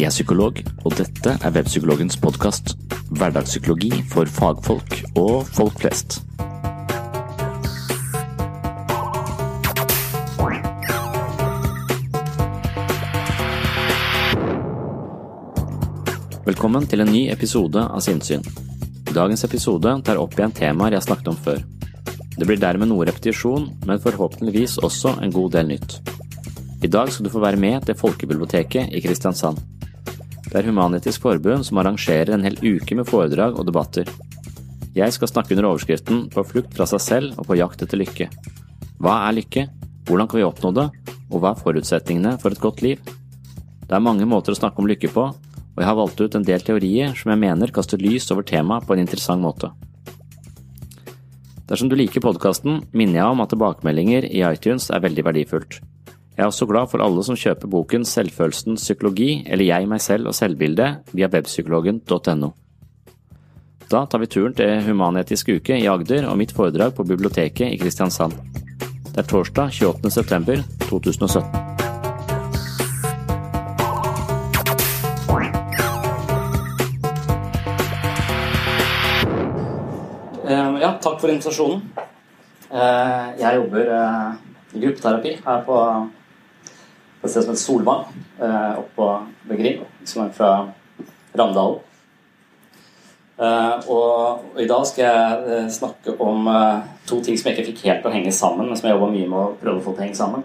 Jeg er psykolog, og dette er Webpsykologens podkast. Hverdagspsykologi for fagfolk og folk flest. Velkommen til en ny episode av Sinnsyn. Dagens episode tar opp igjen temaer jeg snakket om før. Det blir dermed noe repetisjon, men forhåpentligvis også en god del nytt. I dag skal du få være med til Folkebiblioteket i Kristiansand. Det er Human-Etisk Forbund som arrangerer en hel uke med foredrag og debatter. Jeg skal snakke under overskriften På flukt fra seg selv og på jakt etter lykke. Hva er lykke? Hvordan kan vi oppnå det? Og hva er forutsetningene for et godt liv? Det er mange måter å snakke om lykke på, og jeg har valgt ut en del teorier som jeg mener kaster lys over temaet på en interessant måte. Dersom du liker podkasten, minner jeg om at tilbakemeldinger i iTunes er veldig verdifullt. Jeg er også glad for alle som kjøper boken Selvfølelsens psykologi eller Jeg, meg selv og selvbildet via webpsykologen.no. Da tar vi turen til Human-Etisk uke i Agder og mitt foredrag på biblioteket i Kristiansand. Det er torsdag 28. september 2017. Ja, takk for invitasjonen. Jeg jobber i gruppeterapi her på et sted som heter Solvang, eh, oppå ved Grieg, som er fra Ramdalen. Eh, og, i dag skal jeg eh, snakke om eh, to ting som jeg ikke fikk helt til å henge sammen, men som jeg jobba mye med å prøve å få til å henge sammen.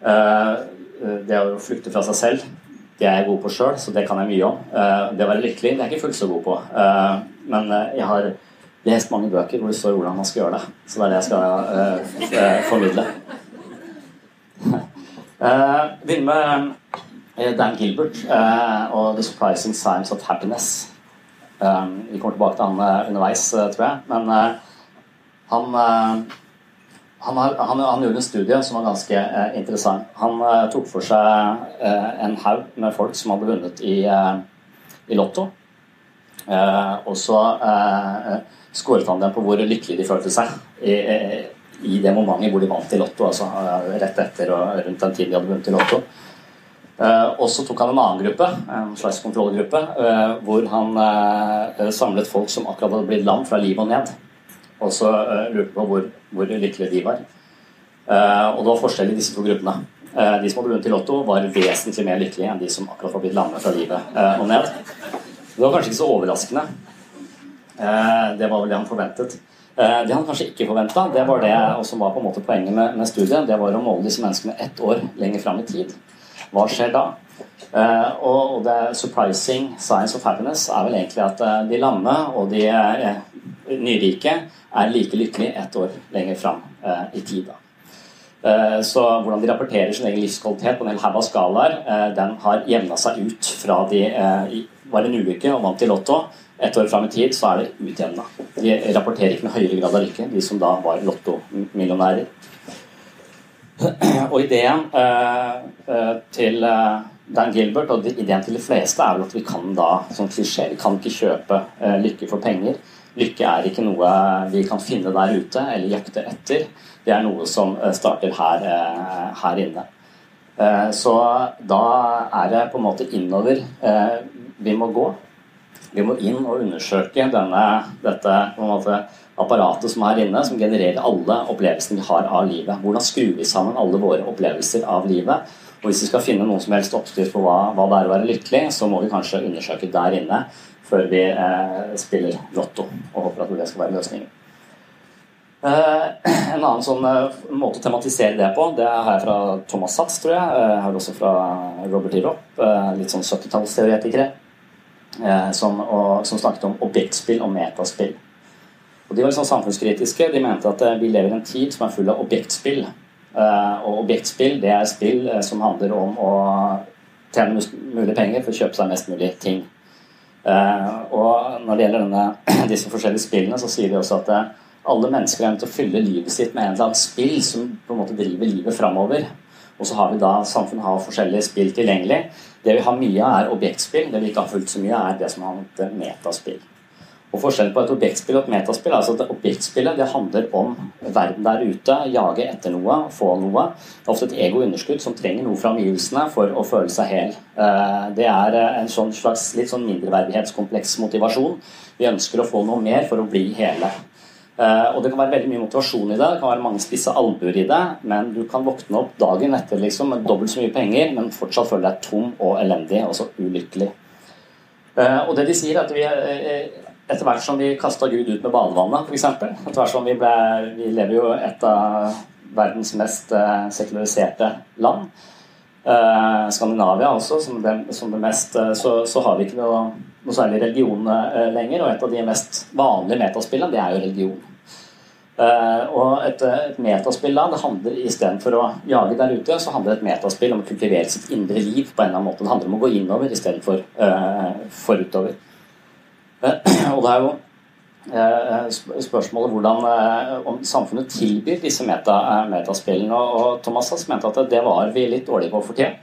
Eh, eh, det å flykte fra seg selv, det er jeg god på sjøl, så det kan jeg mye om. det å være lykkelig, det er jeg ikke fullt så god på. men jeg har lest mange bøker hvor det står hvordan man skal gjøre det. Så det er det jeg skal formidle. Uh, begynner med uh, Dan Gilbert uh, og The Surprising Signs of Happiness. Um, vi kommer tilbake til han underveis, tror jeg. Men han, han, har, han, han, gjorde en studie som var ganske interessant. Han tok for seg en haug med folk som hadde vunnet i, i Lotto. og så skåret han dem på hvor lykkelige de følte seg. I, i det momentet hvor de vant i Lotto, altså rett etter og rundt den tiden de hadde vunnet i Lotto. Uh, og så tok han en annen gruppe, en slags kontrollgruppe, uh, hvor han samlet folk som akkurat hadde blitt lam fra livet og ned. Og så lurte på hvor, hvor lykkelige de var. og det var forskjell i disse to gruppene. de som hadde vunnet i Lotto, var vesentlig mer lykkelige enn de som akkurat var blitt lamme fra livet og ned. Det var kanskje ikke så overraskende. det var vel det han forventet. Eh, det han kanskje ikke forventa, det var det som var på en måte poenget med, med, studiet, det var å måle disse menneskene ett år lenger fram i tid. Hva skjer da? Uh, og, det surprising science of happiness er vel egentlig at uh, de lamme og de nyrike er like lykkelige ett år lenger fram i tid. da. Så hvordan de rapporterer sin egen livskvalitet på en hel haug av skalaer, den har jevna seg ut fra de var en ulykke og vant i Lotto. Et år fram i tid så er det utjevna. De rapporterer ikke med høyere grad av lykke, de som da var lottomillionærer. Og ideen til Dan Gilbert og ideen til de fleste er vel at vi kan da, som klisjé, vi kan ikke kjøpe eh, lykke for penger. Lykke er ikke noe vi kan finne der ute eller jakte etter. Det er noe som eh, starter her, eh, her inne. Eh, så da er det på en måte innover eh, vi må gå. Vi må inn og undersøke denne, dette måte, apparatet som er inne, som genererer alle opplevelsene vi har av livet. Hvordan skrur vi sammen alle våre opplevelser av livet? Og hvis vi skal finne noen som helst oppskrift på hva, hva, det er å være lykkelig, så må vi kanskje undersøke der inne før vi eh, spiller lotto, og håper at det skal være løsningen. Eh, en annen sånn eh, måte å tematisere det på, det har jeg fra Thomas Satz, tror jeg. Eh, jeg har også fra Robert Irop, Ropp, eh, litt sånn 70-tallsteoretikere, eh, som, som, snakket om objektspill og metaspill. Og De var liksom samfunnskritiske. De mente at vi lever i en tid som er full av objektspill. Eh, og objektspill det er spill eh, som handler om å tjene mest mulig penger for å kjøpe seg mest mulig ting. Eh, og når det gjelder denne, disse forskjellige spillene, så sier de også at alle mennesker er nødt til å fylle livet sitt med en eller annen spill som på en måte driver livet framover. Og så har vi da samfunnet har forskjellige spill tilgjengelig. Det vi har mye av, er objektspill. Det vi ikke har fullt så mye, er det som har metaspill. Og Forskjellen på et objektspill og et metaspill altså at objektspillet det handler om verden der ute, jage etter noe, få noe. Det er ofte et egounderskudd som trenger noe fra omgivelsene for å føle seg hel. Eh, det er eh, en sånn slags litt sånn mindreverdighetskompleks motivasjon. Vi ønsker å få noe mer for å bli hele. Eh, og Det kan være veldig mye motivasjon i det, det kan være mange spisse albuer i det, men du kan våkne opp dagen etter liksom, med dobbelt så mye penger, men fortsatt føle deg tom og elendig, og så ulykkelig. Og det de sier er at vi etter hvert som vi kasta Gud ut med badevannet, f.eks. Etter hvert som vi ble Vi lever jo et av verdens mest sekulariserte land. Skandinavia også, som det, som det mest så, så, har vi ikke noe, noe særlig religion lenger. Og et av de mest vanlige metaspillene, det er jo religion. Og et, et metaspill da, det handler istedenfor å jage der ute, så handler et metaspill om å kultivere sitt indre liv på en eller annen måte. Det handler om å gå innover istedenfor uh, forutover. Og det er jo eh, spørsmålet hvordan eh, om samfunnet tilbyr disse meta, eh, metaspillene. Og Thomas mente at det var vi litt dårlige på å fortelle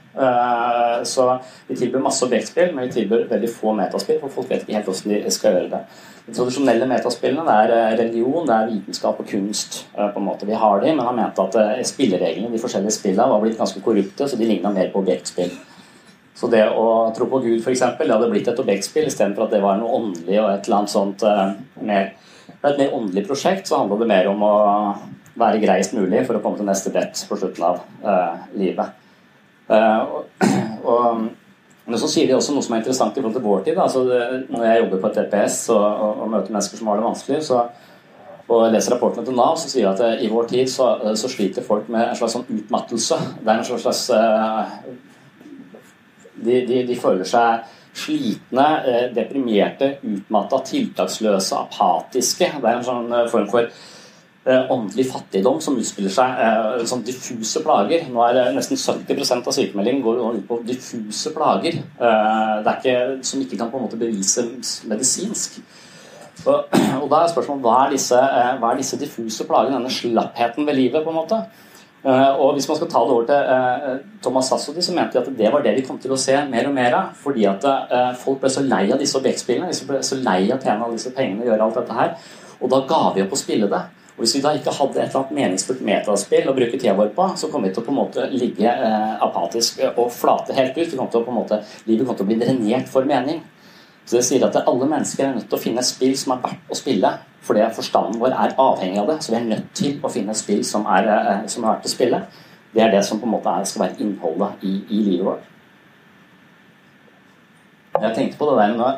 Så vi tilbyr masse objektspill, men vi tilbyr veldig få metaspill, for folk vet ikke helt hvordan de skal gjøre det. De tradisjonelle metaspillene er religion, det er vitenskap og kunst. på en måte Vi har de, men han mente at spillereglene de forskjellige spillene var blitt ganske korrupte, så de ligna mer på objektspill. Så det å tro på Gud, f.eks., det hadde blitt et objektspill istedenfor at det var noe åndelig og et eller annet sånt uh, mer, et mer åndelig prosjekt, så handla det mer om å være greiest mulig for å komme til neste brett på slutten av uh, livet. Uh, og, og, men så sier de også noe som er interessant i forhold til vår tid. Altså det, når jeg jobber på et TPS og, og, møter mennesker som har det vanskelig, så, og leser rapportene til Nav, så sier de at i vår tid så, så sliter folk med en slags sånn utmattelse. Det er en slags de, de, de føler seg slitne, eh, deprimerte, utmatta, tiltaksløse, apatiske. Det er en sånn eh, form for eh, åndelig fattigdom som utspiller seg som diffuse plager. Nå er Nesten 70% av sykemeldingen går ut på diffuse plager. Det er ikke, som ikke kan på en måte bevise medisinsk. Og, og da er spørsmålet hva er, disse, hva er disse diffuse plagene, denne slappheten ved livet? på en måte? Eh, og Hvis man skal ta det over til eh, Thomas Sassodi, så mente de at det var det vi kom til å se mer og mer av. Fordi at eh, folk ble så lei av disse objektspillene. De ble så lei av å tjene alle disse pengene og gjøre alt dette her. Og da ga vi opp å spille det. Og Hvis vi da ikke hadde et eller annet meningsfullt metaspill å bruke tida vår på, så kom vi til å på en måte ligge apatisk og flate helt ut. Vi kom til å på en måte, livet kom til å bli drenert for mening. Så det sier at alle mennesker er nødt til å finne spill som er verdt å spille. Fordi forstanden vår er avhengig av det. Så vi er nødt til å finne spill som er, eh, som er verdt å spille. Det er det som på en måte er, skal være innholdet i, i livet vårt. Jeg tenkte på det der nå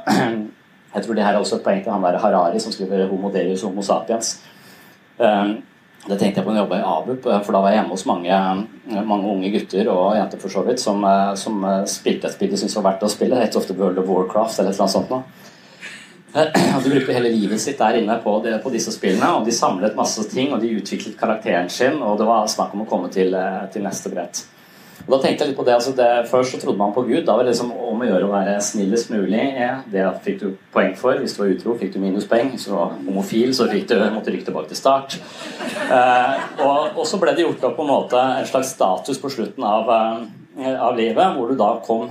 Jeg tror det her er også et poeng til han der Harari som skriver 'Homo Deus Homo sapiens'. Um, det tenkte jeg på når jeg jobba i ABUP, eh, for da var jeg hjemme hos mange, eh, mange unge gutter og jenter for så vidt som, eh, som spilte et spill de syntes var verdt å spille. Det het ofte World of Warcraft eller et eller annet sånt. Noe. De brukte hele livet sitt der inne på, det, på, disse spillene, og de samlet masse ting, og de utviklet karakteren sin, og det var snakk om å komme til, til neste brett. Og da tenkte jeg litt på det, altså det, Først så trodde man på Gud. Da var det liksom om å gjøre å være snillest mulig. Det fikk du poeng for. Hvis du var utro, fikk du minuspoeng. Hvis du var homofil, så du, måtte du rykke tilbake til start. Eh, og, og, så ble det gjort opp på en måte en slags status på slutten av, eh, av livet, hvor du da kom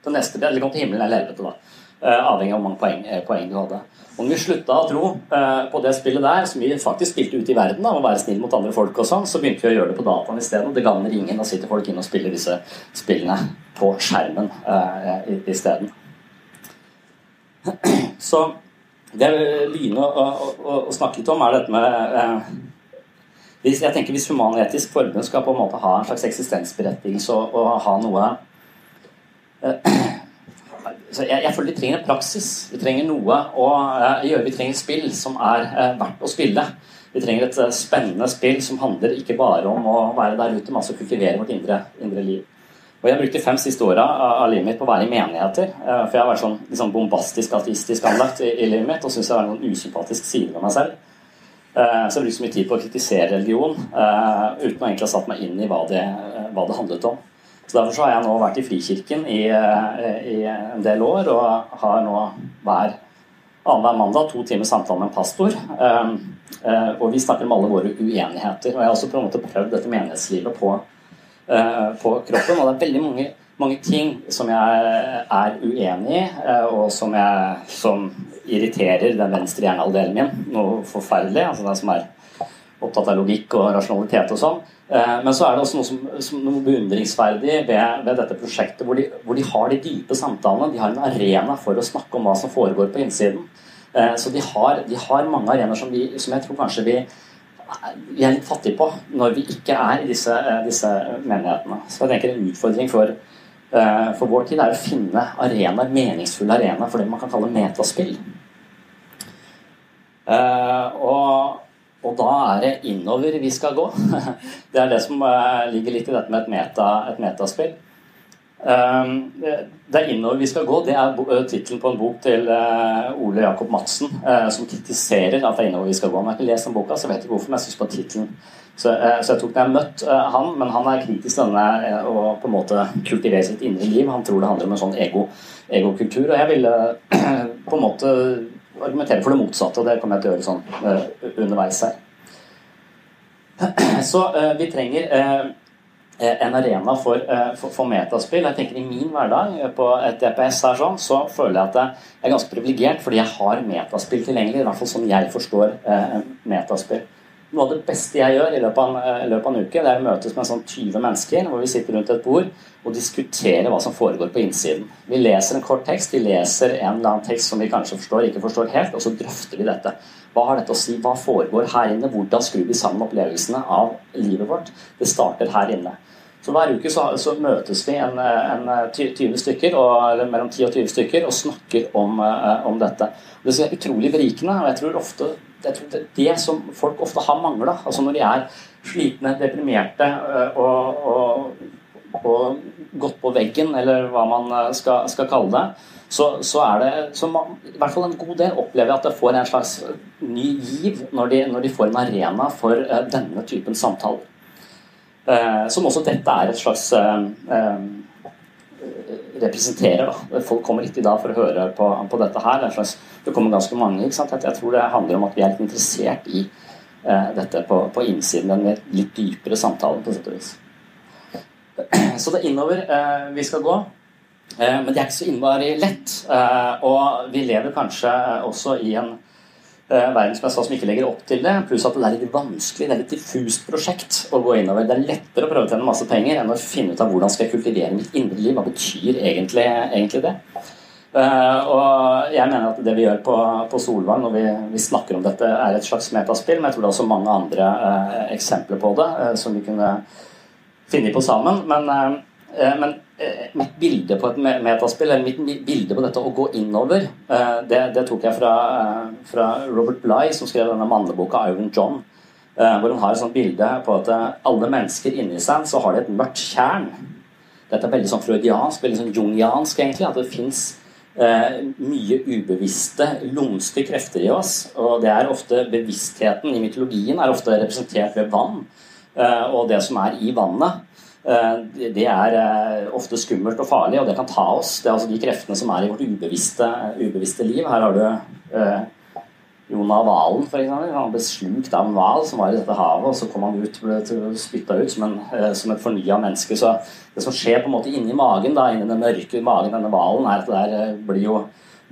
til neste eller kom til himmelen eller helvete. da. Eh, avhengig av hvor mange poeng, eh, poeng, du hadde. Og når vi slutta å tro eh, på det spillet der, som vi faktisk spilte ute i verden, da, å være snill mot andre folk og sånn, så begynte vi å gjøre det på dataen isteden. Det gagner ingen. Da sitter folk inne og spiller disse spillene på skjermen isteden. Så det begynne å, å, å, snakke litt om, er dette med hvis, jeg tenker Hvis Human-Etisk Forbund skal på en måte ha en slags eksistensberettigelse og, og ha noe uh, jeg, jeg, føler vi trenger en praksis. Vi trenger noe å uh, gjøre. Vi trenger spill som er uh, verdt å spille. Vi trenger et uh, spennende spill som handler ikke bare om å være der ute, men også kultivere vårt indre, indre liv. Og Jeg brukte fem siste åra av livet mitt på å være i menigheter. For jeg har vært sånn, liksom bombastisk ateistisk anlagt i, i livet mitt og syns jeg har noen usympatisk sider ved meg selv. Så jeg har brukt så mye tid på å kritisere religion uten å egentlig ha satt meg inn i hva det, hva det handlet om. Så Derfor så har jeg nå vært i Frikirken i, eh, i en del år, og har nå hver annenhver mandag to timer samtale med en pastor. Um, uh, og vi snakker om alle våre uenigheter. Og jeg har også på en måte prøvd dette menighetslivet på, på kroppen. Og det er veldig mange, mange, ting som jeg er uenig i, og som, jeg, som irriterer den venstre hjernehalvdelen min noe forferdelig. altså det som er opptatt av logikk og rasjonalitet og sånn. Eh, men så er det også noe, som, som noe beundringsverdig ved, ved, dette prosjektet, hvor de, hvor de, har de dype samtalene. De har en arena for å snakke om hva som foregår på innsiden. Eh, så de har, de har mange arenaer som, som, jeg tror kanskje vi, vi, er litt fattige på når vi ikke er i disse, eh, disse menighetene. Så jeg tenker en utfordring for, for vår tid er å finne arenaer, meningsfulle arenaer for det man kan kalle metaspill. og og da er det innover vi skal gå. Det er det som eh, ligger litt i dette med et, meta, et metaspill. Ehm, det er innover vi skal gå. Det er eh, tittelen på en bok til eh, Ole Jakob Madsen som kritiserer at det er innover vi skal gå. Om jeg har ikke lest den boka, så vet ikke hvorfor, men jeg syns på tittelen så, så, jeg tok den jeg møtt han, men han er kritisk til denne å på en måte kultivere sitt indre liv. Han tror det handler om en sånn ego, egokultur. Og jeg ville på en måte argumentere for det motsatte, og det kommer jeg til å gjøre sånn uh, underveis her. Så uh, vi trenger uh, en arena for, for, for, metaspill. Jeg tenker I min hverdag på et DPS her sånn, så føler jeg at jeg er ganske privilegert fordi jeg har metaspill tilgjengelig. I hvert fall som jeg forstår metaspill. Noe av det beste jeg gjør i løpet av en, løpet av en uke, det er å møtes med sånn 20 mennesker hvor vi sitter rundt et bord og diskuterer hva som foregår på innsiden. Vi leser en kort tekst, vi leser en eller annen tekst som vi kanskje forstår, ikke forstår helt, og så drøfter vi dette. Hva har dette å si? Hva foregår her inne? Hvordan skrur vi sammen opplevelsene av livet vårt? Det starter her inne. Så Hver uke så, så møtes vi en, en 20 stykker, og, mellom 10 og 20 stykker og snakker om, eh, om dette. Det er utrolig berikende. og jeg tror ofte jeg tror det, det som folk ofte har mangla, altså når de er slitne, deprimerte øh, og, og, og, gått på veggen, eller hva man øh, skal, skal kalle det, så, så, er det så man, i hvert fall en god del opplever at det får en slags ny giv når de, når de får en arena for denne typen samtaler. Uh, som også dette er et slags uh, representerer. Da. Folk kommer ikke da for å høre på, på dette her. Det, kommer ganske mange. ikke sant? Jeg tror det handler om at vi er litt interessert i eh, dette på, på, innsiden. Den litt dypere samtalen, på sett og vis. Så det er innover eh, vi skal gå. Eh, men det er ikke så innmari lett. Eh, og vi lever kanskje også i en Eh, verden som ikke legger opp til det. Pluss at det er litt vanskelig, det er et diffust prosjekt å gå innover. Det er lettere å prøve å tjene masse penger enn å finne ut av hvordan skal jeg kultivere mitt indre liv. Hva betyr egentlig, egentlig det? Uh, og jeg mener at det vi gjør på, på Solvang når vi, vi, snakker om dette, er et slags metaspill. Men jeg tror det er også mange andre uh, eksempler på det uh, som vi kunne finne på sammen. Men, men mitt bilde på et metaspill, eller mitt bilde på dette å gå innover, eh, det, det tok jeg fra, eh, fra, Robert Bligh, som skrev denne manneboka 'Iron John', hvor han har et sånt bilde på at alle mennesker inni seg så har de et mørkt tjern. Dette er veldig sånn freudiansk, veldig sånn jungiansk, egentlig. At det fins mye ubevisste, lumske krefter i oss. Og det er ofte bevisstheten i mytologien er ofte representert ved vann. og det som er i vannet, det er ofte skummelt og farlig, og det kan ta oss. Det er altså de kreftene som er i vårt ubevisste, ubevisste liv. Her har du Jonah Valen, f.eks. Han ble slukt av en hval som var i dette havet, og så kom han ut ble spytta ut som, en, eh, som et fornya menneske. Så det som skjer på en måte inni magen, da, inni den mørke magen denne hvalen, er at det der eh, blir jo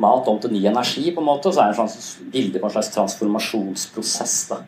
mat om til ny energi, på en måte, og så er det en slags bilde på en slags transformasjonsprosess. da.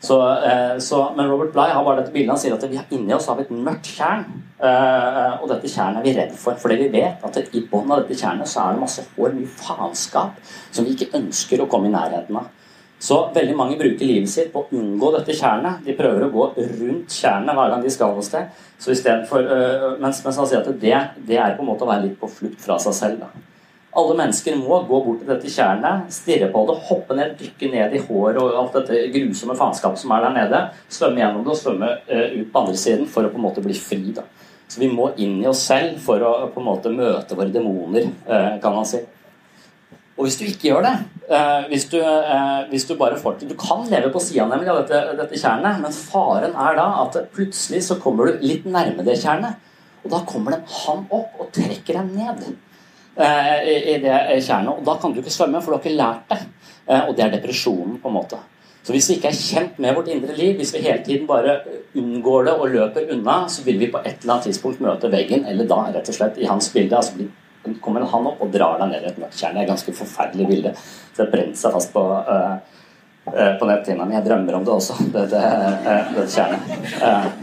Så, eh, så, men Robert Bligh har bare dette bildet han sier at vi inni oss har vi et mørkt tjern. Eh, og dette tjernet er vi redd for. Fordi vi vet at i bunnen av dette tjernet så er det masse hår, mye faenskap, som vi ikke ønsker å komme i nærheten av. Så veldig mange bruker livet sitt på å unngå dette tjernet. De prøver å gå rundt tjernet hver gang de skal noe sted. Så for, øh, mens, mens han sier at det, det, er på en måte å være litt på flukt fra seg selv. Da. Alle mennesker må gå bort til dette tjernet, stirre på det, hoppe ned, dykke ned i håret og alt dette grusomme faenskapet som er der nede. Svømme gjennom det og svømme uh, ut på andre siden for å på en måte bli fri. Da. Så vi må inn i oss selv for å på en måte møte våre demoner, uh, kan man si. Og hvis du ikke gjør det, uh, hvis, du, hvis, du, bare får til Du kan leve på sida av dette, dette tjernet, men faren er da at plutselig så kommer du litt nærme det tjernet. Og da kommer det han opp og trekker deg ned. Eh, i det tjernet. Og da kan du ikke svømme, for du har ikke lært det. Eh, og det er depresjonen, på en måte. Så hvis vi ikke er kjent med vårt indre liv, hvis vi hele tiden bare unngår det og løper unna, så vil vi på et eller annet tidspunkt møte veggen, eller da rett og slett i hans bilde altså kommer han opp og drar deg ned i et mørkt. Det er et ganske forferdelig bilde. Så det brent seg fast på, uh, uh, på netthinna mi. Jeg drømmer om det også, dette, uh, kjernet tjernet.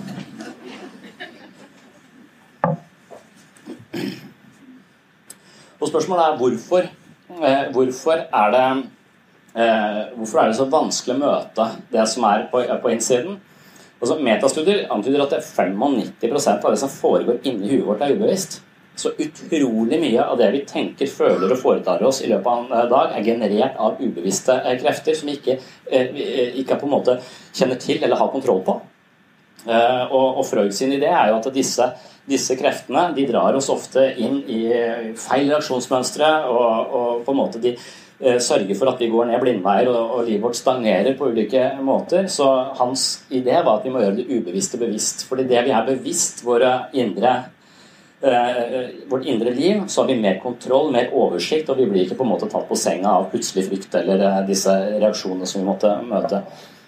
Og spørsmålet er hvorfor, eh, hvorfor er det eh, hvorfor er det så vanskelig å møte det som er på, på innsiden? Altså, metastudier antyder at 95% av det som foregår inni huet vårt, er ubevisst. Så utrolig mye av det vi tenker, føler og foretar oss i løpet av en dag, er generert av ubevisste eh, krefter som vi ikke, ikke på en måte kjenner til eller har kontroll på. Og, og Freud sin idé er jo at disse disse kreftene de drar oss ofte inn i feil reaksjonsmønstre, og, og på en måte de eh, sørger for at vi går ned blindveier og, og, livet vårt stagnerer på ulike måter. Så hans idé var at vi må gjøre det ubevisste bevisst. Fordi det vi er bevisst våre indre eh, vårt indre liv, så har vi mer kontroll, mer oversikt, og vi blir ikke på en måte tatt på senga av plutselig frykt eller eh, disse reaksjonene som vi måtte møte.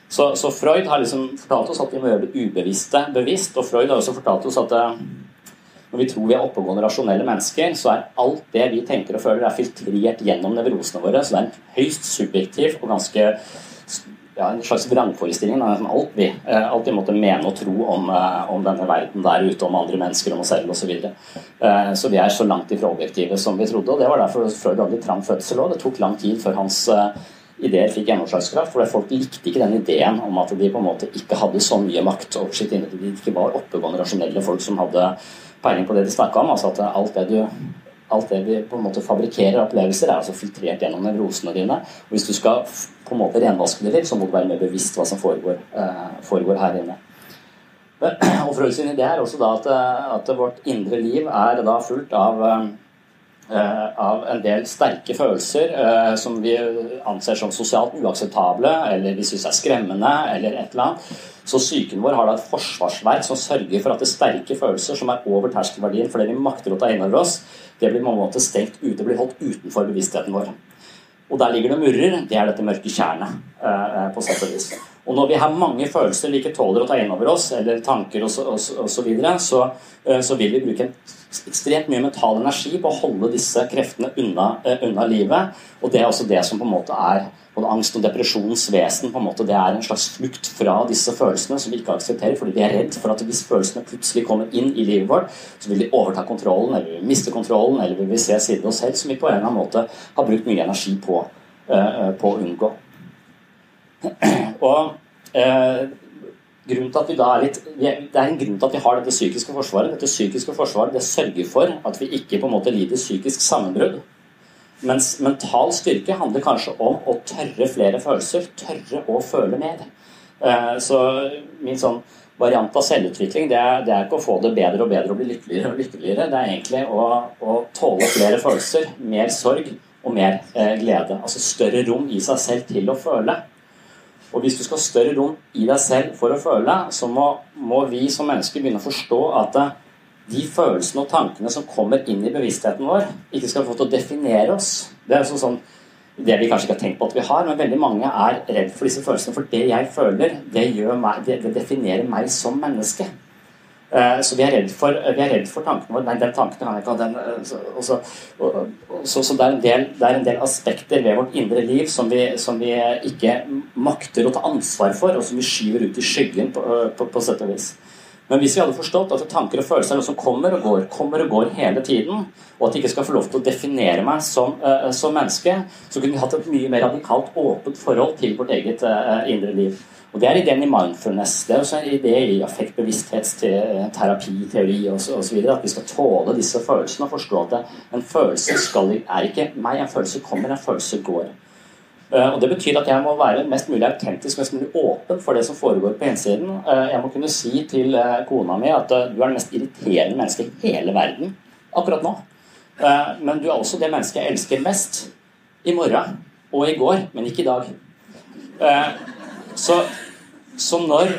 Så, så, Freud har liksom fortalt oss at vi må gjøre det ubevisste bevisst, og Freud har også fortalt oss at eh, når vi tror vi er oppegående, rasjonelle mennesker, så er alt det vi tenker og føler, er filtrert gjennom nevrosene våre. Så det er en høyst subjektiv og ganske ja, en slags vrangforestilling alt vi alt vi måtte mene og tro om, eh, om, denne verden der ute, om andre mennesker, om oss selv osv. Så, videre. Eh, så vi er så langt ifra objektive som vi trodde. og Det var derfor Freud hadde trang fødsel òg. Det tok lang tid før hans ideer fikk gjennomslagskraft. For folk likte ikke den ideen om at de på en måte ikke hadde så mye makt over sitt indre. De ikke var oppegående, rasjonelle folk som hadde peiling på det de snakka om. altså at alt det du alt det vi på en måte fabrikkerer opplevelser, er altså filtrert gjennom nevrosene dine. Og hvis du skal på en måte renvaske det litt, så må du være mer bevisst hva som foregår, eh, foregår her inne. Og Freud idé er også da at, at, vårt indre liv er da fullt av eh, Eh, av en del sterke følelser eh, som vi anser som sosialt uakseptable, eller vi syns er skremmende, eller et eller annet. Så psyken vår har da et forsvarsverk som sørger for at det sterke følelser som er over terskelverdien for det vi makter å ta inn over oss, det blir på en måte stengt ute, blir holdt utenfor bevisstheten vår. Og der ligger det murrer. Det er dette mørke tjernet, eh, på sett og vis. Og når vi har mange følelser vi ikke tåler å ta inn over oss, eller tanker osv., så, og så, videre, så, så vil vi bruke ekstremt mye mental energi på å holde disse kreftene unna, uh, unna, livet. Og det er også det som på en måte er både angst og depresjonens vesen. på en måte Det er en slags flukt fra disse følelsene som vi ikke aksepterer, fordi vi er redd for at hvis følelsene plutselig kommer inn i livet vårt, så vil de overta kontrollen, eller vi miste kontrollen, eller vi vil se siden av oss selv som vi på en eller annen måte har brukt mye energi på, uh, på å unngå. Og eh, grunnen til at vi da er litt, Det er en grunn til at vi har dette psykiske forsvaret. Dette psykiske forsvaret det sørger for at vi ikke på en måte lider psykisk sammenbrudd. Mens mental styrke handler kanskje om å tørre flere følelser, tørre å føle mer. Eh, så min sånn variant av selvutvikling det er, det er, ikke å få det bedre og bedre og bli lykkeligere og lykkeligere. Det er egentlig å, å tåle flere følelser, mer sorg og mer eh, glede. Altså større rom i seg selv til å føle. Og hvis du skal ha større rom i deg selv for å føle, så må, må vi som mennesker begynne å forstå at eh, de følelsene og tankene som kommer inn i bevisstheten vår, ikke skal få til å definere oss. Det er sånn, sånn det vi kanskje ikke har tenkt på at vi har, men veldig mange er redd for disse følelsene. For det jeg føler, det, meg, det, det definerer meg som menneske. Uh, så vi er redd for, redd for tankene våre. Nei, den tanken har jeg ikke. Den, uh, så, så, så, så det, er del, det, er en del, aspekter ved vårt indre liv som vi, som vi, ikke makter å ta ansvar for, og som vi skyver ut i skyggen på, på, på sett og vis. Men hvis vi hadde forstått at tanker og følelser er noe som kommer og går, kommer og går hele tiden, og at de ikke skal få lov til å definere meg som, uh, som menneske, så kunne vi hatt et mye mer radikalt åpent forhold til vårt eget uh, indre liv. Og Det er ideen i mindfulness. Det er også en idé i affektbevissthetsterapi, teori osv. At vi skal tåle disse følelsene og forstå at en følelse skal, er ikke meg, en følelse kommer, en følelse går. Eh, og Det betyr at jeg må være mest mulig autentisk, mest mulig åpen for det som foregår på innsiden. Eh, jeg må kunne si til eh, kona mi at du er det mest irriterende mennesket i hele verden akkurat nå. Men du er også det mennesket jeg elsker mest i morgen og i går, men ikke i dag. Så, så, når,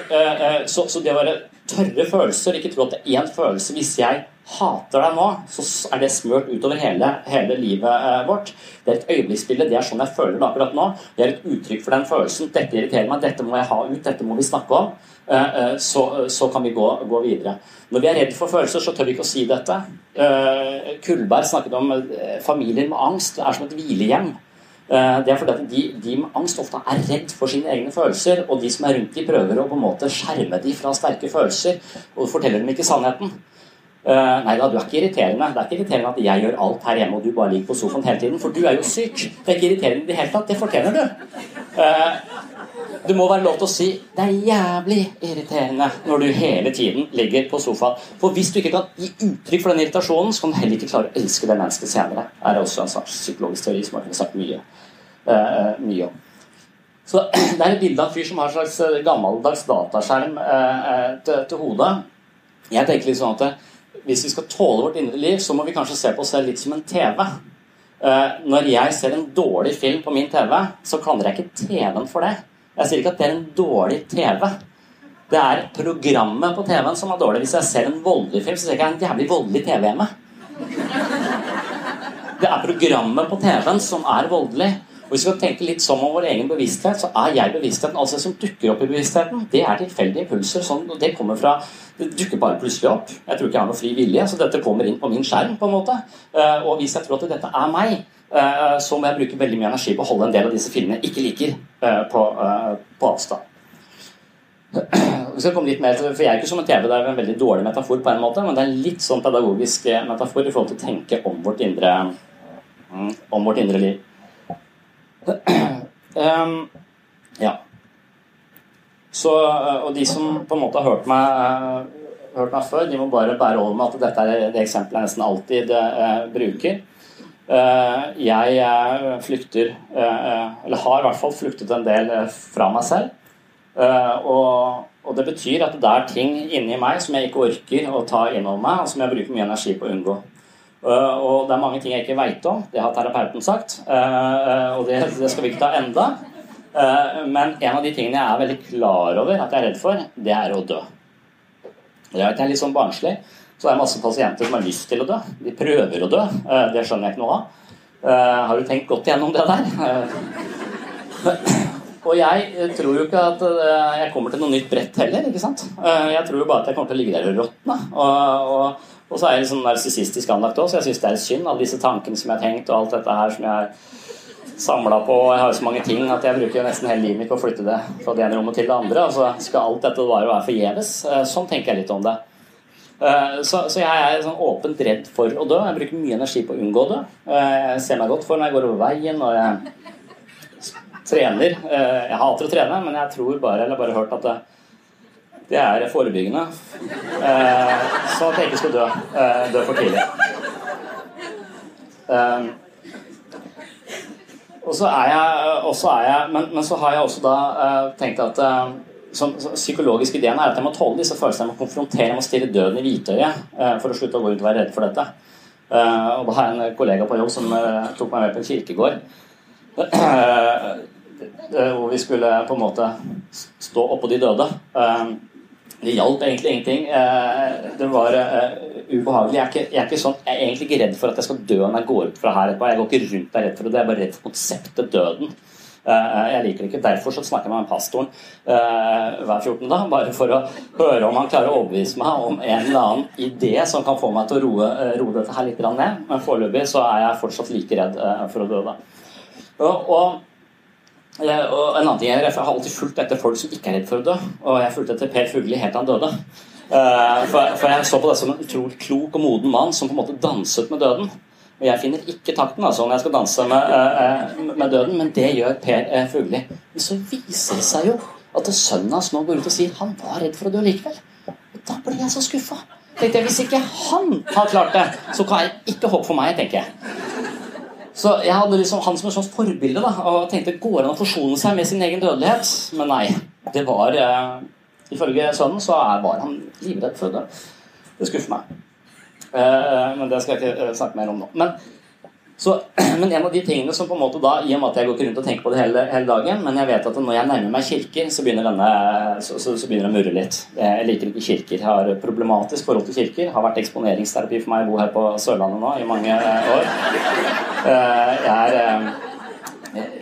så, så det å være tørre følelser, ikke tro at det er én følelse Hvis jeg hater deg nå, så er det smørt utover hele, hele livet eh, vårt. Det er et øyeblikksbilde. Det er sånn jeg føler det akkurat nå. Det er et uttrykk for den følelsen. Dette irriterer meg, dette må jeg ha ut, dette må vi snakke om. Eh, eh, så, så kan vi gå, gå, videre. Når vi er redd for følelser, så tør vi ikke å si dette. Eh, Kullberg snakket om eh, familier med angst. Det er som et hvilehjem. Eh, det er fordi at de, de, med angst ofte er redd for sine egne følelser, og de som er rundt de prøver å på en måte skjerme de fra sterke følelser, og forteller dem ikke sannheten. Uh, nei da, du er ikke irriterende. Det er ikke irriterende at jeg gjør alt her hjemme og du bare ligger på sofaen hele tiden, for du er jo syk. Det er ikke irriterende i det hele tatt. Det fortjener du. Uh, det må være lov til å si det er jævlig irriterende når du hele tiden ligger på sofaen. For hvis du ikke kan gi uttrykk for den irritasjonen, så kan du heller ikke klare å elske det mennesket senere. Det er også en slags psykologisk teori som har sagt mye, uh, mye om. Så Det er et bilde av en fyr som har en slags gammeldags dataskjerm til, til hodet. Jeg tenker litt sånn at hvis vi skal tåle vårt indre liv, så må vi kanskje se på oss selv litt som en TV. Eh, når jeg ser en dårlig film på min TV, så klandrer jeg ikke TV-en for det. Jeg sier ikke at det er en dårlig TV. Det er programmet på TV-en som er dårlig. Hvis jeg ser en voldelig film, så ser jeg ikke en jævlig voldelig TV hjemme. Det er programmet på TV-en som er voldelig. Og Hvis vi skal tenke litt som om vår egen bevissthet, så er jeg bevisstheten. Altså det som dukker opp i bevisstheten, det er tilfeldige impulser. Sånn, det kommer fra Det dukker bare plutselig opp. Jeg tror ikke jeg har noe fri vilje, så dette kommer inn på min skjerm. på en måte. Eh, og hvis jeg tror at dette er meg, så må jeg bruke veldig mye energi på å holde en del av disse filmene jeg ikke liker, eh, på, på avstand. Vi skal komme litt mer til, for Jeg er ikke som en TV, det er en veldig dårlig metafor, på en måte, men det er en litt sånn pedagogisk metafor i forhold til å tenke om vårt indre, mm, om vårt indre liv um, ja. Så, eh, og de som på en måte har hørt meg, hørt meg før, de må bare bære over med at dette er det eksempelet jeg nesten alltid bruker. Uh, jeg flykter Eller har i hvert fall flyktet en del fra meg selv. Og, det betyr at det er ting inni meg som jeg ikke orker å ta inn over meg, og som jeg bruker mye energi på å unngå. Eh, og det er mange ting jeg ikke veit om. Det har terapeuten sagt. Eh, og det, det, skal vi ikke ta enda. Eh, men en av de tingene jeg er veldig klar over at jeg er redd for, det er å dø. Det er litt sånn barnslig. Så det er masse pasienter som har lyst til å dø. De prøver å dø. Det skjønner jeg ikke noe av. Har du tenkt godt igjennom det der? Og jeg tror jo ikke at jeg kommer til noe nytt brett heller. ikke sant? Jeg tror jo bare at jeg kommer til å ligge der og råtne. Og, og, og så er jeg litt sånn narsissistisk anlagt òg, så jeg syns det er synd, alle disse tankene som jeg har tenkt, og alt dette her som jeg har samla på. Jeg har jo så mange ting at jeg bruker nesten hele livet mitt på å flytte det fra det ene rommet til det andre. Og så skal alt dette bare være forgjeves. Eh, sånn tenker jeg litt om det. Eh, så, så, jeg er sånn åpent redd for å dø. Jeg bruker mye energi på å unngå det. Eh, jeg ser meg godt for når jeg går over veien og jeg trener. Jeg hater å trene, men jeg tror bare, eller bare hørt at det, det er forebyggende. Eh, sånn at jeg ikke skal dø, eh, dø for tidlig. Eh, og så er jeg, også er jeg men, men, så har jeg også da eh, tenkt at eh, som, psykologisk ideen er at jeg må tåle disse følelsene. Jeg må konfrontere, jeg må stirre døden i hvitøyet uh, for å slutte å gå ut og være redd for dette. Uh, og da har jeg en kollega på jobb som uh, tok meg med på en kirkegård. hvor vi skulle på en måte stå oppå de døde. det hjalp egentlig ingenting. det var ubehagelig. Jeg er, ikke, jeg, er ikke sånn, jeg er egentlig ikke redd for at jeg skal dø når jeg går ut fra her. Jeg går ikke rundt og er redd for det. Jeg er bare redd for konseptet døden. Eh, jeg liker det ikke. Derfor så snakker jeg med pastoren uh, hver 14. dag, bare for å høre om han klarer å overbevise meg om en eller annen idé som kan få meg til å roe, roe dette her litt ned. Men foreløpig så er jeg fortsatt like redd for å dø. da. Og, og, en annen ting, Jeg har alltid fulgt etter folk som ikke er redd for å dø. Og jeg fulgte etter Per Fugli helt til han døde. For, for, jeg så på det som en utrolig klok og moden mann som på en måte danset med døden. Og jeg finner ikke takten altså, når jeg skal danse med, uh, med døden, men det gjør Per uh, Fugli. Men så viser det seg jo at sønnen hans nå går ut og sier han var redd for å dø likevel. Og da blir jeg så skuffa. Tenkte jeg, Hvis ikke han har klart det, så kan jeg ikke håpe for meg, tenker jeg. Så jeg hadde liksom han som et sånt forbilde da, og tenkte går an å forsone seg med sin egen dødelighet? Men nei. Det var uh, Ifølge sønnen så var han livredd for å dø. Det skuffer meg. Eh, men det skal jeg ikke eh, snakke mer om nå. Men, så, men, en av de tingene som på en måte da, i og med at jeg går ikke rundt og tenker på det hele, hele dagen, men jeg vet at når jeg nærmer meg kirker, så begynner, denne, så, så, så begynner det å murre litt. Jeg liker ikke kirker. Jeg har problematisk forhold til kirker. Har vært eksponeringsterapi for meg å bo her på Sørlandet nå i mange eh, år. Jeg er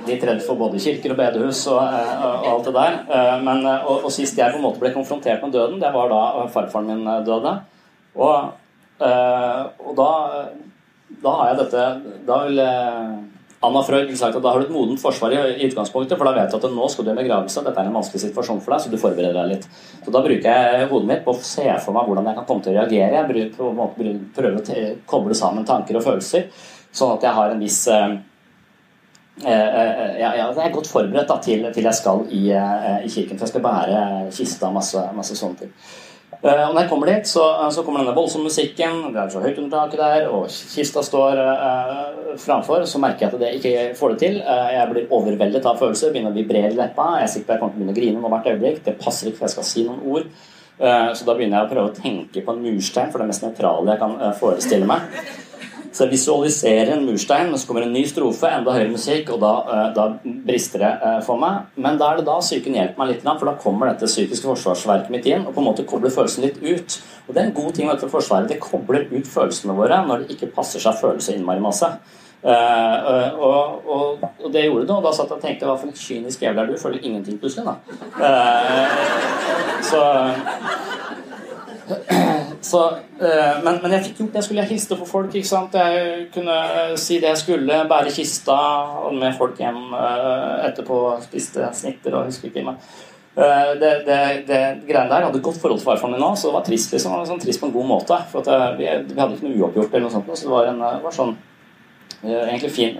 litt redd for både kirker og bedehus og, og alt det der. Men, og, og, sist jeg på en måte ble konfrontert med døden, det var da farfaren min døde. Og og da, da, har jeg dette Da vil uh, Anna Freud sagt at da har du et modent forsvar i, utgangspunktet, for da vet du at nå skal du i begravelse, dette er en vanskelig situasjon for deg, så du forbereder deg litt. Så Da bruker jeg hodet mitt på å se for meg hvordan jeg kan komme til å reagere. Jeg prøver, prøver å koble sammen tanker og følelser, sånn at jeg har en viss uh, jeg, jeg, er godt forberedt da, til, til, jeg skal i, i, kirken, for jeg skal bære kista og masse, masse sånne ting. Eh, og når jeg kommer dit, så, eh, så kommer denne voldsomme musikken, det er så høyt under taket der, og kista står uh, framfor, så merker jeg at det ikke får det til. Uh, jeg blir overveldet av følelser, begynner å vibrere i leppa. Jeg er sikker på at jeg kommer til å begynne å grine nå hvert øyeblikk. Det passer ikke, for jeg skal si noen ord. Uh, så da begynner jeg å prøve å tenke på en murstein, for det er mest nøytrale jeg kan forestille meg. Så jeg visualiserer en murstein, men så kommer en ny strofe, enda høyere musikk, og da, eh, da brister det eh, for meg. Men da er det da psyken hjelper meg litt, for da kommer dette psykiske forsvarsverket mitt inn og på en måte kobler følelsen litt ut. Og det er en god ting med dette forsvaret. Det kobler ut følelsene våre når det ikke passer seg følelse innmari masse. Uh, og, og, og, det gjorde det, og da satt jeg og tenkte hva for en kynisk jævel er du? Føler ingenting plutselig, da. Uh, så så, eh, men, men, jeg fikk gjort det. Jeg skulle hilse på folk. ikke sant? Jeg kunne eh, si det jeg skulle. Bære kista med folk hjem eh, etterpå. Spiste snitter og husker ikke. Men det, det, det greiene der hadde godt forhold til farfaren min nå, så det var trist. liksom, sånn, trist på en god måte. For at, vi, vi, hadde ikke noe uoppgjort, eller noe sånt, så det var, en, var sånn egentlig fin,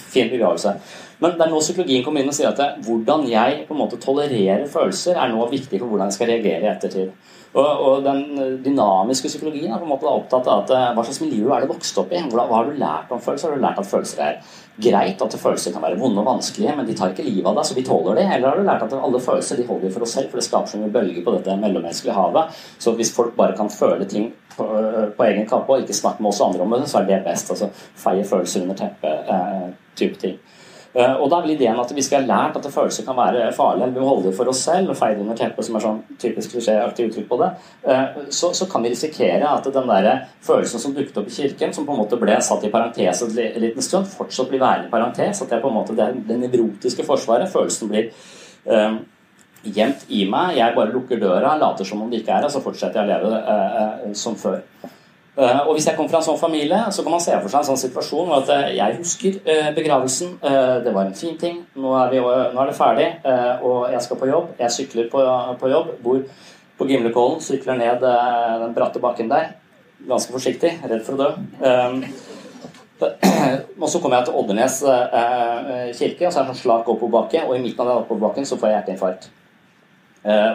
fin begravelse. Men det er nå psykologien kommer inn og sier at hvordan jeg på en måte tolererer følelser, er nå viktig for hvordan jeg skal reagere i ettertid. Og, og, den dynamiske psykologien er på en måte opptatt av at, eh, hva slags miljø er du vokst opp i. Hva, har du lært om følelser? Har du lært at følelser er greit, at følelser kan være vonde og vanskelige, men de tar ikke livet av deg, så vi tåler det? Eller har du lært at alle følelser de holder vi for oss selv, for det skaper så mye bølger på dette mellommenneskelige havet? Så hvis folk bare kan føle ting på, på egen kappe og ikke snakke med oss andre om det, så er det best. Altså feie følelser under teppet, eh, ting. Eh, og da er vel ideen at Hvis vi har lært at følelser kan være farlige, eller vi må holde det for oss selv og feie under teppet, som er sånn typisk klisjéaktig uttrykk på det, eh, så, så, kan vi risikere at den der følelsen som dukket opp i kirken, som på en måte ble satt i parentes en liten stund, fortsatt blir værende i parentes. At det er på en måte det, det nevrotiske forsvaret. Følelsen blir um, gjemt i meg. Jeg bare lukker døra, later som om det ikke er her, så fortsetter jeg å leve uh, uh, som før. Eh, og Hvis jeg kommer fra en sånn familie, så kan man se for seg en sånn situasjon hvor at eh, jeg husker uh, begravelsen. Det var en fin ting. Nå er, vi, nå er det ferdig, og jeg skal på jobb. Jeg sykler på, på jobb. Bor på Gimlekollen. Sykler ned den bratte bakken der. Ganske forsiktig. Redd for å dø. Og så kommer jeg til Oddernes kirke, og så er det en sånn slak oppoverbakke. Og i midten av den oppoverbakken så får jeg hjerteinfarkt.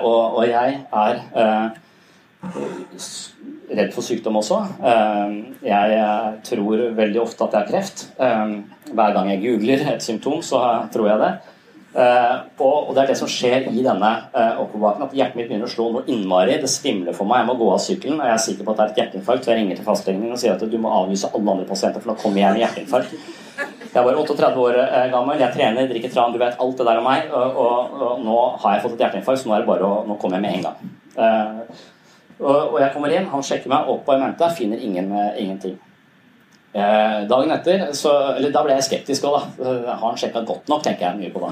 Og, og jeg er redd for sykdom også. Ehm, jeg tror veldig ofte at jeg har kreft. Ehm, hver gang jeg googler et symptom, så tror jeg det. Uh, og, det er det som skjer i denne uh, oppoverbakken, at hjertet mitt begynner å slå noe innmari. Det svimler for meg. Jeg må gå av sykkelen, og jeg er sikker på at det er et hjerteinfarkt. Jeg ringer til fastlegen og sier at du må avlyse alle andre pasienter, for da kommer jeg med hjerteinfarkt. Jeg var 38 år gammel, jeg trener, drikker tran, du vet alt det der om meg. Og, og, og, nå har jeg fått et hjerteinfarkt, så nå er det bare å Nå kommer jeg med en gang. Og, jeg kommer inn, han sjekker meg opp på Ementa, finner ingen, ingenting. Eh, dagen etter så, Eller da ble jeg skeptisk òg, da. Har han sjekka godt nok, tenker jeg mye på da.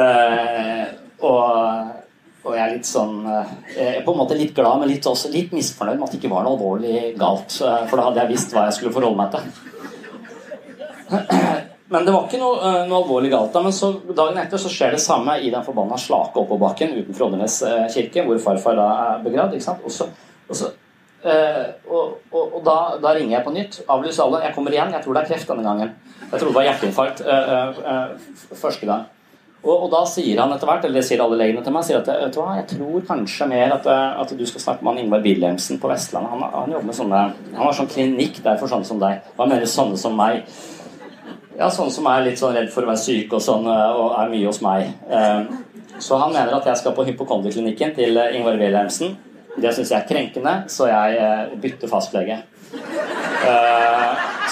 Eh, og, og, jeg er litt sånn eh, Jeg er på en måte litt glad, men litt, også litt misfornøyd med at det ikke var noe alvorlig galt. Eh, for da hadde jeg visst hva jeg skulle forholde meg til. Men det var ikke noe, eh, noe alvorlig galt. da, men så, Dagen etter så skjer det samme i den forbanna slake oppoverbakken utenfor Oddernes kirke, hvor farfar da er begravd. ikke sant? Og så, og så øh, og, og, da, da, ringer jeg på nytt. Avlyser alle. Jeg kommer igjen. Jeg tror det er kreft denne gangen. Jeg tror det var hjerteinfarkt øh, øh, første gang. Og, da sier han etter hvert, eller det sier alle legene til meg, sier at vet du hva, jeg tror kanskje mer at, at du skal snakke med han Ingvar Wilhelmsen på Vestlandet. Han, han, jobber med sånne, han har sånn klinikk der for sånne som deg. Hva mener sånne som meg? Ja, sånne som er litt sånn redd for å være syk og sånn, og er mye hos meg. Så han mener at jeg skal på hypokondriklinikken til Ingvar Wilhelmsen det syns jeg er krenkende, så jeg eh, bytter fastlege.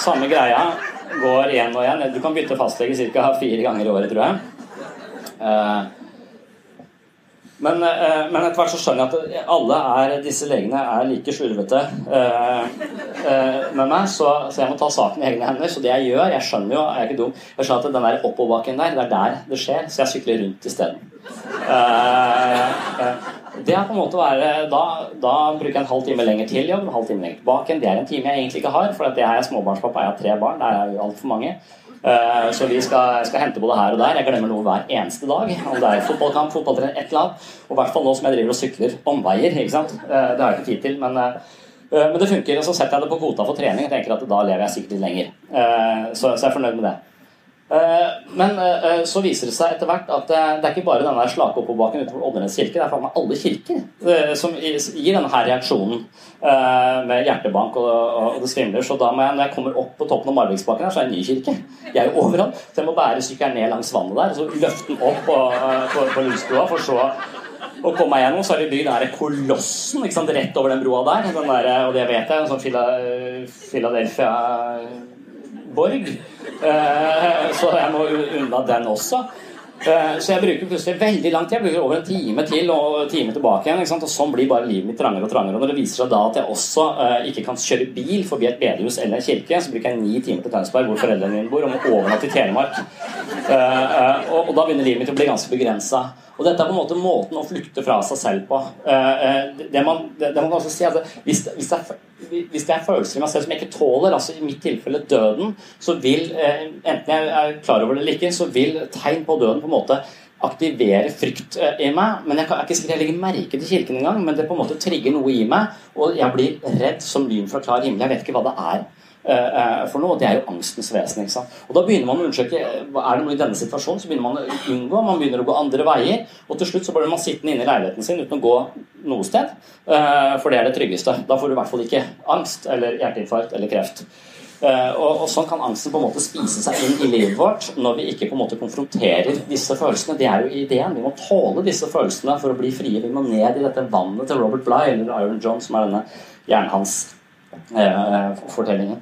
Samme greia går igjen og igjen. Du kan bytte fastlege ca. fire ganger i året, tror jeg. Uh, men, uh, men, etter hvert så skjønner jeg at alle er, disse legene er like slurvete med meg, så, så, jeg må ta saken i egne hender. Så det jeg gjør Jeg skjønner jo, jeg er ikke dum, jeg skjønner at den der oppoverbakken der, det er der det skjer, så jeg sykler rundt isteden. Uh, det er på en måte å være, da, da, bruker jeg en halv time lenger til jobb, en halv time lenger tilbake. Det er en time jeg egentlig ikke har, for jeg er småbarnspappa, jeg har tre barn. Det er altfor mange. Uh, så vi skal, skal, hente både her og der. Jeg glemmer noe hver eneste dag. Om det er fotballkamp, fotballtrening, et eller annet. Og i hvert fall nå som jeg driver og sykler omveier. ikke sant? Uh, det har jeg ikke tid til, men, uh, men det funker. Og så setter jeg det på kvota for trening og tenker at da lever jeg sikkert litt lenger. Så, så jeg er fornøyd med det. Eh, men eh, så viser det seg etter hvert at det er ikke bare denne slake oppoverbakken utenfor Oddernes kirke, det er faen meg alle kirker eh, som gir denne her reaksjonen med hjertebank og, det svimler. Så da må jeg, når jeg kommer opp på toppen av Marviksbakken, så er det en ny kirke. Jeg er jo overalt. Så jeg må bære sykkelen ned langs vannet der, og så løfte den opp på, på, på Lysbrua, for så å komme meg gjennom, så har de bygd den kolossen ikke sant, rett over den broa der. Den der og det vet jeg, en sånn Philadelphia borg. Eh, så jeg må unna den også. Eh, så jeg bruker plutselig veldig lang tid. Jeg bruker over en time til og en time tilbake igjen. Og sånn blir bare livet mitt trangere og trangere. Og når det viser seg da at jeg også uh, ikke kan kjøre bil forbi et bedehus eller en kirke, så bruker jeg ni timer til Tønsberg, hvor foreldrene mine bor, og må overnatte i Telemark. Og, da begynner livet mitt å bli ganske begrensa. Og dette er på en måte måten å flykte fra seg selv på. Det man, det, det man kan også si altså, hvis, hvis, det er, hvis, det er, følelser i meg selv som jeg ikke tåler, altså i mitt tilfelle døden, så vil, enten jeg er klar over det eller ikke, så vil tegn på døden på en måte aktivere frykt eh, i meg. Men jeg er ikke sikkert jeg legger merke til kirken engang. Men det på en måte trigger noe i meg, og jeg blir redd som lyn fra klar himmel. Jeg vet ikke hva det er for noe. Det er jo angstens vesen. ikke sant? Og Da begynner man å undersøke er det noe i denne situasjonen. Så begynner man å unngå, man begynner å gå andre veier. Og til slutt så blir man sittende inne i leiligheten sin uten å gå noe sted. For det er det tryggeste. Da får du i hvert fall ikke angst eller hjerteinfarkt eller kreft. Eh, og, Sånn kan angsten på en måte spise seg inn i livet vårt når vi ikke på en måte konfronterer disse følelsene. Det er jo ideen. Vi må tåle disse følelsene for å bli frie. Vi må ned i dette vannet til Robert Bligh eller Iron John, som er denne jernhans-fortellingen. Eh,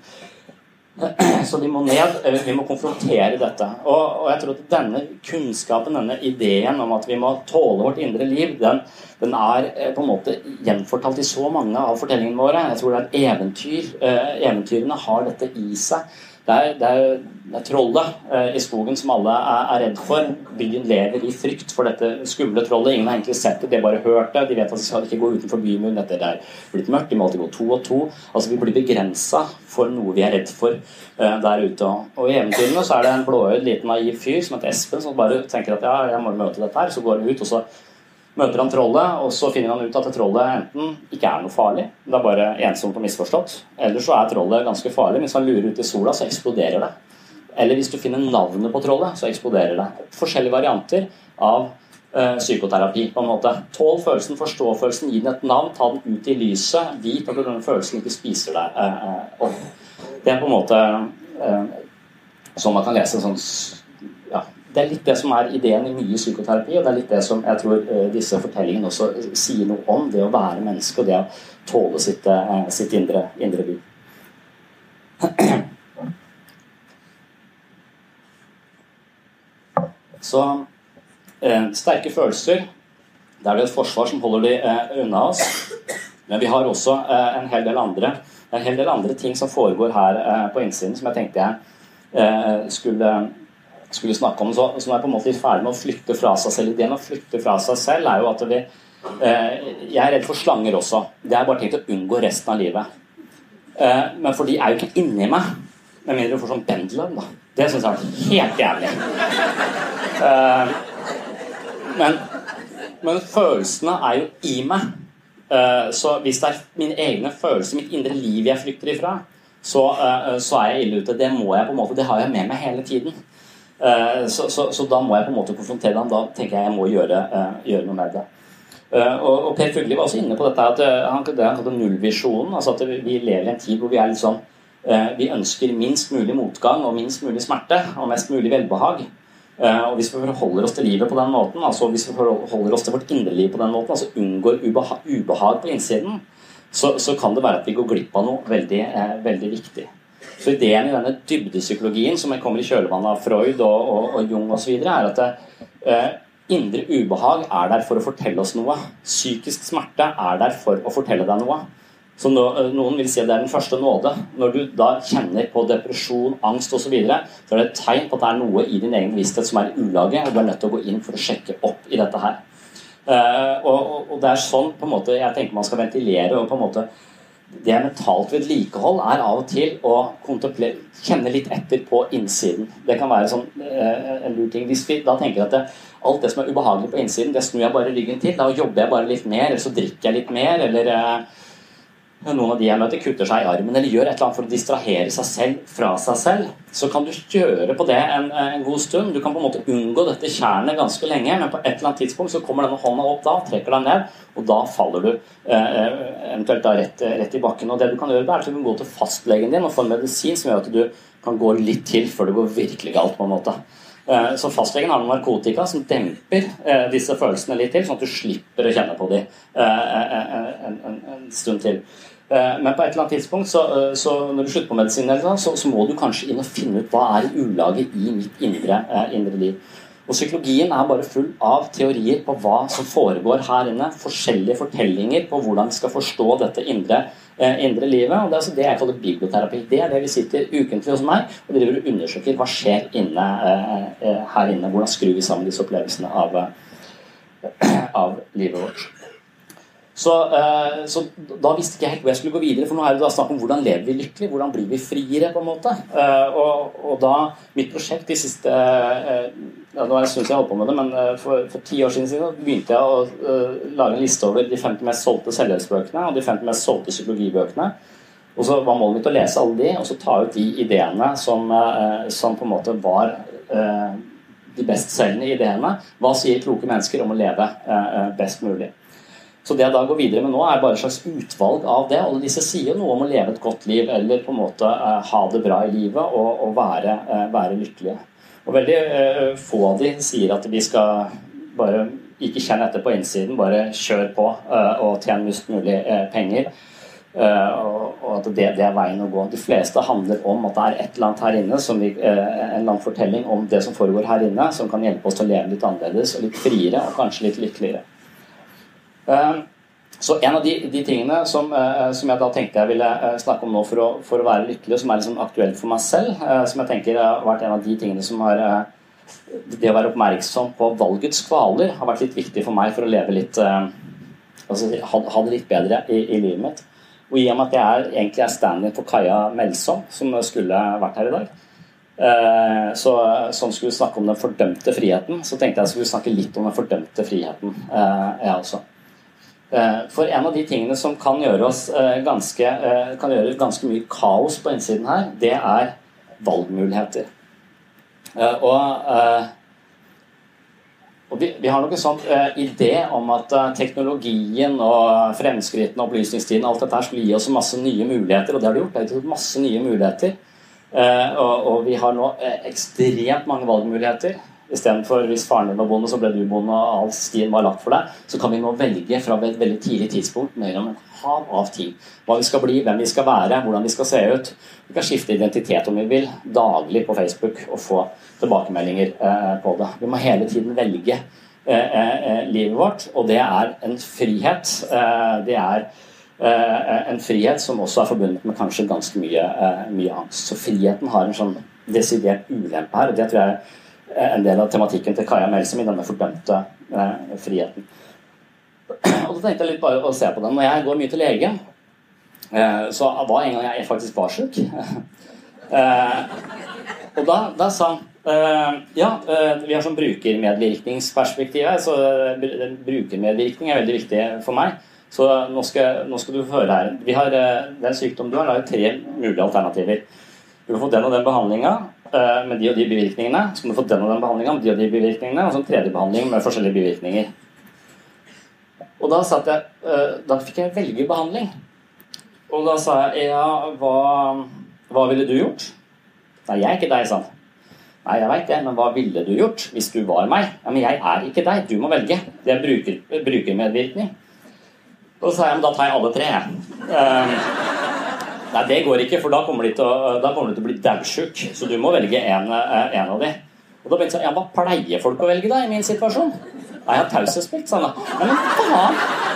Så de må ned, vi må konfrontere dette. Og, og, jeg tror at denne kunnskapen, denne ideen om at vi må tåle vårt indre liv, den, den er eh, på en måte gjenfortalt i så mange av fortellingene våre. Jeg tror det er et eventyr. Eh, eventyrene har dette i seg. Det er, det, er, det er, trollet eh, i skogen som alle er, er, redd for. Byen lever i frykt for dette skumle trollet. Ingen har egentlig sett det, de har bare hørt det. De vet at de skal ikke gå utenfor bymuren. det er blitt mørkt, de må alltid gå to og to. Altså Vi blir begrensa for noe vi er redd for eh, der ute. Og i eventyrene så er det en blåøyd, liten naiv fyr som heter Espen, som bare tenker at ja, jeg må møte dette her. Så går han ut, og så møter han trollet, og så finner han ut at trollet enten ikke er noe farlig, det er bare ensomt og misforstått, eller så er trollet ganske farlig. Hvis han lurer ut i sola, så eksploderer det. Eller hvis du finner navnet på trollet, så eksploderer det. Forskjellige varianter av uh, psykoterapi. på en måte. Tål følelsen, forstå følelsen, gi den et navn, ta den ut i lyset. Vit at denne følelsen ikke spiser deg uh, uh, opp. Det er på en måte sånn man kan lese sånn ja, det er litt det som er ideen i mye psykoterapi, og det er litt det som jeg tror uh, disse fortellingene også sier noe om. Det å være menneske og det å tåle sitt, uh, sitt indre, indre liv. Så eh, sterke følelser det er det et forsvar som holder de unna oss. Men vi har også en hel del andre en hel del andre ting som foregår her på innsiden, som jeg tenkte jeg skulle skulle snakke om. Så, nå er jeg på en måte ferdig med å flytte fra seg selv. Ideen å flytte fra seg selv er jo at vi eh, Jeg er redd for slanger også. Det er bare tenkt å unngå resten av livet. Eh, men for de er jo ikke inni meg. Med mindre du får sånn bendelønn, da. Det syns jeg er helt jævlig. Eh, men, men, følelsene er jo i meg. Eh, så hvis det er mine egne følelser, mitt indre liv jeg flykter ifra, så, eh, så er jeg ille ute. Det må jeg på en måte, det har jeg med meg hele tiden. Eh, så, så, så, da må jeg på en måte konfrontere ham. Da tenker jeg jeg må gjøre, eh, gjøre noe med det. Eh, og, og Per Fugli var også inne på dette at han, det han kalte nullvisjonen. altså at Vi lever i en tid hvor vi er litt sånn vi ønsker minst mulig motgang og minst mulig smerte og mest mulig velbehag. Og Hvis vi forholder oss til livet på den måten, altså hvis vi forholder oss til vårt indre liv på den måten, altså unngår ubehag, ubehag på innsiden, så, så, kan det være at vi går glipp av noe veldig, veldig viktig. Så ideen i denne dybdepsykologien som kommer i kjølvannet av Freud og, og, og Jung osv., er at eh, indre ubehag er der for å fortelle oss noe. Psykisk smerte er der for å fortelle deg noe. Så no, eh, Noen vil si at det er den første nåde. Når du da kjenner på depresjon, angst osv., så, videre, så er det et tegn på at det er noe i din egen bevissthet som er i ulage, og du er nødt til å gå inn for å sjekke opp i dette her. Uh, og, og, det er sånn på en måte jeg tenker man skal ventilere og på en måte det mentalt vedlikehold er av og til å kjenne litt etter på innsiden. Det kan være sånn, eh, en lur ting. Hvis vi da tenker at det, alt det som er ubehagelig på innsiden, det snur jeg bare ryggen til. Da jobber jeg bare litt mer, eller så drikker jeg litt mer, eller eh, noen av de jeg møter, kutter seg i armen eller gjør et eller annet for å distrahere seg selv fra seg selv, så kan du gjøre på det en, en god stund. Du kan på en måte unngå dette tjernet ganske lenge, men på et eller annet tidspunkt så kommer denne hånda opp da, trekker deg ned, og da faller du eh, eventuelt da rett, rett, i bakken. Og det du kan gjøre, da, er at du kan gå til fastlegen din og få en medisin som gjør at du kan gå litt til før det går virkelig galt. på en måte. Eh, så fastlegen har noen narkotika som demper eh, disse følelsene litt til, sånn at du slipper å kjenne på dem eh, en, en, en stund til. Eh, men på et eller annet tidspunkt, så, eh, så når du slutter på medisinen, så, så, må du kanskje inn og finne ut hva er ulaget i mitt indre, eh, indre, liv. Og Psykologien er bare full av teorier på hva som foregår her inne. Forskjellige fortellinger på hvordan vi skal forstå dette indre, indre livet. og Det er altså det jeg kaller biblioterapi. Det er det vi sitter ukentlig hos meg og driver og undersøker hva skjer inne, her inne. Hvordan skrur vi sammen disse opplevelsene av, av livet vårt. Så, uh, så, da visste ikke jeg helt hvor jeg skulle gå videre, for nå er det da snakk om hvordan lever vi lykkelig, hvordan blir vi friere, på en måte. Uh, og, og, da Mitt prosjekt de siste uh, ja, Det en stund siden jeg holdt på med det, men for, for ti år siden, siden begynte jeg å lage en liste over de 50 mest solgte selvhjelpsbøkene og de 50 mest solgte psykologibøkene. Og så var målet mitt å lese alle de, og så ta ut de ideene som, som på en måte var de bestselgende ideene. Hva sier kloke mennesker om å leve best mulig? Så det jeg da går videre med nå, er bare et slags utvalg av det. Alle disse sier noe om å leve et godt liv, eller på en måte uh, ha det bra i livet og, og være, uh, være, lykkelige. Og veldig uh, få av de sier at vi skal bare ikke kjenne etter på innsiden, bare kjør på og tjene mest mulig penger. og at det, det, er veien å gå. De fleste handler om at det er et eller annet her inne, vi, en eller annen fortelling om det som foregår her inne, som kan hjelpe oss til å leve litt annerledes og litt friere og kanskje litt lykkeligere. Ehm, så en av de, de tingene som, eh, som, jeg da tenkte jeg ville eh, snakke om nå for å, for å være lykkelig, som er liksom aktuelt for meg selv, eh, som jeg tenker har vært en av de tingene som har Det å være oppmerksom på valgets kvaler har vært litt viktig for meg for å leve litt altså ha, det litt bedre i, i, livet mitt. Og i og med at jeg er, egentlig er stand-in for Kaja Melsom, som skulle vært her i dag, så, som skulle snakke om den fordømte friheten, så tenkte jeg skulle snakke litt om den fordømte friheten, jeg også. Eh, for en av de tingene som kan gjøre, oss eh, ganske, eh, kan gjøre ganske mye kaos på innsiden her, det er valgmuligheter. Og, og vi, vi, har nok en sånn idé om at teknologien og fremskrittene og opplysningstiden alt dette her skulle gi oss masse nye muligheter, og det har det gjort. Det har gjort masse nye muligheter. Og, og vi har nå ekstremt mange valgmuligheter. Istedenfor hvis faren din var bonde, så ble du bonde, og all stien var lagt for deg. Så kan vi nå velge fra et veldig tidlig tidspunkt mellom et hav av ting. Hva vi skal bli, hvem vi skal være, hvordan vi skal se ut. Vi kan skifte identitet om vi vil, daglig på Facebook og få tilbakemeldinger eh, på det. Vi må hele tiden velge eh, eh, livet vårt, og det er en frihet. Det er en frihet som også er forbundet med kanskje ganske mye, mye angst. Så friheten har en sånn desidert ulempe her. og det tror jeg en del av tematikken til Kaja Melsom i denne fordømte eh, friheten. Og da tenkte jeg litt bare å se på den. Når jeg går mye til lege, eh, så var en gang jeg faktisk var sjuk. eh, og da, da sa han eh, ja, eh, vi har sånn brukermedvirkningsperspektiv her, så eh, brukermedvirkning er veldig viktig for meg. Så nå skal, nå skal du høre her. Vi har, den sykdom du har, har tre mulige alternativer. Du kan få den og den behandlinga, Eh, med de og de bivirkningene. Så kan du få den og den behandlinga med de og de bivirkningene, og så en tredje behandling med forskjellige bivirkninger. Og da, jeg, eh, da fikk jeg velge behandling. Og da sa jeg ja, hva, hva ville du gjort? Nei, jeg er ikke deg, sa han. Nei, jeg veit det, men hva ville du gjort hvis du var meg? Ja, Men jeg er ikke deg, du må velge. Det er bruker, brukermedvirkning. Og så sa jeg men da tar jeg alle tre, jeg. Nei, det går ikke, for da kommer de til å, til å bli daudsjuk. Så du må velge en, eh, en av de. Og da begynte jeg ja, Hva pleier folk å velge da i min situasjon? Nei, jeg har taushetsplikt, sa han. da Men faen!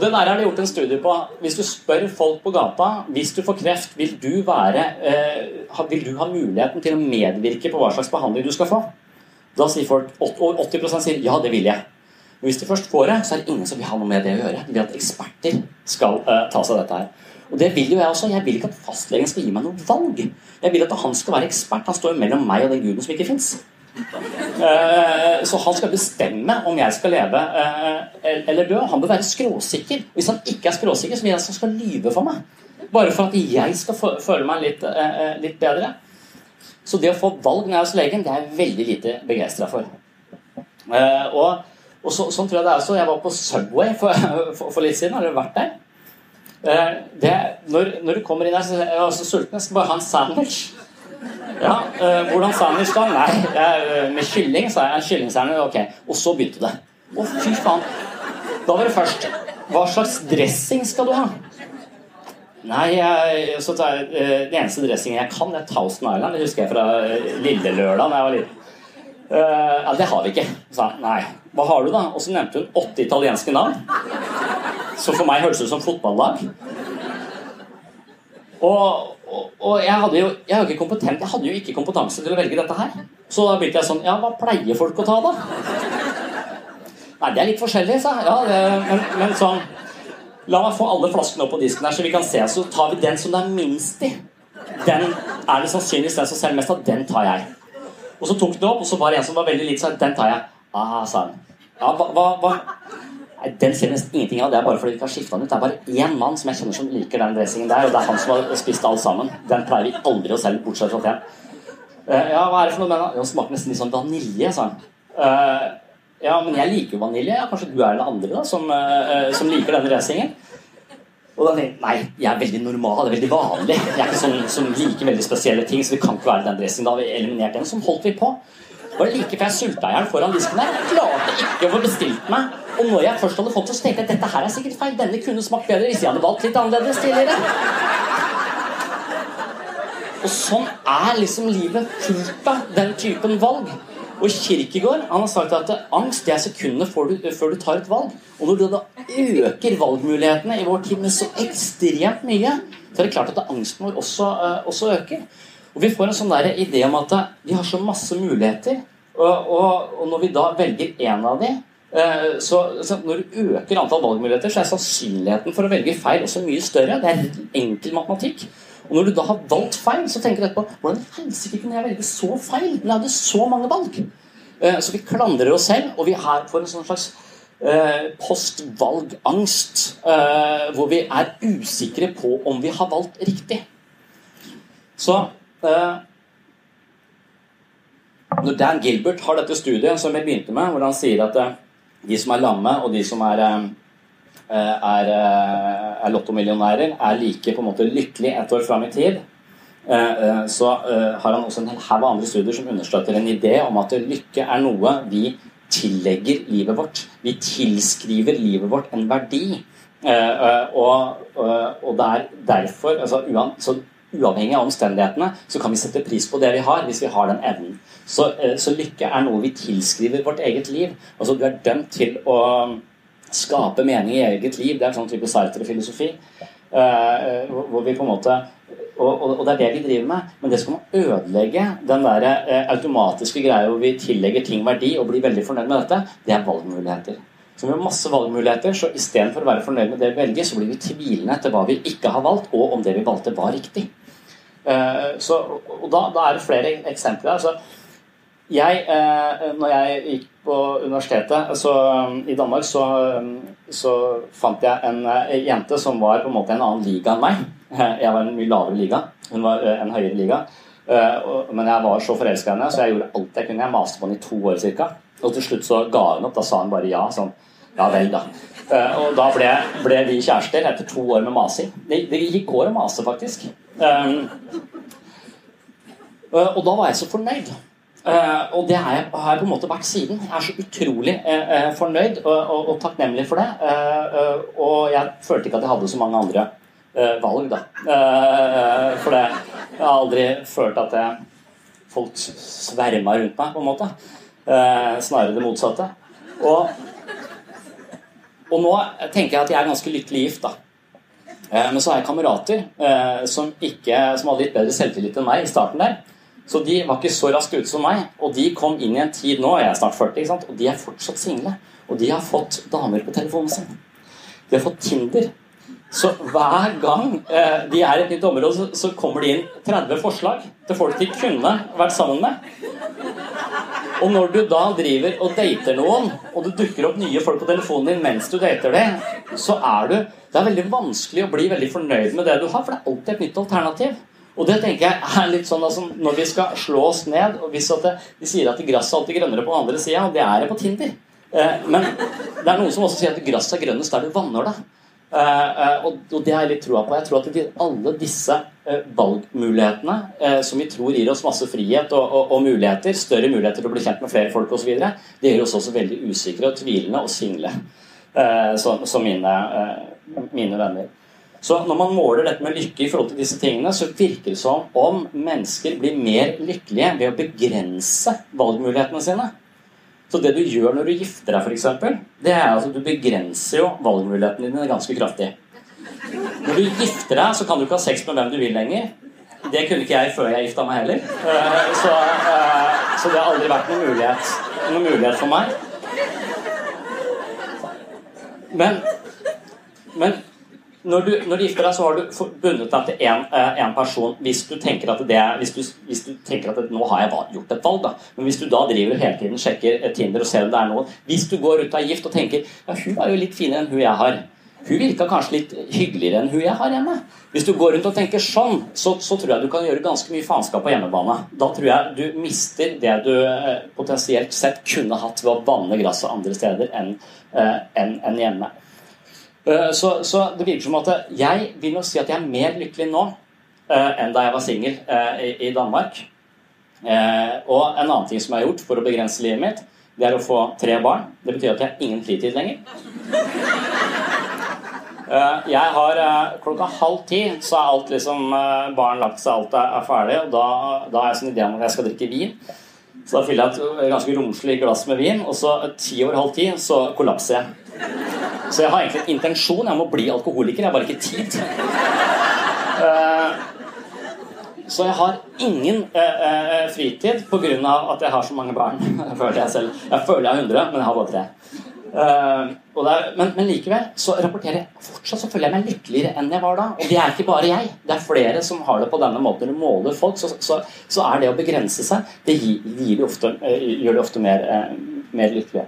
Det der har de gjort en studie på. Hvis du spør folk på gata hvis du får kreft, vil du, være, eh, vil du ha muligheten til å medvirke på hva slags behandling du skal få? Da sier folk, 80 sier ja, det vil jeg. Men hvis de først får det, så er det ingen som vil ha noe med det å gjøre. De vil at eksperter skal eh, ta seg av dette her. Og det vil jo jeg også. Jeg vil ikke at fastlegen skal gi meg noe valg. Jeg vil at han skal være ekspert. Han står jo mellom meg og den guden som ikke fins. Eh, så han skal bestemme om jeg skal leve eh, eller dø. Han bør være skråsikker. Hvis han ikke er skråsikker, så vil jeg at han skal lyve for meg. Bare for at jeg skal føle meg litt, eh, litt bedre. Så det å få valg når jeg er hos legen, det er jeg veldig lite begeistra for. Og, og så, sånn tror jeg det er også. Jeg var på Subway for, for, for litt siden. Har dere vært der? Eh, det, når, når, du kommer inn her, så er jeg også sulten. Jeg skal bare ha en sandwich. Ja, øh, Hvordan sandwich da? Nei, jeg, med kylling, sa jeg. En kyllingsandwich. Ok. Og så begynte det. Å, fy faen. Da var det først Hva slags dressing skal du ha? Nei, jeg, så tar jeg, uh, Den eneste dressingen jeg kan, er Thousand Island. Det husker jeg fra Lille Lørdag da jeg var liten. ja, det har vi ikke. sa han. Nei. Hva har du, da? Og så nevnte hun åtte italienske navn. Så for meg hørtes ut som fotballag. Og, og, og, jeg hadde jo jeg hadde, kompetent, jeg hadde jo ikke kompetanse til å velge dette her. Så da begynte jeg sånn Ja, hva pleier folk å ta, da? Nei, det er litt forskjellig, sa jeg. Ja, det, men, men sånn La meg få alle flaskene opp på disken her, så vi kan se. Så tar vi den som det er minst i. Den er det sannsynligvis den som selger mest av. Den tar jeg. Og så tok den opp, og så var det en som var veldig liten, så den tar jeg. Ah, sa han. Ja, hva, hva, hva Den ser nesten ingenting av. Det er bare fordi vi ikke har skifta den ut. Det er bare én mann som jeg kjenner som liker den dressingen der, og det er han som har spist alt sammen. Den pleier vi aldri å selge, bortsett fra den. Uh, ja, hva er det for noe med den? Den smaker nesten litt sånn vanilje, sa han. Uh, ja, men jeg liker jo vanilje. Ja, kanskje du er den andre da, som, uh, som liker denne dressingen? Og da tenkte jeg nei, jeg er veldig normal, det er veldig vanlig. Jeg er ikke sånn som liker veldig spesielle ting, så det kan ikke være den dressingen. Da har vi eliminert den. Sånn holdt vi på. Bare like før jeg sulta i hjel foran disken der. Jeg klarte ikke å få bestilt meg og når jeg først hadde fått det, så tenkte jeg at dette her er sikkert feil. Denne kunne smakt bedre hvis jeg hadde valgt litt annerledes tidligere. Og sånn er liksom livet fullt av den typen valg. Og Kirkegård han har sagt at angst det er sekundene før du, tar et valg. Og når du da øker valgmulighetene i vår tid med så ekstremt mye, så er det klart at angsten vår også, uh, også øker. Og vi får en sånn der idé om at vi har så masse muligheter. Og, og, og når vi da velger én av dem Eh, så, så, når du øker antall valgmuligheter, så er sannsynligheten for å velge feil også mye større. Det er enkel matematikk. Og når du da har valgt feil, så tenker du etterpå Hvordan i helsike kunne jeg velge så feil? Når jeg hadde så mange valg. Eh, så vi klandrer oss selv, og vi her får en sånn slags eh, postvalgangst. Hvor vi er usikre på om vi har valgt riktig. Så når Dan Gilbert har dette studiet som jeg begynte med, hvor han sier at de som er lamme, og de som er, eh, er, eh, er lottomillionærer, er like på en måte lykkelig et år fram i tid. så har han også en hel haug andre studier som understøtter en idé om at lykke er noe vi tillegger livet vårt. Vi tilskriver livet vårt en verdi. Og, og det er derfor altså, så Uavhengig av omstendighetene så kan vi sette pris på det vi har, hvis vi har den evnen. Så, så lykke er noe vi tilskriver vårt eget liv. Altså Du er dømt til å skape mening i eget liv. Det er en sånn type Sartre-filosofi. Uh, hvor vi på en måte og, og, og, det er det vi driver med. Men det skal man ødelegge den der uh, automatiske greia hvor vi tillegger ting verdi og blir veldig fornøyd med dette, det er valgmuligheter. Så vi har masse valgmuligheter, så istedenfor å være fornøyd med det vi velger, så blir vi tvilende etter hva vi ikke har valgt, og om det vi valgte, var riktig. Uh, så, og da, da, er det flere eksempler. Altså, jeg, eh, når jeg gikk på universitetet så, i Danmark, så, så, fant jeg en eh, jente som var på en måte en annen liga enn meg. Jeg var en mye lavere liga. Hun var eh, en høyere liga. Men jeg var så forelska i henne, så jeg gjorde alt jeg kunne. Jeg maste på henne i to år ca. Og til slutt så ga hun opp. Da sa hun bare ja. Sånn Ja vel, da. Og da ble, ble vi kjærester etter to år med masing. Det, det gikk år å mase, faktisk. Og da var jeg så fornøyd. Uh, og det har jeg, har jeg, på en måte vært siden. Jeg er så utrolig uh, fornøyd og, og, og, takknemlig for det. Uh, og jeg følte ikke at jeg hadde så mange andre valg, da. for det, jeg har aldri følt at jeg, folk sverma rundt meg, på en måte. snarere det motsatte. Og, og, nå tenker jeg at jeg er ganske lykkelig gift, da. men så har jeg kamerater som, ikke, som hadde litt bedre selvtillit enn meg i starten der. Så de var ikke så raskt ute som meg. Og de kom inn i en tid nå, jeg er snart 40, og de er fortsatt single. Og de har fått damer på telefonen sin. De har fått Tinder. Så hver gang eh, de er i et nytt område, så, så, kommer det inn 30 forslag til folk de kunne vært sammen med. Og når du da driver og dater noen, og det dukker opp nye folk på telefonen din mens du dater dem, så er du Det er veldig vanskelig å bli veldig fornøyd med det du har, for det er alltid et nytt alternativ. Og det tenker jeg er litt sånn altså, Når vi skal slå oss ned og hvis det, De sier at gresset alltid grønnere på den andre sida, det er det på Tinder. Eh, men det er noen som også sier at gresset er grønnest der du vanner det. Eh, eh, og, og, det har jeg litt troa på. Jeg tror at de, alle disse eh, valgmulighetene eh, som vi tror gir oss masse frihet og, og, og, muligheter, større muligheter til å bli kjent med flere folk osv., det gjør oss også veldig usikre og tvilende og single, eh, som, som mine, mine venner. Så når man måler dette med lykke i forhold til disse tingene, så virker det som om mennesker blir mer lykkelige ved å begrense valgmulighetene sine. Så det du gjør når du gifter deg, f.eks., det er at du begrenser jo valgmulighetene dine ganske kraftig. Når du gifter deg, så kan du ikke ha sex med hvem du vil lenger. Det kunne ikke jeg før jeg gifta meg heller. Eh, så, eh, så, det har aldri vært noen mulighet, noen mulighet for meg. Men, men når du, når du, gifter deg, så har du bundet deg til én eh, person hvis du tenker at det hvis du, hvis du tenker at det, nå har jeg gjort et valg. da. Men hvis du da driver hele tiden sjekker eh, Tinder og ser om det er noen Hvis du går ut av gift og tenker ja, hun er jo litt finere enn hun jeg har. Hun virka kanskje litt hyggeligere enn hun jeg har hjemme. Hvis du går rundt og tenker sånn, så, så, tror jeg du kan gjøre ganske mye faenskap på hjemmebane. Da tror jeg du mister det du eh, potensielt sett kunne hatt ved å vanne gresset andre steder enn en, en hjemme. Eh, så, så, det virker som at jeg vil nok si at jeg er mer lykkelig nå uh, enn da jeg var singel i, i, Danmark. Og en annen ting som jeg har gjort for å begrense livet mitt, det er å få tre barn. Det betyr at jeg har ingen fritid lenger. jeg har Klokka halv ti så er alt liksom barn lagt seg, alt er, er ferdig. Og da, da har jeg sånn idé om at jeg skal drikke vin. Så da fyller jeg et ganske romslig glass med vin, og så ti over halv ti så kollapser jeg. Så jeg har egentlig en intensjon jeg må bli alkoholiker, jeg har bare ikke tid. Uh, så jeg har ingen uh, uh, fritid pga. at jeg har så mange barn. Jeg føler jeg selv. Jeg føler jeg har 100, men jeg har bare tre. Uh, er, men, men, likevel så rapporterer jeg fortsatt så føler jeg meg lykkeligere enn jeg var da. Og det er ikke bare jeg. Det er flere som har det på denne måten. Når du måler folk, så, så, så, er det å begrense seg Det gir, gir de ofte, gjør de ofte mer, mer lykkelige.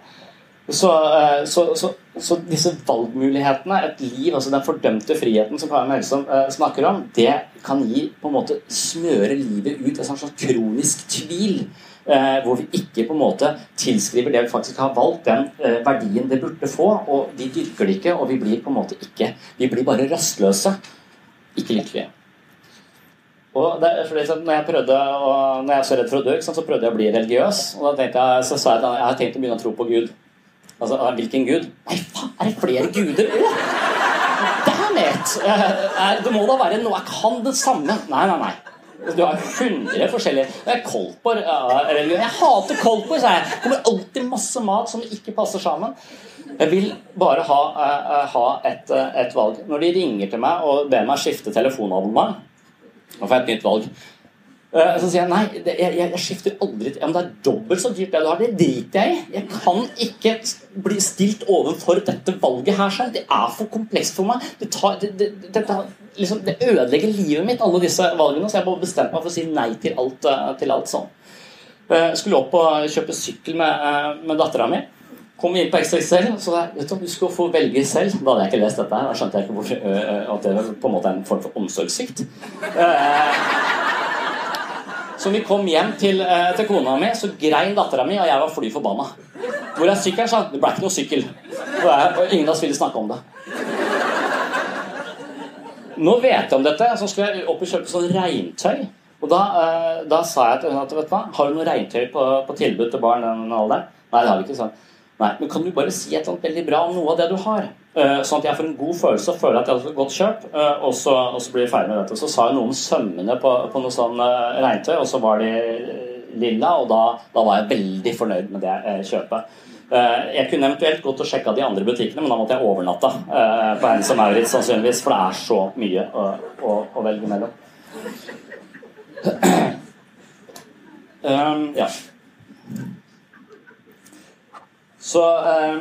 Så, eh, så, så, så, disse valgmulighetene, et liv, altså den fordømte friheten som Karin Melsom uh, snakker om, det kan gi på en måte smøre livet ut en slags kronisk tvil. Uh, hvor vi ikke på en måte tilskriver det vi faktisk har valgt, den verdien det burde få. Og vi dyrker det ikke, og vi blir på en måte ikke Vi blir bare rastløse. Ikke lykkelige. Og det, sånn, når jeg prøvde å, når jeg er så redd for å dø, så prøvde jeg å bli religiøs. Og da tenkte jeg, så sa jeg at jeg har tenkt å begynne å tro på Gud. Altså, hvilken gud? Nei, faen, er det flere guder òg? Damn it! Det må da være noe Jeg kan det samme. Nei, nei, nei. Du har 100 forskjellige Det er Kolpor. Jeg hater Kolpor, sa jeg. Det kommer alltid masse mat som ikke passer sammen. Jeg vil bare ha, ha et, et valg. Når de ringer til meg og ber meg skifte telefonabonnement nå får jeg et nytt valg. Eh, så sier jeg nei, jeg, jeg, jeg skifter aldri ja, men Det er dobbelt så dyrt det du har. Det driter jeg i. Jeg kan ikke bli stilt overfor dette valget her selv. Det er for komplekst for meg. Det, tar, det, det, det, liksom, det, ødelegger livet mitt, alle disse valgene. Så jeg bare bestemte meg for å si nei til alt, eh, til alt sånn. Jeg skulle opp og kjøpe sykkel med, eh, med dattera mi. Kom inn på XXL, så jeg, vet du, du skal få velge selv. Da hadde jeg ikke lest dette. her, Da skjønte jeg ikke hvorfor, at det på en måte er en form for omsorgssvikt. Så vi kom hjem til, til kona mi, så grein dattera mi, og jeg var fly forbanna. Hvor er sykkelen, sa Det ble ikke noe sykkel. Og ingen av oss ville snakke om det. Nå vet jeg om dette, så skulle jeg opp og kjøpe sånn regntøy. Og da, da sa jeg til henne at vet du hva, har du noe regntøy på, på tilbud til barn den alderen? Nei, det har vi ikke. sånn. Nei, men kan du bare si et sånt veldig bra om noe av det du har? Uh, sånn at jeg får en god følelse og føler at jeg har fått godt kjøp, uh, og, så, og, så, blir jeg ferdig med dette. Så sa jeg noe om sømmene på, på noe sånn uh, regntøy, og så var de lilla, og da, da, var jeg veldig fornøyd med det kjøpet. Jeg kunne eventuelt gått og sjekka de andre butikkene, men da måtte jeg overnatta på Hennes og Maurits sannsynligvis, for det er så mye å, å, å velge mellom. Um, ja. Så eh, eh,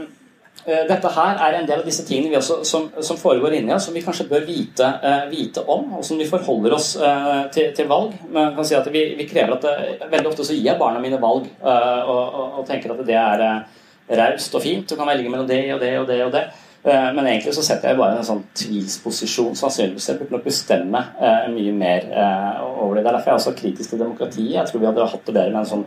dette her er en del av disse tingene også, som, som, foregår inni oss, som vi kanskje bør vite, eh, vite om, og som vi forholder oss eh, til, til, valg. Men kan si at vi, vi krever at det, eh, Veldig ofte så gir jeg barna mine valg, eh, og, og, og, tenker at det er raust og fint. Du kan velge mellom det og det og det og det. Eh, men egentlig så setter jeg bare en sånn tvilsposisjon. Sannsynligvis jeg burde nok bestemme eh, mye mer eh, over det. Det er derfor jeg er også kritisk til demokratiet. Jeg tror vi hadde hatt det bedre med en sånn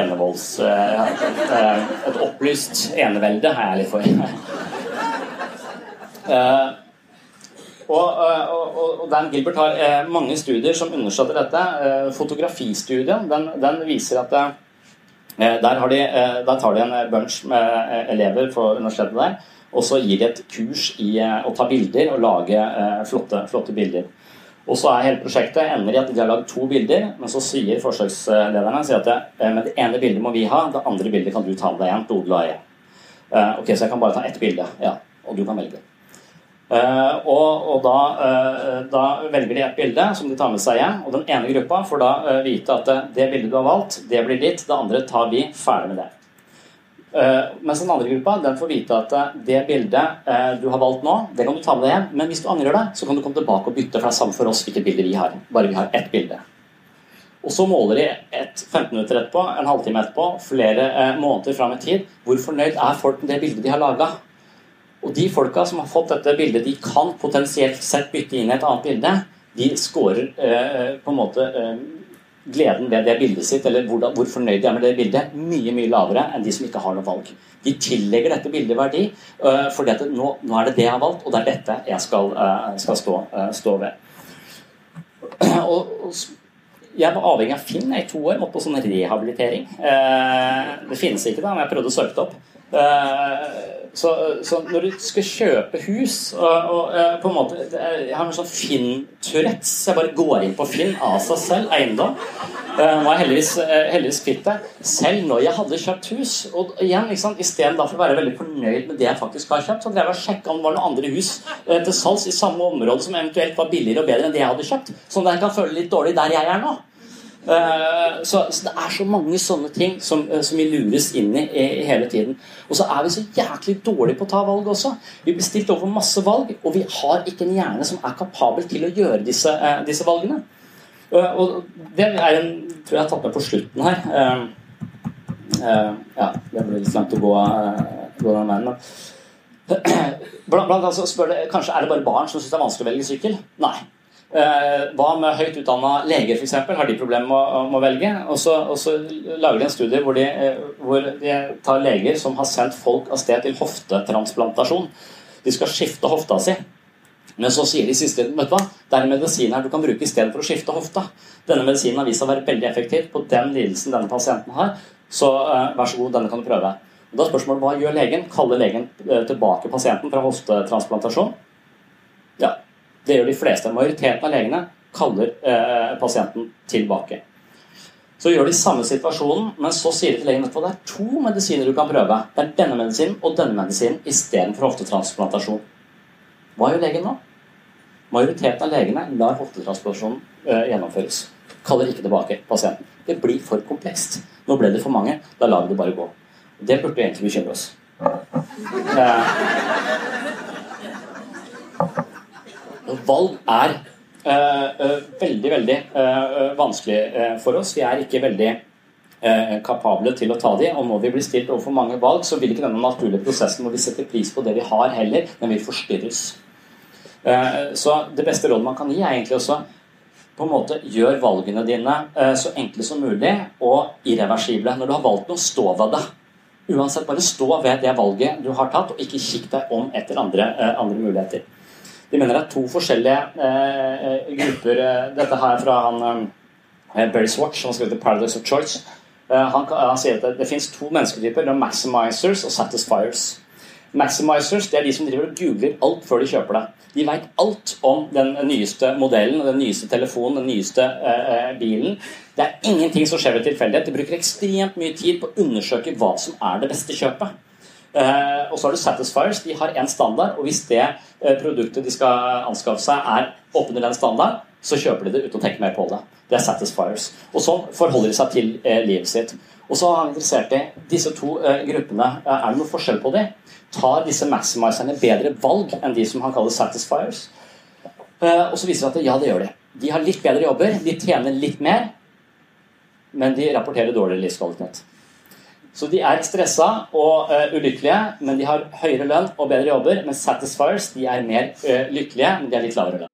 enevolds... Et opplyst enevelde er jeg litt for. Og, og, og, Dan Gilbert har mange studier som understøtter dette. Fotografistudien den, den viser at der, de, der, tar de en bunch med elever på universitetet der og så gir de et kurs i eh, å ta bilder og lage eh, flotte, flotte bilder. Og så er hele prosjektet ender i at de har lagd to bilder, men så sier forsøkslederne sier at det, eh, det ene bildet må vi ha, det andre bildet kan du ta med deg hjem. Dodel og Ok, så jeg kan bare ta ett bilde, ja, og du kan velge. Uh, og, og da, uh, da, velger de et bilde som de tar med seg hjem. Og den ene gruppa får da uh, vite at det bildet du har valgt, det blir ditt. Det andre tar vi. Ferdig med det. Eh, mens den andre gruppa den får vite at eh, det bildet uh, du har valgt nå, det kan du ta med deg hjem. Men hvis du angrer deg, så kan du komme tilbake og bytte. For det er samme for oss hvilket bilde vi har. Bare vi har ett bilde. Og så måler de et 15 minutter etterpå, en halvtime etterpå, flere måneder fram i tid. Hvor fornøyd er folk med det bildet de har laga? Og de folka som har fått dette bildet de kan potensielt sett bytte inn i et annet bilde, de scorer på en måte gleden ved det bildet sitt, eller hvor, hvor fornøyd de er med det bildet, mye mye lavere enn de som ikke har noe valg. De tillegger dette bildet verdi, uh, for dette, nå, nå, er det det jeg har valgt, og det er dette jeg skal, uh, skal stå, uh, stå, ved. Og, og, jeg var avhengig av Finn i to år, måtte på sånn rehabilitering. det finnes ikke, da, men jeg prøvde å søke det opp. Så, så, når du skal kjøpe hus og, og eh, på en måte Jeg har en sånn Finn-tourettes. Jeg bare går inn på Finn av seg selv. Eiendom. Eh, nå er heldigvis, eh, heldigvis kvitt det. Selv når jeg hadde kjøpt hus. Og igjen, liksom, Istedenfor å være veldig fornøyd med det jeg faktisk har kjøpt, så drev jeg og sjekka om det var noen andre hus til salgs i samme område som eventuelt var billigere og bedre enn det jeg hadde kjøpt. Sånn at jeg kan føle litt dårlig der jeg er nå. Eh, så, så, det er så mange sånne ting som, eh, som vi lures inn i, hele tiden. Og så er vi så jæklig dårlige på å ta valg også. Vi blir stilt overfor masse valg, og vi har ikke en hjerne som er kapabel til å gjøre disse, uh, disse valgene. Og det er en tror jeg har tatt med på slutten her. Ja, det ble litt langt å gå, gå den veien, Blant, Blant annet så spør det, Kanskje er det bare barn som syns det er vanskelig å velge sykkel? Nei. Eh, hva med høyt utdanna leger, f.eks.? Har de problemer med, å velge? Og så, og så, lager de en studie hvor de, eh, hvor de, tar leger som har sendt folk av sted til hoftetransplantasjon. De skal skifte hofta si. Men så sier de siste vet du hva? Det er en medisin her du kan bruke i stedet for å skifte hofta. Denne medisinen har vist seg å være veldig effektiv på den lidelsen denne pasienten har. Så uh, vær så god, denne kan du prøve. Og da er spørsmålet hva gjør legen? Kaller legen tilbake pasienten fra hoftetransplantasjon? Ja, det gjør de fleste. Majoriteten av legene kaller eh, pasienten tilbake. Så gjør de samme situasjonen, men så sier de til legen at det er to medisiner du kan prøve. Det er denne medisinen og denne medisinen istedenfor hoftetransplantasjon. Hva gjør legen nå? Majoriteten av legene lar hoftetransplantasjonen eh, gjennomføres. Kaller ikke tilbake pasienten. Det blir for komplekst. Nå ble det for mange. Da lar vi det bare gå. Det burde egentlig bekymre oss. Uh, valg er uh, veldig, veldig vanskelig for oss. Vi er ikke veldig kapable til å ta de, og når vi blir stilt overfor mange valg, så vil ikke denne naturlige prosessen hvor vi setter pris på det vi har, heller, men vil forstyrres. Eh, så det beste rådet man kan gi, er egentlig også på en måte gjør valgene dine eh, så enkle som mulig og irreversible. Når du har valgt noe, stå ved det. Uansett, bare stå ved det valget du har tatt, og ikke kikk deg om etter andre, eh, andre muligheter. De mener det er to forskjellige eh, grupper. Dette her fra han eh, Barry Swatch, som har skrevet 'Paradise of Choice'. Eh, han, han, sier at det, det fins to mennesketyper. Det er maximizers og satisfiers. Maximizers det er de som driver og googler alt før de kjøper det. De veit alt om den nyeste modellen, den nyeste telefonen, den nyeste eh, bilen. Det er ingenting som skjer ved tilfeldighet. De bruker ekstremt mye tid på å undersøke hva som er det beste kjøpet. Uh, og så har du Satisfiers. De har én standard, og hvis det eh, produktet de skal anskaffe seg, er oppunder den standard, så kjøper de det uten å tenke mer på det. Det er Satisfiers. Og så forholder de seg til livet sitt. Og så har han interessert i disse to gruppene. er det noe forskjell på dem? tar disse maximizerne bedre valg enn de som han kaller satisfiers. Eh, og så viser det at ja, det gjør de. De har litt bedre jobber, de tjener litt mer, men de rapporterer dårligere livskvalitet. Så de er stressa og uh, ulykkelige, men de har høyere lønn og bedre jobber. Men satisfiers de er mer uh, lykkelige, men de har litt lavere lønn.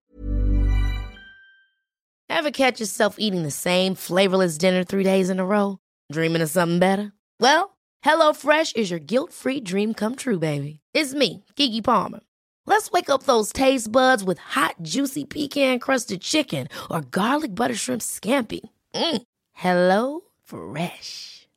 Ever catch yourself eating the same flavorless dinner three days in a row? Dreaming of something better? Well, HelloFresh is your guilt-free dream come true, baby. It's me, Kiki Palmer. Let's wake up those taste buds with hot, juicy pecan-crusted chicken or garlic butter shrimp scampi. Mm. Hello Fresh.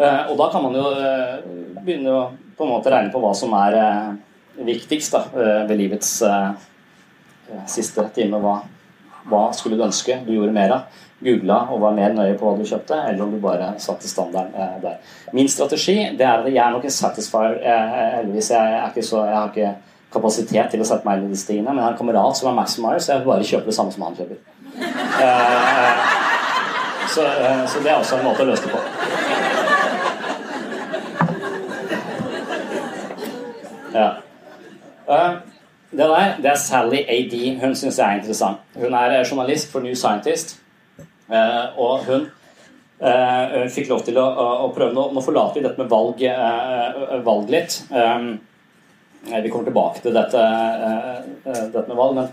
Og da kan man jo uh, begynne å på en måte regne på hva som er uh, viktigst da, ved livets siste time. Hva, hva skulle du ønske du gjorde mer av? googla og var mer nøye på hva du kjøpte, eller om du bare satte standarden eh, der. Min strategi det er at jeg er nok en satisfier. Eh, heldigvis jeg, er ikke så, jeg har ikke kapasitet til å sette meg inn i disse tingene, men jeg har en kamerat som er Maximier, så jeg vil bare kjøpe det samme som han kjøper. Eh, så, eh, så, det er også en måte å løse det på. Ja. Uh, det der det er Sally AD. Hun syns jeg er interessant. Hun er journalist for New Scientist. Eh, og hun eh, fikk lov til å, prøve Nå, nå, forlater vi dette med valg, eh, valg litt. vi kommer tilbake til dette, dette med valg, men,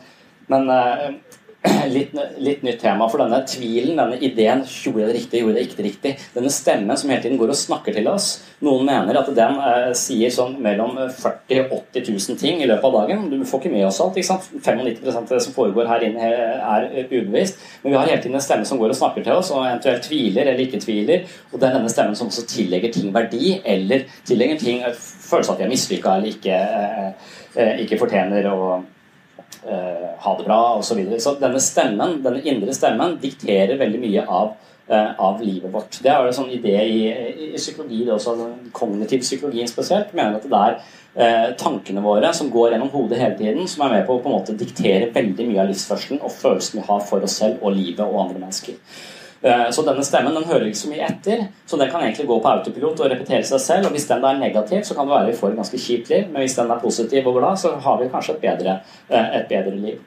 men litt, litt, nytt tema. For denne tvilen, denne ideen gjorde jeg det riktig, gjorde det ikke riktig, denne stemmen som hele tiden går og snakker til oss Noen mener at den eh, sier sånn mellom 40 000 og 80 000 ting i løpet av dagen. Du får ikke med oss alt. ikke sant? 95 av det som foregår her inne, er ubevisst. Men vi har hele tiden en stemme som går og snakker til oss, og eventuelt tviler eller ikke tviler. Og det er denne stemmen som også tillegger ting verdi, eller tillegger ting følelse av at de er mislykka eller ikke, eh, eh, ikke fortjener å uh, ha det bra osv. Så, videre. så denne stemmen, denne indre stemmen dikterer veldig mye av, eh, av livet vårt. Det er en sånn idé i, i, psykologi, det også, kognitiv psykologi spesielt, mener at det er eh, tankene våre som går gjennom hodet hele tiden, som er med på å på en måte diktere veldig mye av livsførselen og følelsen vi har for oss selv og livet og andre mennesker. Eh, så denne stemmen den hører ikke så mye etter, så den kan egentlig gå på autopilot og repetere seg selv. og Hvis den er negativ, så kan det være vi får et ganske kjipt liv, men hvis den er positiv og glad, så har vi kanskje et bedre, eh, et bedre liv.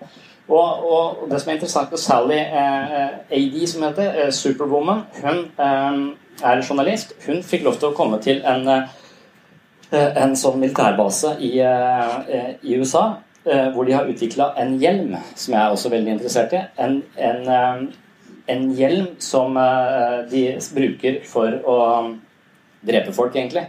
Og, og, det som er interessant med Sally eh, AD, som heter eh, Superwoman, hun eh, er journalist. Hun fikk lov til å komme til en, eh, en sånn militærbase i, i USA, hvor de har utvikla en hjelm, som jeg er også veldig interessert i. En, en en hjelm som eh, de bruker for å drepe folk, egentlig.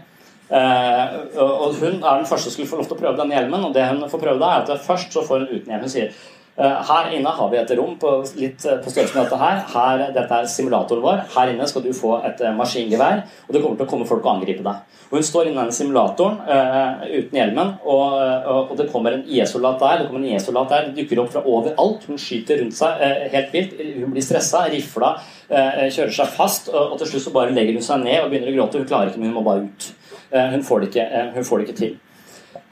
Uh, og Hun er den første som skulle få lov til å prøve den hjelmen. og det hun får prøve da er at Først så får hun uten hjelm. Hun sier her inne har vi et rom på, litt på størrelse med dette her. her. Dette er simulatoren vår. Her inne skal du få et maskingevær, og det kommer til å komme folk og angripe deg. Og Hun står inne i simulatoren uh, uten hjelmen, og, og, og, det kommer en IS-soldat der. Det kommer en IS-soldat der, det dukker opp fra overalt. Hun skyter rundt seg uh, helt vilt. Hun blir stressa, rifla, kjører seg fast, og, og, til slutt så bare legger hun seg ned og begynner å gråte. Hun klarer ikke, men hun må bare ut. Hun får, ikke, hun, får det ikke, til.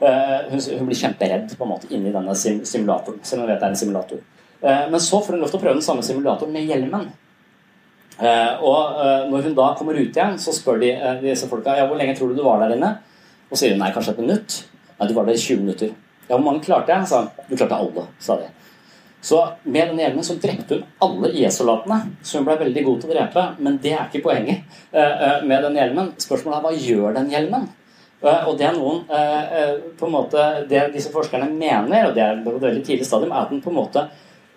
Hun, hun, blir kjemperedd på en måte inni denne sim simulatoren, selv om hun vet det er en simulator. Men så får hun lov til å prøve den samme simulatoren med hjelmen. Eh, og eh, når hun da kommer ut igjen, så spør de eh, disse folka ja, hvor lenge tror du du var der inne. Og sier hun nei, kanskje et minutt. Nei, du var der i 20 minutter. Ja, hvor mange klarte jeg? sa Du klarte alle, sa de. Så med den hjelmen så drepte hun alle IS-soldatene, så hun ble veldig god til å drepe. Men det er ikke poenget med den hjelmen. Spørsmålet er hva gjør den hjelmen? Og det noen på en måte, Det disse forskerne mener, og det er på et veldig tidlig stadium, er at den på en måte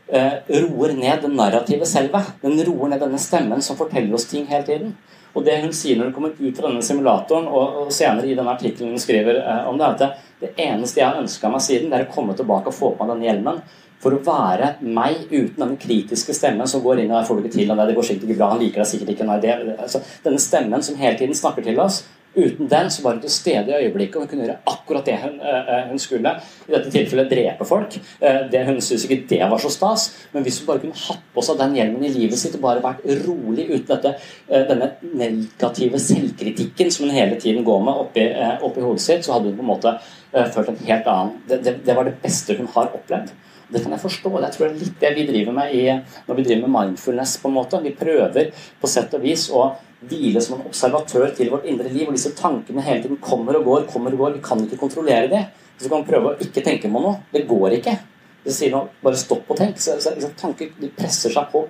eh, roer ned det narrativet selve. Den roer ned denne stemmen som forteller oss ting hele tiden. Og det hun sier når hun kommer ut fra denne simulatoren, og, senere i denne artikkelen hun skriver eh, om det, er at det, eneste jeg har ønska meg siden, det er å komme tilbake og få på meg denne hjelmen. For å være meg uten denne kritiske stemmen som går inn og får du ikke til, det går sikkert ikke bra, han liker deg sikkert ikke, nei, det, altså, Denne stemmen som hele tiden snakker til oss, Uten den så var hun til stede i øyeblikket, og hun kunne gjøre akkurat det hun, uh, hun skulle. I dette tilfellet drepe folk. Uh, det, hun syntes ikke det var så stas, men hvis hun bare kunne hatt på seg den hjelmen i livet sitt og bare vært rolig uten dette, uh, denne negative selvkritikken som hun hele tiden går med oppi, oppi hodet sitt, så hadde hun på en måte følt en helt annen det, det, det var det beste hun har opplevd. Det kan jeg forstå. Det tror jeg er litt det vi driver med i, når vi driver med mindfulness. på en måte. Vi prøver på sett og vis å hvile som en observatør til vårt indre liv. Og disse tankene hele tiden kommer og går, kommer og går. Vi kan ikke kontrollere det. Så kan vi prøve å ikke tenke på noe. Det går ikke. Det sier noe, bare stopp og tenk. Så, så, liksom, tanker de presser seg på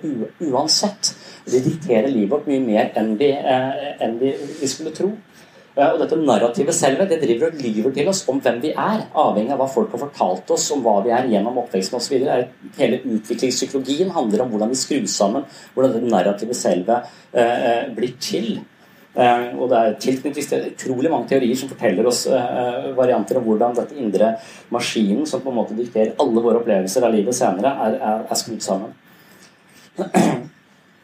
uansett. De dikterer livet vårt mye mer enn de, eh, enn de, de skulle tro. Og dette narrativet selve det driver og lyver til oss om hvem vi er, avhengig av hva folk har fortalt oss om hva vi er gjennom oppveksten osv. Hele utviklingspsykologien handler om hvordan vi skrur sammen, hvordan det narrativet selve eh, eh, blir til. Eh, og det er tilknyttet til utrolig mange teorier som forteller oss eh, varianter om hvordan dette indre maskinen, som på en måte dikterer alle våre opplevelser av livet senere, er, er, er skrudd sammen.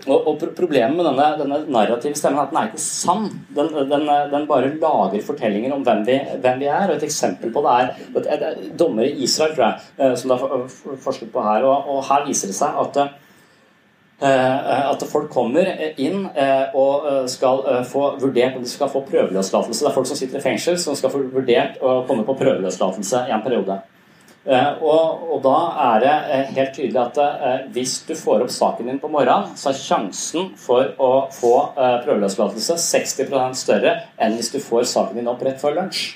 Og, og, Problemet med denne, denne, narrative stemmen er at den er ikke sann. Den, den, den bare lager fortellinger om hvem vi, hvem vi, er. og Et eksempel på det er, et, et, dommer i Israel tror jeg, eh, som det er forsket på her. Og, og her viser det seg at, eh, at folk kommer inn eh, og skal få vurdert om de skal få prøveløslatelse. Det er folk som sitter i fengsel som skal få vurdert å komme på prøveløslatelse i en periode. Eh, og, og, da er det eh, helt tydelig at eh, hvis du får opp saken din på morgenen, så er sjansen for å få prøveløslatelse 60% større enn hvis du får saken din opp rett før lunsj.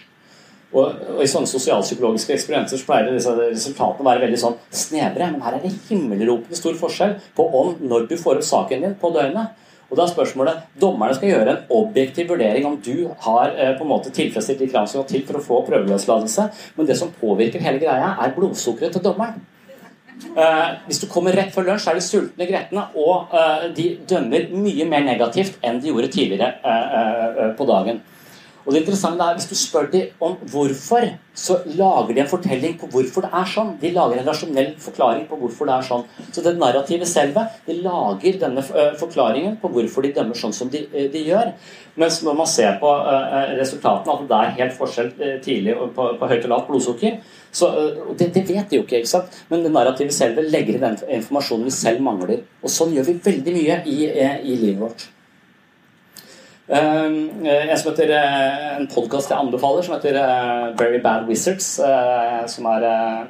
Og, og, I sånne sosialpsykologiske eksperimenter så pleier disse resultatene å være veldig sånn snevre. Men her er det himmelropende stor forskjell på om når du får opp saken din på døgnet. Og da er spørsmålet Dommerne skal gjøre en objektiv vurdering om du har eh, på en måte tilfredsstilt de krav som til for å få prøveløslatelse, men det som påvirker hele greia, er blodsukkeret til dommeren. Uh, hvis du kommer rett før lunsj, er de sultne gretne, og uh, de dømmer mye mer negativt enn de gjorde tidligere uh, på dagen. Og det interessante er, Hvis du spør dem om hvorfor, så lager de en fortelling på hvorfor det er sånn. De lager en rasjonell forklaring på hvorfor det er sånn. Så det narrativet selve de lager denne forklaringen på hvorfor de dømmer sånn som de, de gjør. Mens når man ser på resultatene, at det er helt forskjell tidlig på, på høyt og lavt blodsukker, så, det, det, vet de jo ikke, ikke sant? men det narrativet selve legger inn den informasjonen vi selv mangler. Og sånn gjør vi veldig mye i, i livet vårt. Um, en som heter en podkast jeg anbefaler, som heter uh, Very Bad Wizards. Uh, som er uh,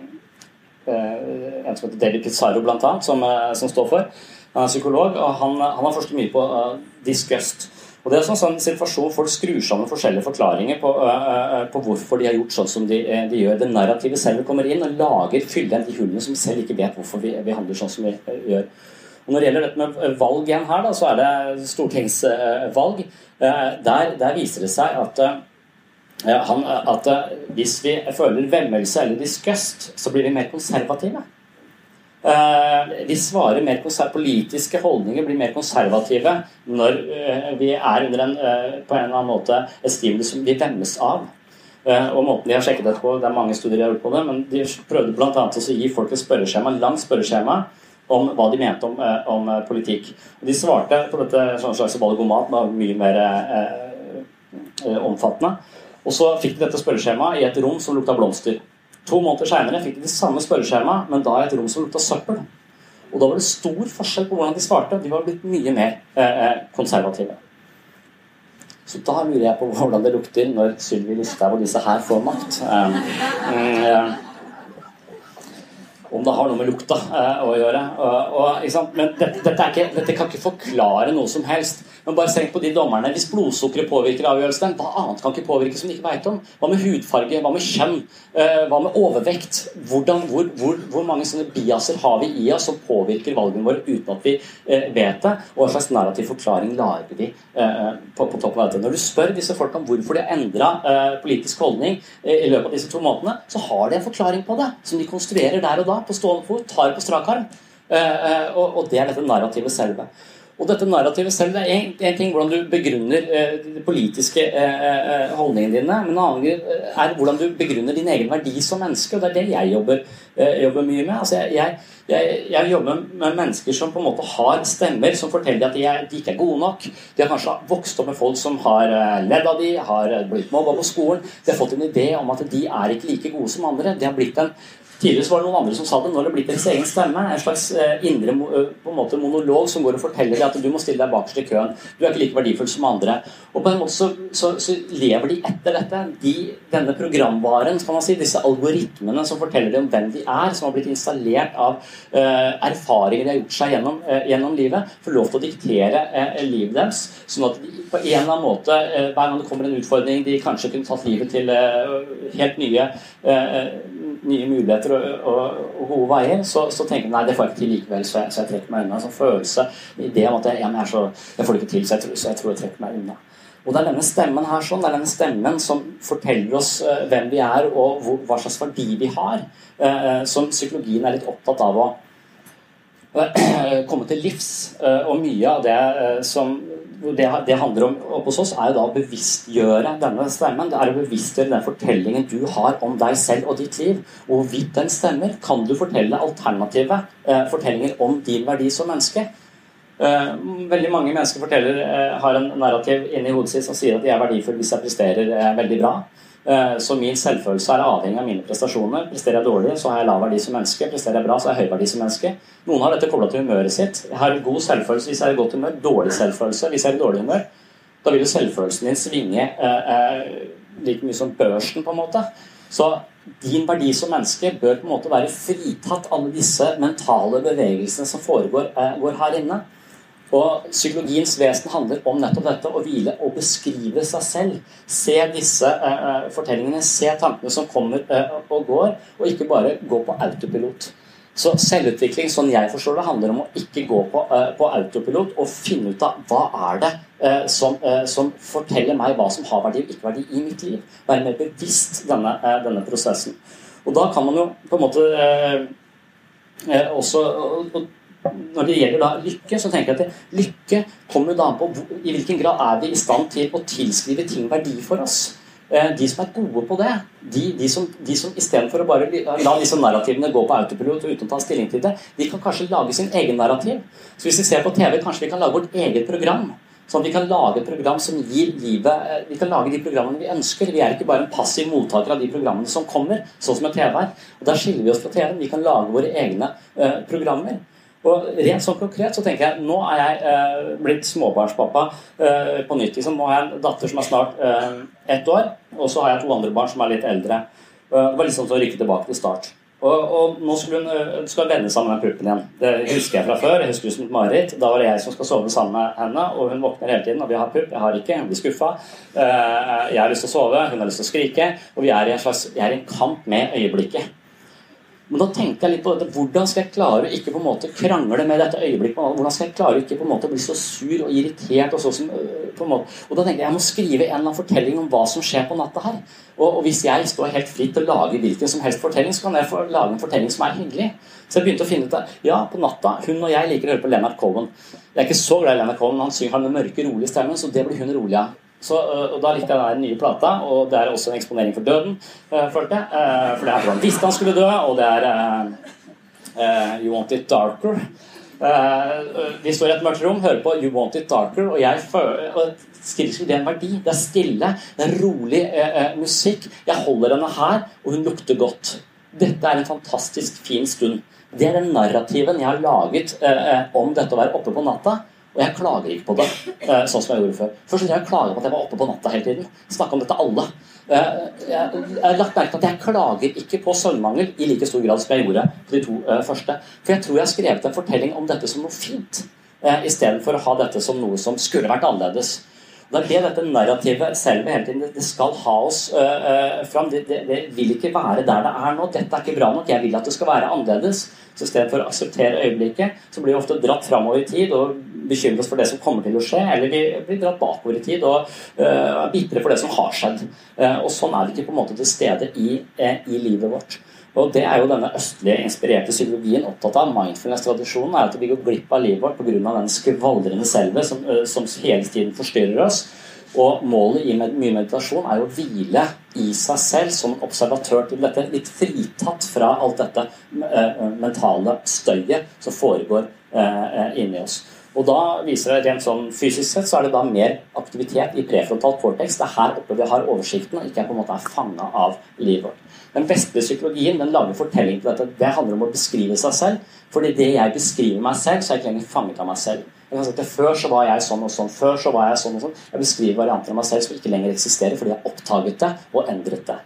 en som heter David Pizarro, blant annet, som, som står for. Han er psykolog, og han, han har forsket mye på disgust. Og Det er sånn, sånn situasjon Folk skrur sammen forskjellige forklaringer på, uh, på, hvorfor de har gjort sånn som de, de, gjør. Det narrativet selv kommer inn og lager fyller de hullene som selv ikke vet hvorfor vi, vi handler sånn som vi uh, gjør. Og Når det gjelder dette med valg igjen her, da, så er det stortingsvalg. Uh, der, der, viser det seg at, han, at hvis vi føler vemmelse eller disgust, så blir vi mer konservative. Eh, vi svarer mer Politiske holdninger blir mer konservative når eh, vi er under en, eh, på en eller annen måte et stimuli som vi vemmes av. Og måten de har sjekket dette på, Det er mange studier de har gjort på det, men de prøvde bl.a. å gi folk et spørreskjema, langt spørreskjema om hva de mente om, om politikk. Og De svarte på dette sånn slags valgomat, var mye mer eh, omfattende. Og så fikk de dette spørreskjemaet i et rom som lukta blomster. To måneder seinere fikk de det samme spørreskjemaet, men da i et rom som lukta søppel. Og da var det stor forskjell på hvordan de svarte. De var blitt mye mer eh, eh konservative. Så da lurer jeg på hvordan det lukter når Sylvi Listhaug og disse her får makt. Um, um, om det har noe med lukta uh, å gjøre. Uh, og, Men dette, dette, ikke, dette, kan ikke forklare noe som helst. Men bare tenk på de dommerne. Hvis blodsukkeret påvirker avgjørelsen, hva annet kan ikke påvirke som de ikke vet om? Hva med hudfarge? Hva med kjønn? Uh, hva med overvekt? Hvordan, hvor, hvor, hvor, mange sånne biaser har vi i oss som påvirker valgene våre uten at vi vet det? Og hva slags narrativ forklaring lager vi på, på, toppen av dette? Når du spør disse folka om hvorfor de har endra politisk holdning i løpet av disse to månedene, så har de en forklaring på det, som de konstruerer der og da på stående fot, tar på strak arm. Eh, eh, og det er dette narrativet selve. Og dette narrativet selv det er en, ting hvordan du begrunner eh, de politiske eh, holdningene dine, men en annen er hvordan du begrunner din egen verdi som menneske. og Det er det jeg jobber, eh, jobber mye med. Altså, jeg, jeg, jeg, jobber med mennesker som på en måte har stemmer som forteller at de, er, de ikke er gode nok. De har kanskje vokst opp med folk som har ledd av de, har blitt mobba på skolen. De har fått en idé om at de er ikke like gode som andre. De har blitt en Tidligere var det noen andre som sa det. Nå har det blitt deres egen stemme. En slags eh, indre eh, på en måte monolog som går og forteller deg at du må stille deg bakerst i køen. Du er ikke like verdifull som andre. Og på en måte så, så, så lever de etter dette. De, denne programvaren, kan man si, disse algoritmene som forteller dem om hvem de er, som har blitt installert av uh, erfaringer de har gjort seg gjennom, uh, gjennom livet, får lov til å diktere uh, livet deres. Sånn at de på en eller annen måte, hver gang det kommer en utfordring de kanskje kunne tatt livet til helt nye nye muligheter og, og, og gode veier, så, så, tenker jeg nei, det får jeg ikke til likevel, så jeg, så jeg trekker meg unna. Så følelse, idé om at jeg, jeg, så, jeg, får det ikke til, så jeg, tror, så jeg tror jeg trekker meg unna. Og det er denne stemmen her sånn, det er denne stemmen som forteller oss uh, hvem vi er og hvor, hva slags verdi vi har, uh, som psykologien er litt opptatt av å komme til livs. og mye av det som det, det, handler om hos oss, er jo da å bevisstgjøre denne stemmen. Det er å bevisstgjøre den fortellingen du har om deg selv og ditt liv. Og hvorvidt den stemmer, kan du fortelle alternative eh, fortellinger om din verdi som menneske. Eh, veldig mange mennesker forteller, eh, har en narrativ inni hodet sitt som sier at de er verdifulle hvis jeg presterer eh, veldig bra. Eh, så min selvfølelse er avhengig av mine prestasjoner. Presterer jeg dårlig, så har jeg lav verdi som menneske. Presterer jeg bra, så har jeg høy verdi som menneske. Noen har dette kobla til humøret sitt. Jeg har god selvfølelse hvis jeg er i godt humør. Dårlig selvfølelse hvis jeg er i dårlig humør. Da vil jo selvfølelsen din svinge eh, eh, like mye som børsen, på en måte. Så din verdi som menneske bør på en måte være fritatt alle disse mentale bevegelsene som foregår eh, her inne. Og Psykologiens vesen handler om nettopp dette å hvile og beskrive seg selv. Se disse eh, fortellingene, se tankene som kommer eh, og går, og ikke bare gå på autopilot. Så selvutvikling, sånn jeg forstår det, handler om å ikke gå på, eh, på autopilot og finne ut av hva er det som, som, forteller meg hva som har verdi og ikke verdi i mitt liv. Være mer bevisst denne, denne prosessen. Og da kan man jo på en måte eh, også og, og, når det gjelder da lykke, så tenker jeg at lykke kommer da på i hvilken grad er vi i stand til å tilskrive ting verdi for oss. Eh, de som er gode på det, de, de som, de som istedenfor å bare la disse narrativene gå på autopilot uten å ta stilling til det, de kan kanskje lage sin egen narrativ. Så hvis vi ser på TV, kanskje vi kan lage vårt eget program. Sånn at vi kan lage et program som gir livet eh, Vi kan lage de programmene vi ønsker. Vi er ikke bare en passiv mottaker av de programmene som kommer, sånn som et TV er. Og Der skiller vi oss fra TV-en. Vi kan lage våre egne uh, programmer. Og rent sånn konkret så tenker jeg nå er jeg eh, blitt småbarnspappa eh, på nytt. Liksom. Nå har jeg en datter som er snart ett år, og så har jeg to andre barn som er litt eldre. det var liksom så å rykke tilbake til start. Og, og, nå skulle hun øh, skal vende sammen med puppen igjen. Det husker jeg fra før. Jeg husker det som et mareritt. Da var det jeg som skal sove sammen med henne, og hun våkner hele tiden. Og vi har pupp, jeg har ikke, hun blir skuffa. Eh, jeg har lyst til å sove, hun har lyst til å skrike. Og vi er i en slags er i en kamp med øyeblikket. Men da tenkte jeg litt på dette. Hvordan skal jeg klare å ikke på en måte krangle med dette øyeblikket? Hvordan skal jeg klare å ikke på en måte bli så sur og irritert? Og, så som, øh, og da tenkte jeg jeg må skrive en eller annen fortelling om hva som skjer på natta her. Og, og hvis jeg står helt fritt til å lage hvilken som helst fortelling, så kan jeg få lage en fortelling som er hyggelig. Så jeg begynte å finne ut at ja, på natta Hun og jeg liker å høre på Leonard Cohen. Jeg er ikke så glad i Leonard Cohen, han synger han med mørke, rolige stemmen, så det blir hun rolig av. Så, øh, og Da likte jeg den nye plata, og det er også en eksponering for døden, øh, følte jeg. Øh, for det er hvordan visste han skulle dø, og det er uh, You Want It Darker. Uh, vi står i et mørkt rom, hører på You Want It Darker, og jeg føler og skriver det en verdi. Det er stille, det er rolig uh, musikk. Jeg holder henne her, og hun lukter godt. Dette er en fantastisk fin stund. Det er den narrativen jeg har laget om dette å være oppe på natta. Og jeg klager ikke på det, eh, sånn som jeg gjorde før. Først jeg klager på at jeg var oppe på natta hele tiden. Snakka om dette alle. Eh, jeg har lagt merke til at jeg klager ikke på søvnmangel i like stor grad som jeg gjorde på de to eh, første. For jeg tror jeg har skrevet en fortelling om dette som noe fint, istedenfor å ha dette som noe som skulle vært annerledes. Er det dette narrativet selve hele tiden det skal ha oss fram. Det, det, det vil ikke være der det er nå. Dette er ikke bra nok. Jeg vil at det skal være annerledes. Så for å akseptere øyeblikket, så blir vi ofte dratt framover i tid og bekymrer oss for det som kommer til å skje, eller vi blir dratt bakover i tid og uh, er bitre for det som har skjedd. Uh, og sånn er vi ikke på en måte til stede i, uh, i livet vårt. Og Det er jo denne østlige inspirerte psykologien opptatt av. Mindfulness-tradisjonen er at vi går glipp av livet vårt pga. den skvaldrende selve som, som hele tiden forstyrrer oss. Og målet i mye meditasjon er å hvile i seg selv som observatør til dette, litt fritatt fra alt dette mentale støyet som foregår inni oss. Og da viser det rent sånn Fysisk sett så er det da mer aktivitet i prefrontalt cortex. Det er her oppe vi har oversikten, og ikke på en måte er fanga av livet vårt. Den vestlige psykologien den lager fortelling til dette. Det handler om å beskrive seg selv. fordi det jeg beskriver meg selv, så er jeg ikke lenger fanget av meg selv. Jeg kan si at Før så var jeg sånn og sånn. Før så var Jeg sånn og sånn. Jeg beskriver varianter av meg selv som ikke lenger eksisterer fordi jeg oppdaget det og endret det.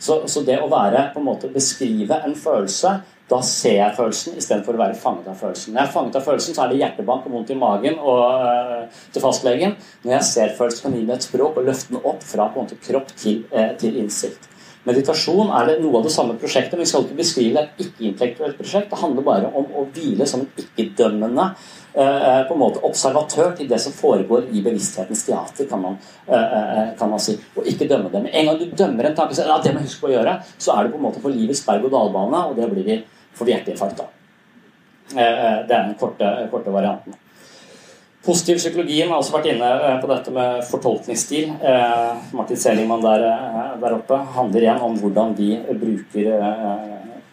Så, så, det å være på en måte beskrive en følelse da ser jeg følelsen istedenfor å være fanget av følelsen. Når jeg er fanget av følelsen, så er det hjertebank og vondt i magen og, øh, til fastlegen. Når jeg ser følelsen, kan jeg gi meg et språk og løfte den opp fra på en måte kropp til, øh, til innsikt. Meditasjon er det noe av det samme prosjektet, men vi skal ikke beskrive et ikke-intellektuelt prosjekt. Det handler bare om å hvile som en ikke-dømmende Eh, på en måte observatør til det som foregår i bevissthetens teater, kan man, eh, eh, kan man si. Og ikke dømme det. Med en gang du dømmer en tanke, så ja, det må jeg huske på å gjøre, så er det på en måte på livets berg-og-dal-bane, og det blir de for hjerteinfarkt. av. Det er den korte, korte varianten. Positiv psykologien har også vært inne på dette med fortolkningsstil. Martin Selingmann der, der, oppe handler igjen om hvordan vi bruker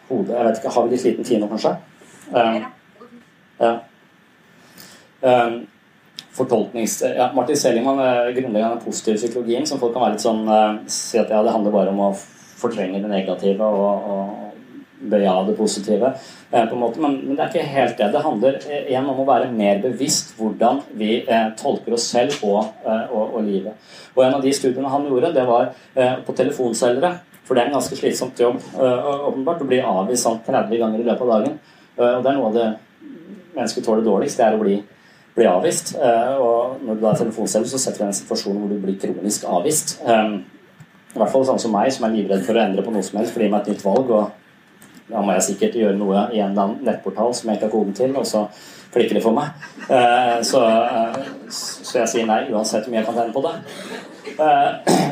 hodet. Jeg vet ikke, Har vi litt liten tid nå, kanskje? Ja. Fortolknings... Ja, Martin Seligman er grunnleggende den positive psykologien, som folk kan være litt sånn Si at ja, det handler bare om å fortrenge det negative og, og bøye av det positive. Uh, på en måte, men, men, det er ikke helt det. Det handler uh, igjen om å være mer bevisst hvordan vi tolker oss selv og, og, og, livet. Og En av de studiene han gjorde, det var på telefonselgere. For det er en ganske slitsomt jobb åpenbart å bli avvist sånn 30 ganger i løpet av dagen. Og det er noe av det mennesket tåler dårligst, det er å bli bli avvist. Eh, og når du da er telefonselger, så setter du deg i en situasjon hvor du blir kronisk avvist. I hvert fall sånn som meg, som er livredd for å endre på noe som helst, for det gir meg et nytt valg. og da må jeg sikkert gjøre noe i en nettportal som jeg ikke har koden til, og så klikker det for meg. Uh, så, uh, så, jeg sier nei uansett hvor mye jeg kan tjene på det. Uh,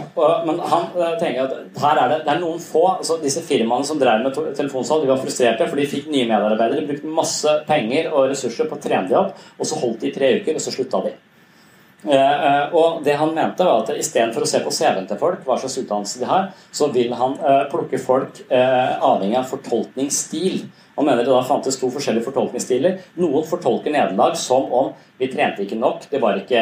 men han eh, tenker at her er det, det er noen få altså Disse firmaene som drev med telefonsalg, de var frustrerte, for de fikk nye medarbeidere. De brukte masse penger og ressurser på å trene opp, og så holdt de i tre uker, og så slutta de. Eh, eh, og det han mente var at Istedenfor å se på CV-en til folk, hva slags utdannelse de har, så vil han eh, plukke folk avhengig av fortolkningsstil. Han mener det da fantes to forskjellige fortolkningsstiler. Noen fortolker nederlag som om vi trente ikke nok, de var ikke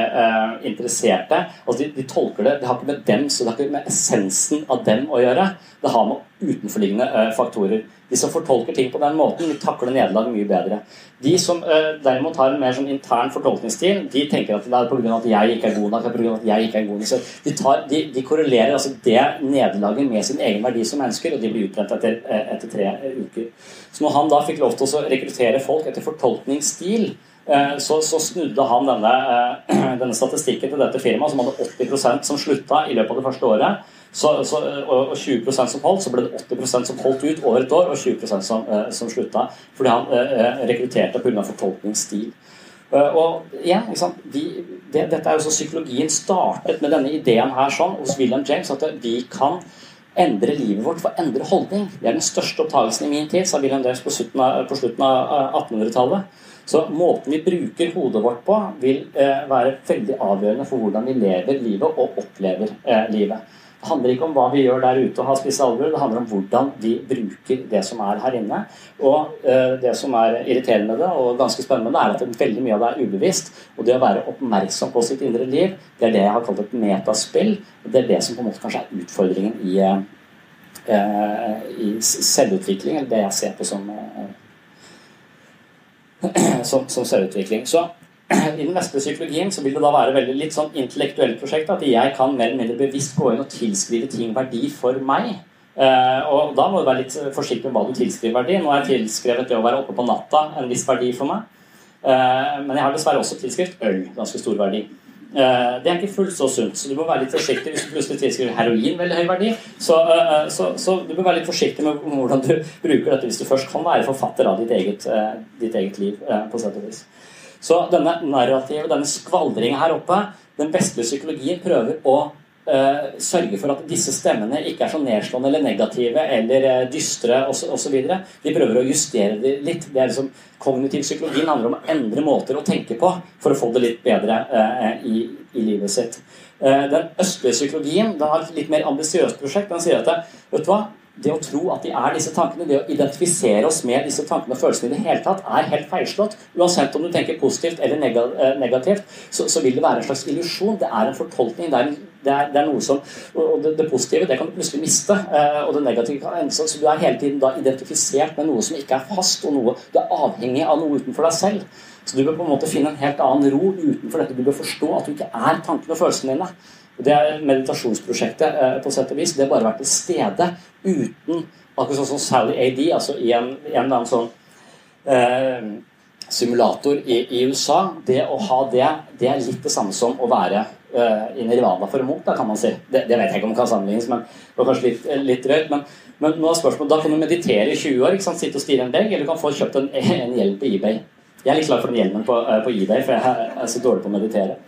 interesserte. Altså de, de tolker det, det har ikke med dem, så det har ikke med essensen av dem å gjøre. Det har med utenforliggende faktorer. De som fortolker ting på den måten, de takler nederlag mye bedre. De som eh, derimot har en mer sånn intern fortolkningsstil, de tenker at det er pga. at jeg ikke er god nok. på grunn av at jeg ikke er god nok. Så de, tar, de, de korrelerer altså det nederlaget med sin egen verdi som mennesker, og de blir utbrent etter, eh, etter tre eh, uker. Så når han da fikk lov til å rekruttere folk etter fortolkningsstil, så, så snudde han denne, denne statistikken til dette firmaet, som hadde 80% som slutta i løpet av det første året. Så, så, og og 20 som holdt, så ble det 80% som holdt ut over et år, og 20% som, eh, som slutta. Fordi han eh, rekrutterte pga. fortolkningsstil. Eh, Og igjen, sant? De, det, dette er jo så Psykologien startet med denne ideen her sånn hos William James at vi kan endre livet vårt for å endre holdning. Det er den største oppdagelsen i min tid, sa William James på, slutten av, av 1800-tallet. Så måten vi bruker hodet vårt på, vil eh, være veldig avgjørende for hvordan vi lever livet og opplever eh, livet. Det handler ikke om hva vi gjør der ute og har spisse albuer, det handler om hvordan vi bruker det som er her inne. Og eh, det som er irriterende med det, og ganske spennende er at veldig mye av det er ubevisst. Og det å være oppmerksom på sitt indre liv, det er det jeg har kalt et metaspill. Det er det som på en måte kanskje er utfordringen i, eh, i selvutvikling, eller det jeg ser på som, eh, som, som selvutvikling. Så i den vestlige psykologien så vil det da være veldig litt sånn intellektuelt prosjekt. At jeg kan mer eller mindre bevisst gå inn og tilskrive ting verdi for meg. Eh, og da må du være litt forsiktig med hva du tilskriver verdi. Nå har jeg tilskrevet det å være oppe på natta en viss verdi for meg. Eh, men jeg har dessverre også tilskrevet øl ganske stor verdi. Eh, det er ikke fullt så sunt, så du må være litt forsiktig hvis du plutselig tilskriver heroin veldig høy verdi. Så, eh, så, så du bør være litt forsiktig med hvordan du bruker dette hvis du først kan være forfatter av ditt eget, eh, ditt eget liv. eh, på sett og vis. Så denne narrativet, denne skvaldringen her oppe, den vestlige psykologien prøver å uh, sørge for at disse stemmene ikke er så nedslående eller negative eller uh, dystre osv. De prøver å justere det litt. Det er liksom, Kognitiv psykologien handler om å endre måter å tenke på for å få det litt bedre uh, i, i livet sitt. Den østlige psykologien den har et litt mer ambisiøst prosjekt. Den sier at vet du hva, det å tro at de er disse tankene, det å identifisere oss med disse tankene og følelsene i det hele tatt, er helt feilslått. Uansett om du tenker positivt eller eh, negativt, så, så vil det være en slags illusjon. Det er en fortolkning. Det er, det er, det er noe som Og det, det positive det kan du plutselig miste. eh, Og det negative kan ende så så du er hele tiden da identifisert med noe som ikke er fast, og noe du er avhengig av noe utenfor deg selv. Så du bør på en måte finne en helt annen ro utenfor dette. Du bør forstå at du ikke er tankene og følelsene dine. Det meditasjonsprosjektet eh, på sett og vis. Det har bare vært til stede uten Akkurat sånn som Sally AD, altså i en, en eller annen sånn eh, simulator i, i USA. Det å ha det, det er litt det samme som å være eh, i Nirvana for en munk, da kan man si. Det, det vet jeg ikke om det kan sammenlignes, men det var kanskje litt, litt drøyt. Men, men nå er spørsmålet, da kan du meditere i 20 år, ikke sant? sitte og stirre en vegg, eller du kan få kjøpt en, en hjelm på eBay. Jeg er litt glad for den hjelmen på, eh, på eBay, for jeg er så dårlig på å meditere.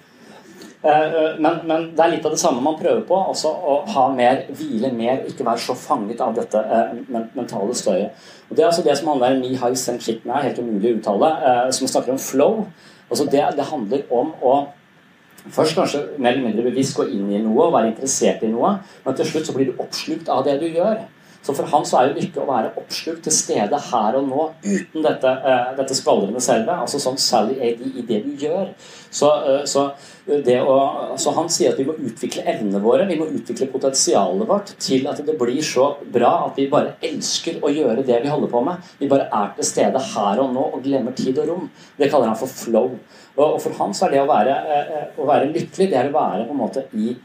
Eh, Men, men det er litt av det samme man prøver på. Altså å ha mer hvile, mer ikke være så fanget av dette eh, mentale støyet. Og Det er altså det som handler om Mihai Senchitna, helt umulig å uttale, eh, som snakker om flow. Altså det, det handler om å først kanskje mer eller mindre bevisst gå inn i noe og være interessert i noe, men til slutt så blir du oppslukt av det du gjør. Så for så er jo lykke å være oppslukt til stede her og nå uten dette, uh, dette skvaldrende selve. Altså sånn Sally AD i det du gjør. Så, uh, så, det å, så han sier at vi må utvikle evnene våre, vi må utvikle potensialet vårt til at det blir så bra at vi bare elsker å gjøre det vi holder på med. Vi bare er til stede her og nå og glemmer tid og rom. Det kaller han for flow. Og, og for han så er det å være, uh, å være lykkelig, det er å være på en måte i eh,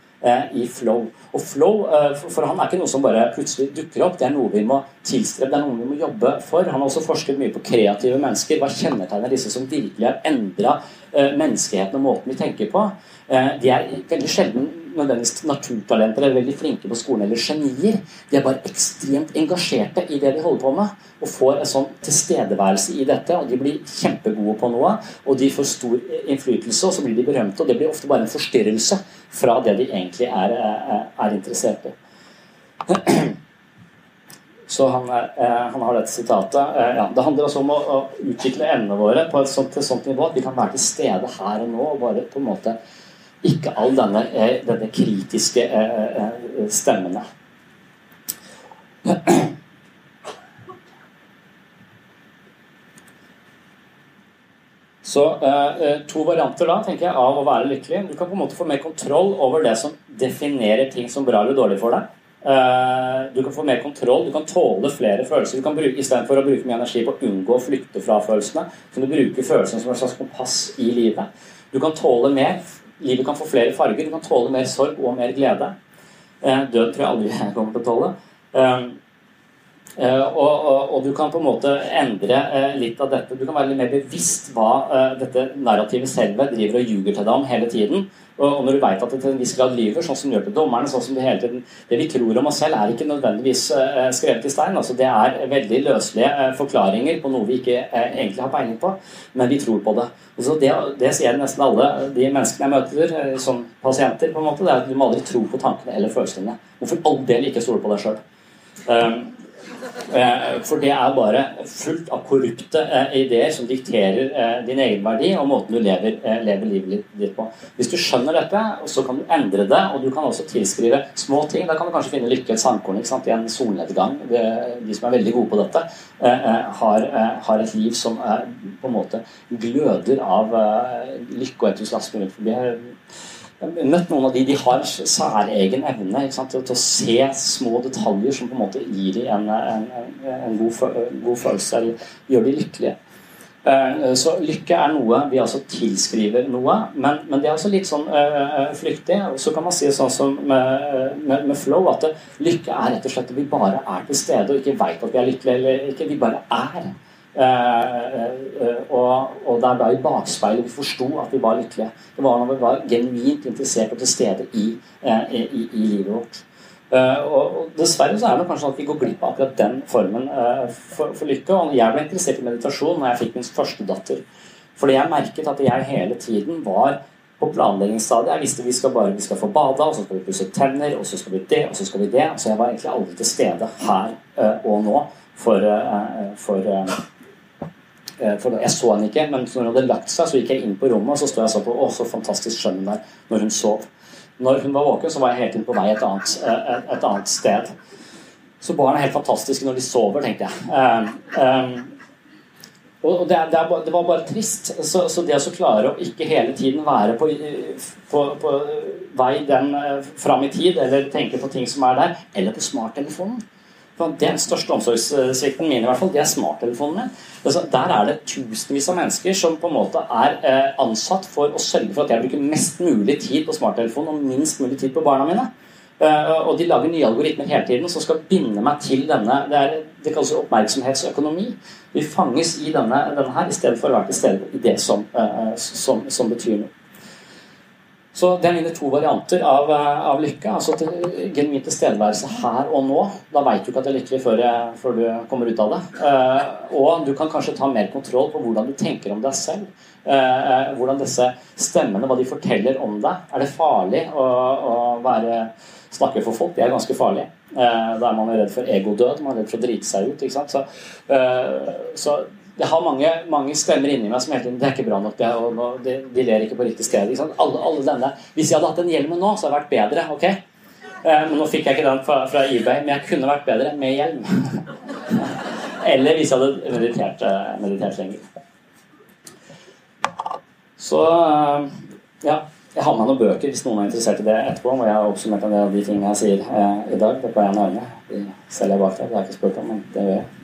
i flow. Og flow eh, for- han er ikke noe som bare plutselig dukker opp. Det er noe vi må tilstrebe, det er noe vi må jobbe for. Han har også forsket mye på kreative mennesker. Hva kjennetegner disse som virkelig har endra menneskeheten og måten vi tenker på? Eh, De er veldig sjelden nødvendigvis naturtalenter eller veldig flinke på skolen eller genier. De er bare ekstremt engasjerte i det de holder på med, og får en sånn tilstedeværelse i dette. og De blir kjempegode på noe, og de får stor innflytelse, og så blir de berømte. Og det blir ofte bare en forstyrrelse fra det de egentlig er, er, er interessert i. Så han, eh, han, har dette sitatet. Eh, ja, det handler altså om å, å utvikle evnene våre på et sånt, til sånt nivå at vi kan være til stede her og nå og bare på en måte ikke all denne, eh, denne kritiske eh, eh, stemmene. Så To varianter da, tenker jeg, av å være lykkelig. Du kan på en måte få mer kontroll over det som definerer ting som bra eller dårlig for deg. Du kan få mer kontroll, du kan tåle flere følelser. Du kan bruke, Istedenfor å bruke mye energi på å unngå å flykte fra følelsene, kan du bruke følelsene som et slags kompass i livet. Du kan tåle mer Livet kan få flere farger. Du kan tåle mer sorg og mer glede. Eh, død tror jeg aldri jeg kommer til å tåle. Eh, eh, og, og, og, du kan på en måte endre litt av dette. Du kan være litt mer bevisst hva dette narrativet selv driver og ljuger til deg om hele tiden. Og når du vet at det til en viss grad lyver, sånn som du gjør til dommerne sånn som Det hele tiden, det vi tror om oss selv, er ikke nødvendigvis uh, skrevet i stein. altså Det er veldig løselige uh, forklaringer på noe vi ikke uh, egentlig har peiling på, men vi tror på det. Og så det, det sier nesten alle de menneskene jeg møter som pasienter, på en måte, det er at du må aldri tro på tankene eller følelsene. Og for all del ikke stole på deg sjøl. Eh, for det er bare fullt av korrupte eh, ideer som dikterer din egen verdi og måten du lever, lever livet ditt på. Hvis du skjønner dette, så kan du endre det, og du kan også tilskrive små ting. Da kan du kanskje finne lykke et sandkorn i en solnedgang. De som er veldig gode på dette, har, har et liv som på en måte gløder av lykke og entusiasme rundt forbi møtt noen av de de har særegen evne sant, til, å se små detaljer som på en måte gir dem en, en, en god, god, følelse, eller gjør dem lykkelige. Eh, så lykke er noe vi altså tilskriver noe, men, men det er også litt sånn øh, flyktig. Så kan man si sånn som med, med, med, flow, at lykke er rett og slett at vi bare er til stede og ikke veit at vi er lykkelige eller ikke. Vi bare er. Eh, eh, og, og det er da i bakspeilet vi forsto at vi var lykkelige. Det var når vi var genuint interessert og til stede i, eh, i, i, i livet vårt. Og, og, Dessverre så er det kanskje sånn at vi går glipp av akkurat den formen for, for, lykke. Og jeg ble interessert i meditasjon når jeg fikk min første datter. Fordi jeg merket at jeg hele tiden var på planleggingsstadiet. Jeg visste vi skal bare vi skal få bada, og så skal vi pusse tenner, og så skal vi det, og så skal vi det. Så jeg var egentlig aldri til stede her og nå for, for Eh, for Jeg så henne ikke, men når hun hadde lagt seg, så gikk jeg inn på rommet og så sto jeg og så på Å, så fantastisk skjønn hun er når hun sov. Når hun var våken, så var jeg hele tiden på vei et annet, eh, et, et annet sted. Så barn er helt fantastiske når de sover, tenkte jeg. Um, og det, det, var bare trist. Så, så det å klare å ikke hele tiden være på, på, på vei den fram i tid, eller tenke på ting som er der, eller på smarttelefonen den største omsorgssvikten min, i hvert fall. Det er smarttelefonene. Altså, der er det tusenvis av mennesker som på en måte er eh, ansatt for å sørge for at jeg bruker mest mulig tid på smarttelefonen og minst mulig tid på barna mine. Eh, og de lager nye algoritmer hele tiden som skal binde meg til denne Det, er, det kalles oppmerksomhetsøkonomi. Vi fanges i denne, denne her i stedet for å være til stede i det som, eh, som, som betyr noe. Så det er mine to varianter av, eh, av lykke. altså til Genuin tilstedeværelse her og nå. Da veit du ikke at du er lykkelig før, før, du kommer ut av det. Uh, og du kan kanskje ta mer kontroll på hvordan du tenker om deg selv. Uh, hvordan disse stemmene, hva de forteller om deg. Er det farlig å, å være, snakke for folk? Det er ganske farlig. Uh, da er man redd for egodød, man er redd for å drite seg ut. ikke sant? Så, så jeg har mange, mange, stemmer inni meg som hele tiden Det er ikke bra nok, det, og de, de ler ikke på riktig sted. Alle, alle, denne Hvis jeg hadde hatt den hjelmen nå, så hadde det vært bedre. ok? Men nå fikk jeg ikke den fra, fra, eBay, men jeg kunne vært bedre med hjelm. Eller hvis jeg hadde meditert, eh, meditert lenger. Så eh, ja. Jeg har med noen bøker hvis noen er interessert i det etterpå. Må jeg har oppsummert en del av de tingene jeg sier eh, i dag. Det kan jeg nevne. De selger jeg bak der. Det har jeg ikke spurt om, men det gjør jeg.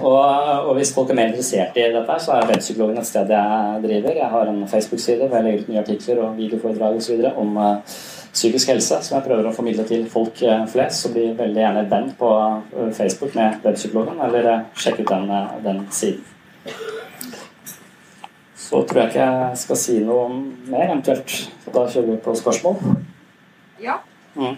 Og, og, hvis folk er mer interessert i dette, så er Webpsykologen et sted jeg driver. Jeg har en Facebook-side hvor jeg legger ut nye artikler og videoforedrag osv. om uh, psykisk helse, som jeg prøver å formidle til folk uh, flest. Så bli veldig gjerne venn på uh, Facebook med Webpsykologen, eller sjekk ut den, den siden. Så tror jeg ikke jeg skal si noe mer, eventuelt. Da kjører vi på spørsmål. Ja. Mm.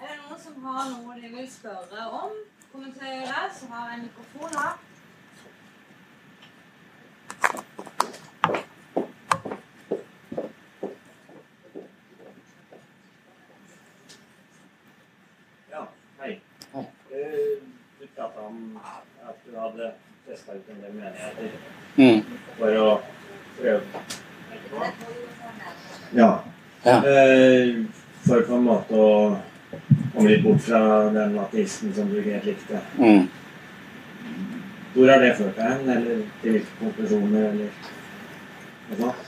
Er det noen som har noe de vil spørre om? Kommentere? Så har jeg en mikrofon her. Ja, hei. Hei. Eh, Du prata om at du hadde testa ut en del menigheter Mm. for å prøve Ja. Ja. Eh, For på en måte å komme litt bort fra den ateisten som du ikke helt likte. Mm. Hvor har det ført deg hen? Eller til hvilke konklusjoner, eller noe sånt?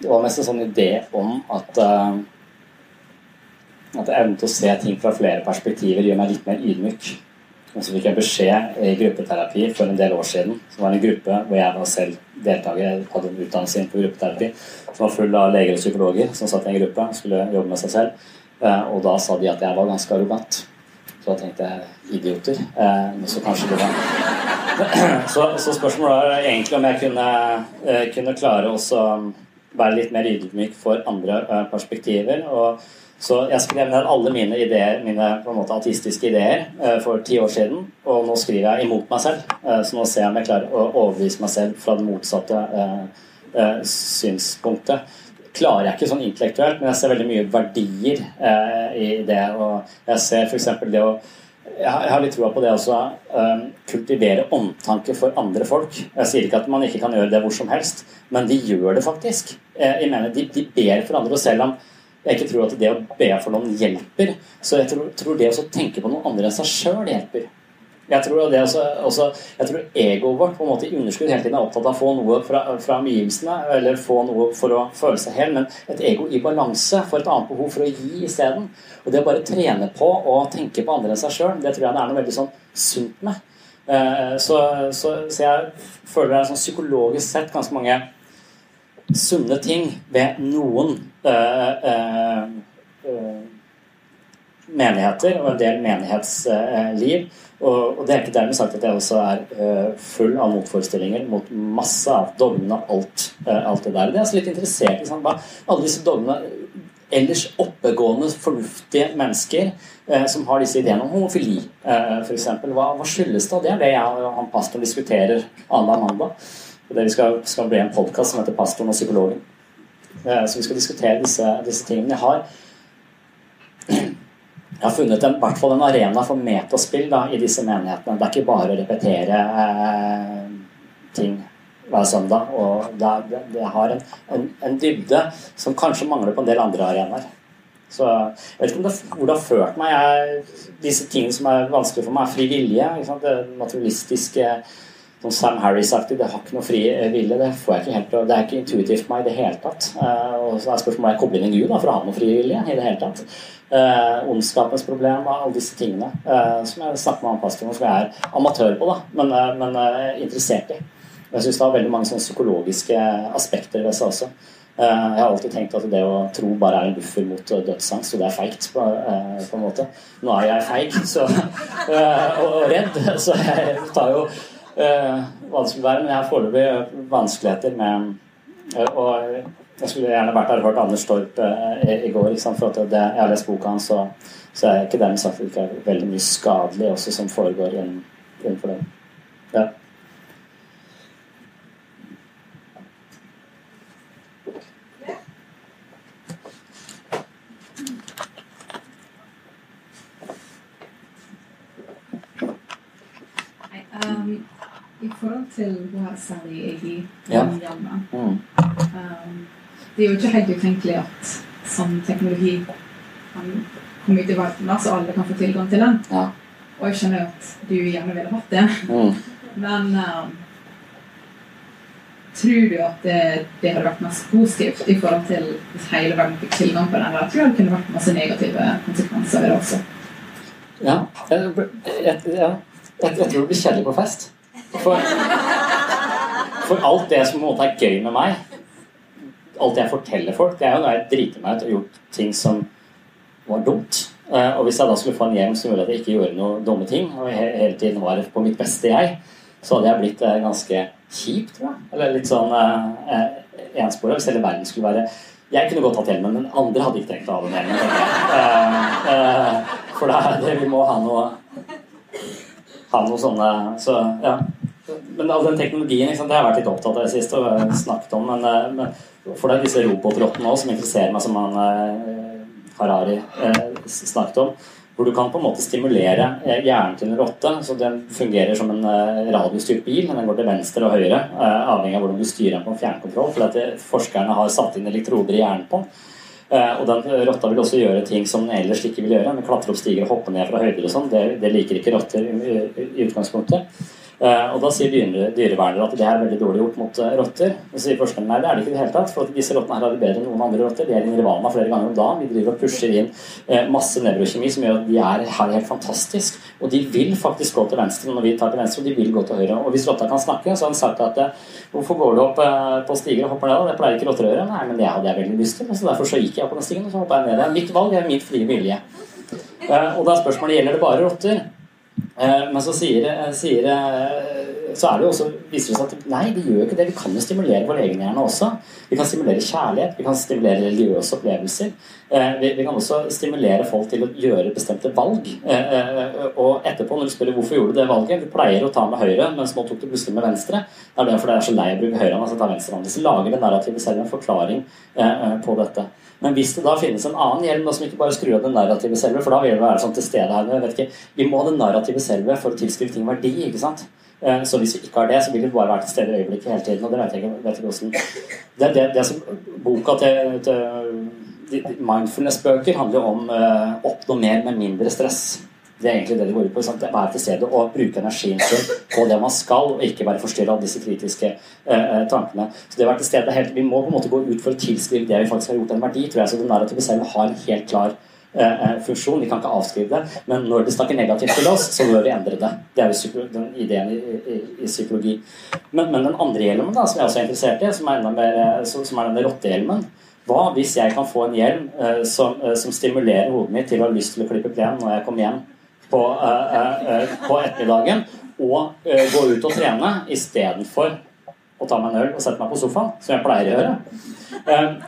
Det var mest en sånn idé om at uh, at evnen til å se ting fra flere perspektiver gjør meg litt mer ydmyk. Og så fikk jeg beskjed i gruppeterapi for en del år siden, som var en gruppe hvor jeg var selv deltaker. Jeg hadde en utdannelse innenfor gruppeterapi som var full av leger og psykologer som satt i en gruppe og skulle jobbe med seg selv. Eh, Og da sa de at jeg var ganske arrogant. Så da tenkte jeg idioter. Eh, Men så kanskje det var så, så spørsmålet er egentlig om jeg kunne, eh, kunne klare å være litt mer ydmyk for andre perspektiver. Og så jeg skrev ned alle mine ideer, mine på en måte artistiske ideer eh, for ti år siden, og nå skriver jeg imot meg selv. Eh, Så nå ser jeg om jeg klarer å overbevise meg selv fra det motsatte eh, synspunktet. Klarer jeg ikke sånn intellektuelt, men jeg ser veldig mye verdier i det. Og jeg ser f.eks. det å jeg har litt troa på det også. Kultivere omtanke for andre folk. Jeg sier ikke at man ikke kan gjøre det hvor som helst, men de gjør det faktisk. Jeg mener, de, de ber for andre, og selv om jeg ikke tror at det å be for noen hjelper, så jeg tror, tror det å tenke på noen andre enn seg sjøl hjelper. Jeg tror, det også, også, jeg tror egoet vårt på en måte i underskudd hele tiden er opptatt av å få noe fra, fra omgivelsene, eller få noe for å føle seg hel, men et ego i balanse får et annet behov for å gi isteden. Og det å bare trene på å tenke på andre enn seg sjøl, det tror jeg det er noe veldig sånn sunt med. Eh, Så, så, så jeg føler det er sånn psykologisk sett ganske mange sunne ting ved noen menigheter og en del menighetsliv. Og, det er ikke dermed sagt at jeg også er eh, full av motforestillinger mot masse av dogmene og alt, eh, alt det der. Det er altså litt interessert i sånn, hva alle disse dogmene ellers oppegående, fornuftige mennesker eh, som har disse ideene om homofili, eh, f.eks. Hva, hva skyldes det? Det er det jeg og han pastoren diskuterer annenhver mandag. Det vi skal, skal bli en podkast som heter 'Pastoren og psykologen'. Eh, så vi skal diskutere disse, disse tingene. Jeg har jeg har funnet en, hvert fall en arena for metaspill da, i disse menighetene. Det er ikke bare å repetere eh, ting hver søndag. Og det, det, det har en, en, en dybde som kanskje mangler på en del andre arenaer. Så jeg vet ikke om det, hvor det har ført meg. Jeg, disse tingene som er vanskelig for meg, er fri vilje. Det naturalistiske som Sam Harris-aktig. Det har ikke noe fri vilje. Det får jeg ikke helt Det er ikke intuitivt for meg i det hele tatt. Eh, og så er spørsmålet om jeg kobler inn en Gud da, for å ha noe fri vilje i det hele tatt. Eh, ondskapens problem og alle disse tingene eh, som jeg snakker med han om, som jeg er amatør på, da, men, eh, men eh, interessert i. Jeg syns det har veldig mange sånne psykologiske aspekter ved seg også. Eh, Jeg har alltid tenkt at det å tro bare er en buffer mot eh, dødsangst, og det er feigt på, eh, på en måte. Nå er jeg feig så, eh, og redd, så jeg tar jo eh, hva det være, men jeg har foreløpig vanskeligheter med eh, Og jeg skulle gjerne vært der og hørt Anders Torp eh, i, går, for det, jeg har lest boka hans, så, så er ikke dermed sagt veldig mye skadelig også som foregår inn- innenfor det. Ja. Nei, ehm, I forhold til det her særlig jeg Ja. Mm. ehm, Det er jo ikke helt utenkelig at sånn teknologi kan komme ut i verden, så alle kan få tilgang til den. Ja. Og jeg skjønner jo at du gjerne ville hatt det. Mm. Men um, tror du at det, det hadde vært mest positivt i forhold til hvis hele verden fikk tilgang på den? Eller tror du det kunne vært masse negative konsekvenser ved det også? Ja. Jeg, jeg. Jeg, jeg tror det blir kjedelig på fest. For, For alt det som på en måte er gøy med meg, alt jeg forteller folk, det er jo når jeg driter meg ut og gjort ting som var dumt. Eh, og hvis jeg da skulle få en hjem som gjorde at jeg ikke gjorde noen dumme ting, og hele tiden var på mitt beste jeg, så hadde jeg blitt eh, ganske kjip, tror jeg. Eller litt sånn eh, eh enspora. Hvis hele verden skulle være Jeg kunne godt hatt hjelmen, men andre hadde ikke tenkt å ha den hjelmen. Eh, eh, for da, er det vi må ha noe Ha noe sånne Så, ja. Men all den teknologien sant, det har jeg vært litt opptatt av i det siste og snakket om. Men, eh, men for det er disse robotrottene også som interesserer meg, som han eh, Harari eh, snakket om. Hvor du kan på en måte stimulere eh, hjernen til en rotte. så Den fungerer som en eh, radiostyrt bil. Den går til venstre og høyre, eh, avhengig av hvordan du styrer den på fjernkontroll. For forskerne har satt inn elektroder i hjernen på den. Og den rotta vil også gjøre ting som den ellers ikke vil gjøre. Den klatre opp stiger og hopper ned fra høyder og sånn. Det, det liker ikke rotter i, i utgangspunktet. Eh, Og da sier dyre, dyrevernere at det er veldig dårlig gjort mot eh, rotter. Og sier forskerne nei, det er det ikke i det hele tatt. For disse rottene her har det bedre enn noen andre rotter. De er i nirvana flere ganger om dagen. Vi driver og pusher inn eh, masse nevrokjemi som gjør at de er her helt fantastisk. Og de vil faktisk gå til venstre når vi tar til venstre, og de vil gå til høyre. Og hvis rotta kan snakke, så har han sagt at hvorfor går du opp på stiger og hopper ned? Det pleier ikke rotter å gjøre. Nei, men det hadde jeg veldig lyst til. Så derfor så gikk jeg opp på den stigen, og så hoppa jeg ned. Det er mitt valg, det er min frie vilje. Og da er spørsmålet gjelder det bare rotter. Eh, Men så sier, eh, sier eh, så det også, viser det seg at nei, det gjør ikke det. Vi kan jo stimulere vår egen hjerne også. Vi kan stimulere kjærlighet, vi kan stimulere religiøse opplevelser. Vi, vi kan også stimulere folk til å gjøre bestemte valg. Og etterpå, når du spør hvorfor gjorde du det valget Du pleier å ta med høyre, mens nå tok du plutselig med venstre. Det er derfor det er så lei å bruke høyre, altså ta venstre Så lager det narrativet selv en forklaring på dette. Men hvis det da finnes en annen hjelm som ikke bare skrur av det narrative selve, for da vil det være sånn til stede her, vet ikke, Vi må ha det narrative selve for å tilskrive ting verdi. ikke sant? Eh, Så hvis vi ikke har det, så vil vi bare være til stede i øyeblikket hele tiden. og det vet jeg ikke, vet ikke hvordan. Det, det, det som Boka til, til Mindfulness-bøker handler om eh, oppnå mer med mindre stress. Det er egentlig det det går ut på. Sant? Være til stede og bruke energien sin på det man skal, og ikke være forstyrra av disse kritiske eh, eh, tankene. Så det å være til stede helt, Vi må på en måte gå ut for å tilskrive det vi faktisk har gjort en verdi, tror jeg. Så det narrativet selv har en helt klar eh, eh, funksjon. Vi kan ikke avskrive det. Men når det snakker negativt til oss, så bør vi endre det. Det er jo den ideen i, i, i psykologi. Men, men den andre hjelmen, da, som jeg også er interessert i, som er, enda mer, eh, som, som er denne rottehjelmen Hva hvis jeg kan få en hjelm eh, som, som stimulerer hodet mitt til å ha lyst til å klippe plenen når jeg kommer hjem på, eh, eh, eh, på ettermiddagen, og gå ut og trene istedenfor å ta meg en øl og sette meg på sofaen, som jeg pleier å gjøre.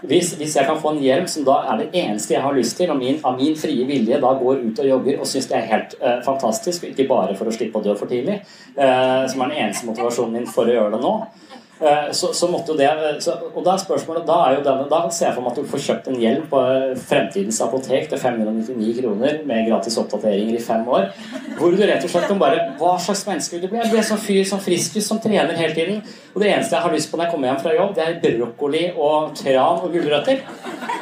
Hvis, hvis jeg kan få en hjelm som da er det eneste jeg har lyst til, og min, av min frie vilje da går ut og jogger og syns det er helt uh, fantastisk, ikke bare for å slippe å dø for tidlig, uh, som er den eneste motivasjonen min for å gjøre det nå, så, så måtte jo det så, Og da er spørsmålet Da er jo denne, da ser jeg for meg at du får kjøpt en hjelm på eh, Fremtidens apotek til 599 kroner med gratis oppdateringer i fem år, hvor du rett og slett kan bare Hva slags menneske vil du bli? Jeg blir sånn fyr som friskus som trener hele tiden. Og det eneste jeg har lyst på når jeg kommer hjem fra jobb, det er brokkoli og tran og gulrøtter.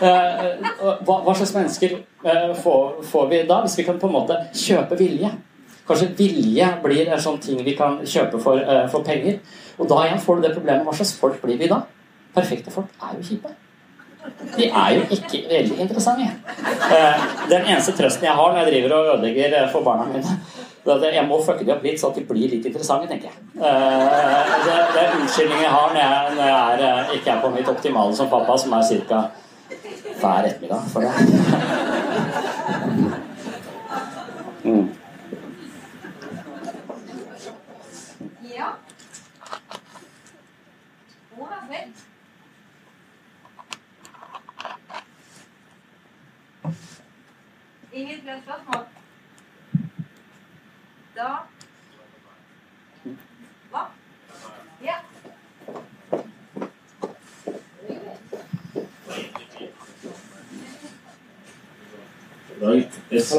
Eh, hva, hva slags mennesker eh, får, får vi da, hvis vi kan på en måte kjøpe vilje? Kanskje vilje blir en sånn ting vi kan kjøpe for, eh, for penger. Og da igjen får du det problemet hva slags folk blir vi da? Perfekte folk er jo kjipe. De er jo ikke veldig interessante. Eh, Den eneste trøsten jeg har når jeg driver og ødelegger eh, for barna mine, det er at jeg må fucke de opp litt, så at de blir litt interessante, tenker jeg. Eh, Det, er unnskyldningen jeg har når jeg, når jeg er, ikke er på mitt optimale som pappa, som er ca. hver ettermiddag for det. Mm. Ja. Vær snill. Ingen flere spørsmål? Da Hva? Ja. Yes.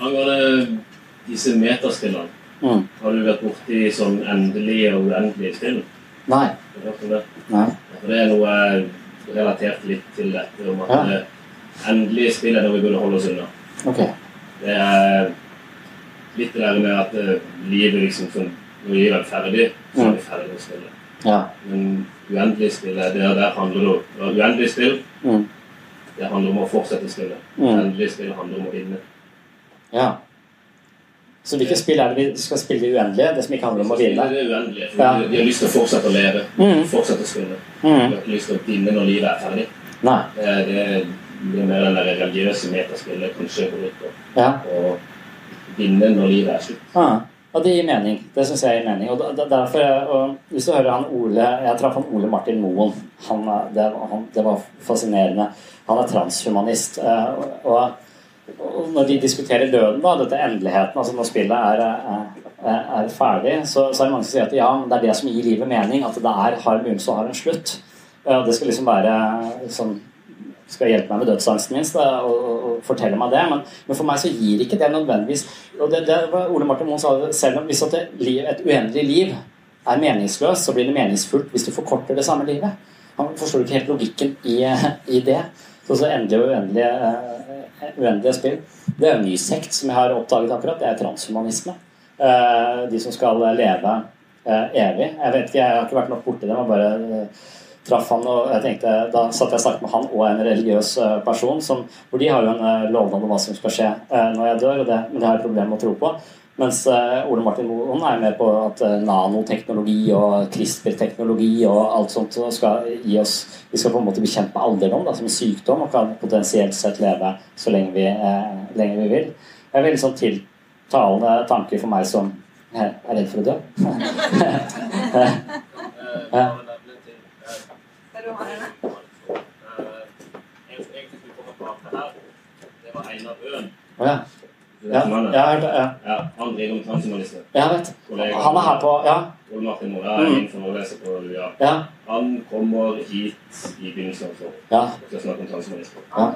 Angående disse meterspillene, Mm. har du vært borti sånn endelige og uendelige spill? Nei. Det? Nei. Det er noe relatert litt til dette om at Ja. eh, endelige spill er noe vi burde holde oss unna. Okay. Det er litt det der med at eh, livet liksom sånn Når livet er ferdig, så er vi ferdig med å spille. Ja. Men uendelig spill, det der handler det om Uendelig spill, Mm. det handler om å fortsette spillet. Mm. Endelig spill handler om å vinne. Ja. Så hvilke spill er det vi skal spille i uendelige? Det som ikke handler om å vinne? Det uendelige. For Ja. de har lyst til å fortsette å leve. Mm. Fortsette å spille. Mm. Vi har ikke lyst til å vinne når livet er ferdig. Nei. Det er, det er er mer den der religiøse metaspillet kanskje på nytt. Ja. og vinne når livet er slutt. Ah, og det gir mening. Det syns jeg gir mening. Og derfor, og hvis du hører han Ole Jeg traff han Ole Martin Moen. Han, det, han, det var fascinerende. Han er transhumanist. eh, Og, og når de diskuterer døden, da, dette endeligheten, altså når spillet er, er, er ferdig, så, så er det mange som sier at ja, det er det som gir livet mening. At det er, har en begynnelse og har en slutt. Det skal liksom være sånn skal hjelpe meg med dødsangsten min og, og, og fortelle meg det. Men, men for meg så gir ikke det nødvendigvis og det, det var Ole Martin Moen sa selv om hvis det, et uendelig liv er meningsløst, så blir det meningsfullt hvis du forkorter det samme livet. Han forstår ikke helt logikken i, i det. Så, så endelige og uendelige, eh, uendelige spill. Det er en ny sekt som jeg har oppdaget akkurat. Det er transhumanisme. Eh, de som skal leve eh, evig. Jeg vet ikke, jeg har ikke vært nok borti det. Man bare eh, traff han, og jeg tenkte, Da satt jeg og snakket med han og en religiøs person, som, hvor de har jo en lovnad om hva som skal skje når jeg dør, det, men det har jeg problemer med å tro på. Mens eh, Ole Martin Moen er med på at eh, nanoteknologi og CRISPR-teknologi og alt sånt skal gi oss Vi skal på en måte bekjempe alderdom da, som en sykdom og kan potensielt sett leve så lenge vi, eh, lenge vi vil. Det er veldig sånn tiltalende tanke for meg som er redd for å dø. Ja. Det var Einar Øen. Ja. Ja. Ja. Ja, han driver med transhumanisme. Jeg vet. Han er her på Ja. Ole Martin Moe er Mm. min foreleser på UiA. Ja. Han kommer hit i begynnelsen av året Ja. og skal snakke om transhumanisme. ja.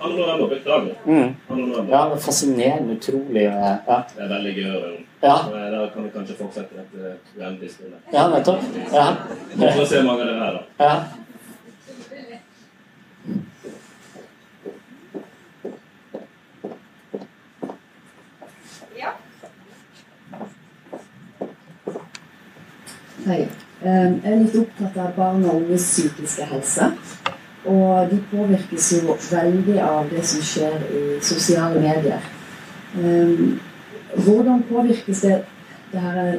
Han november, beklager. Mm. Ja det er fascinerende. Utrolig. eh, Ja. Det er veldig gøy å høre om. Ja. Så, eh, Da kan vi kanskje fortsette dette uendelige spillet. ja, nettopp. Ja. Vi får se hvor mange av dere er, da. ja. Eh, Jeg er litt opptatt av barn og unges psykiske helse. Og de påvirkes jo veldig av det som skjer i sosiale medier. Eh, Hvordan påvirkes det, det her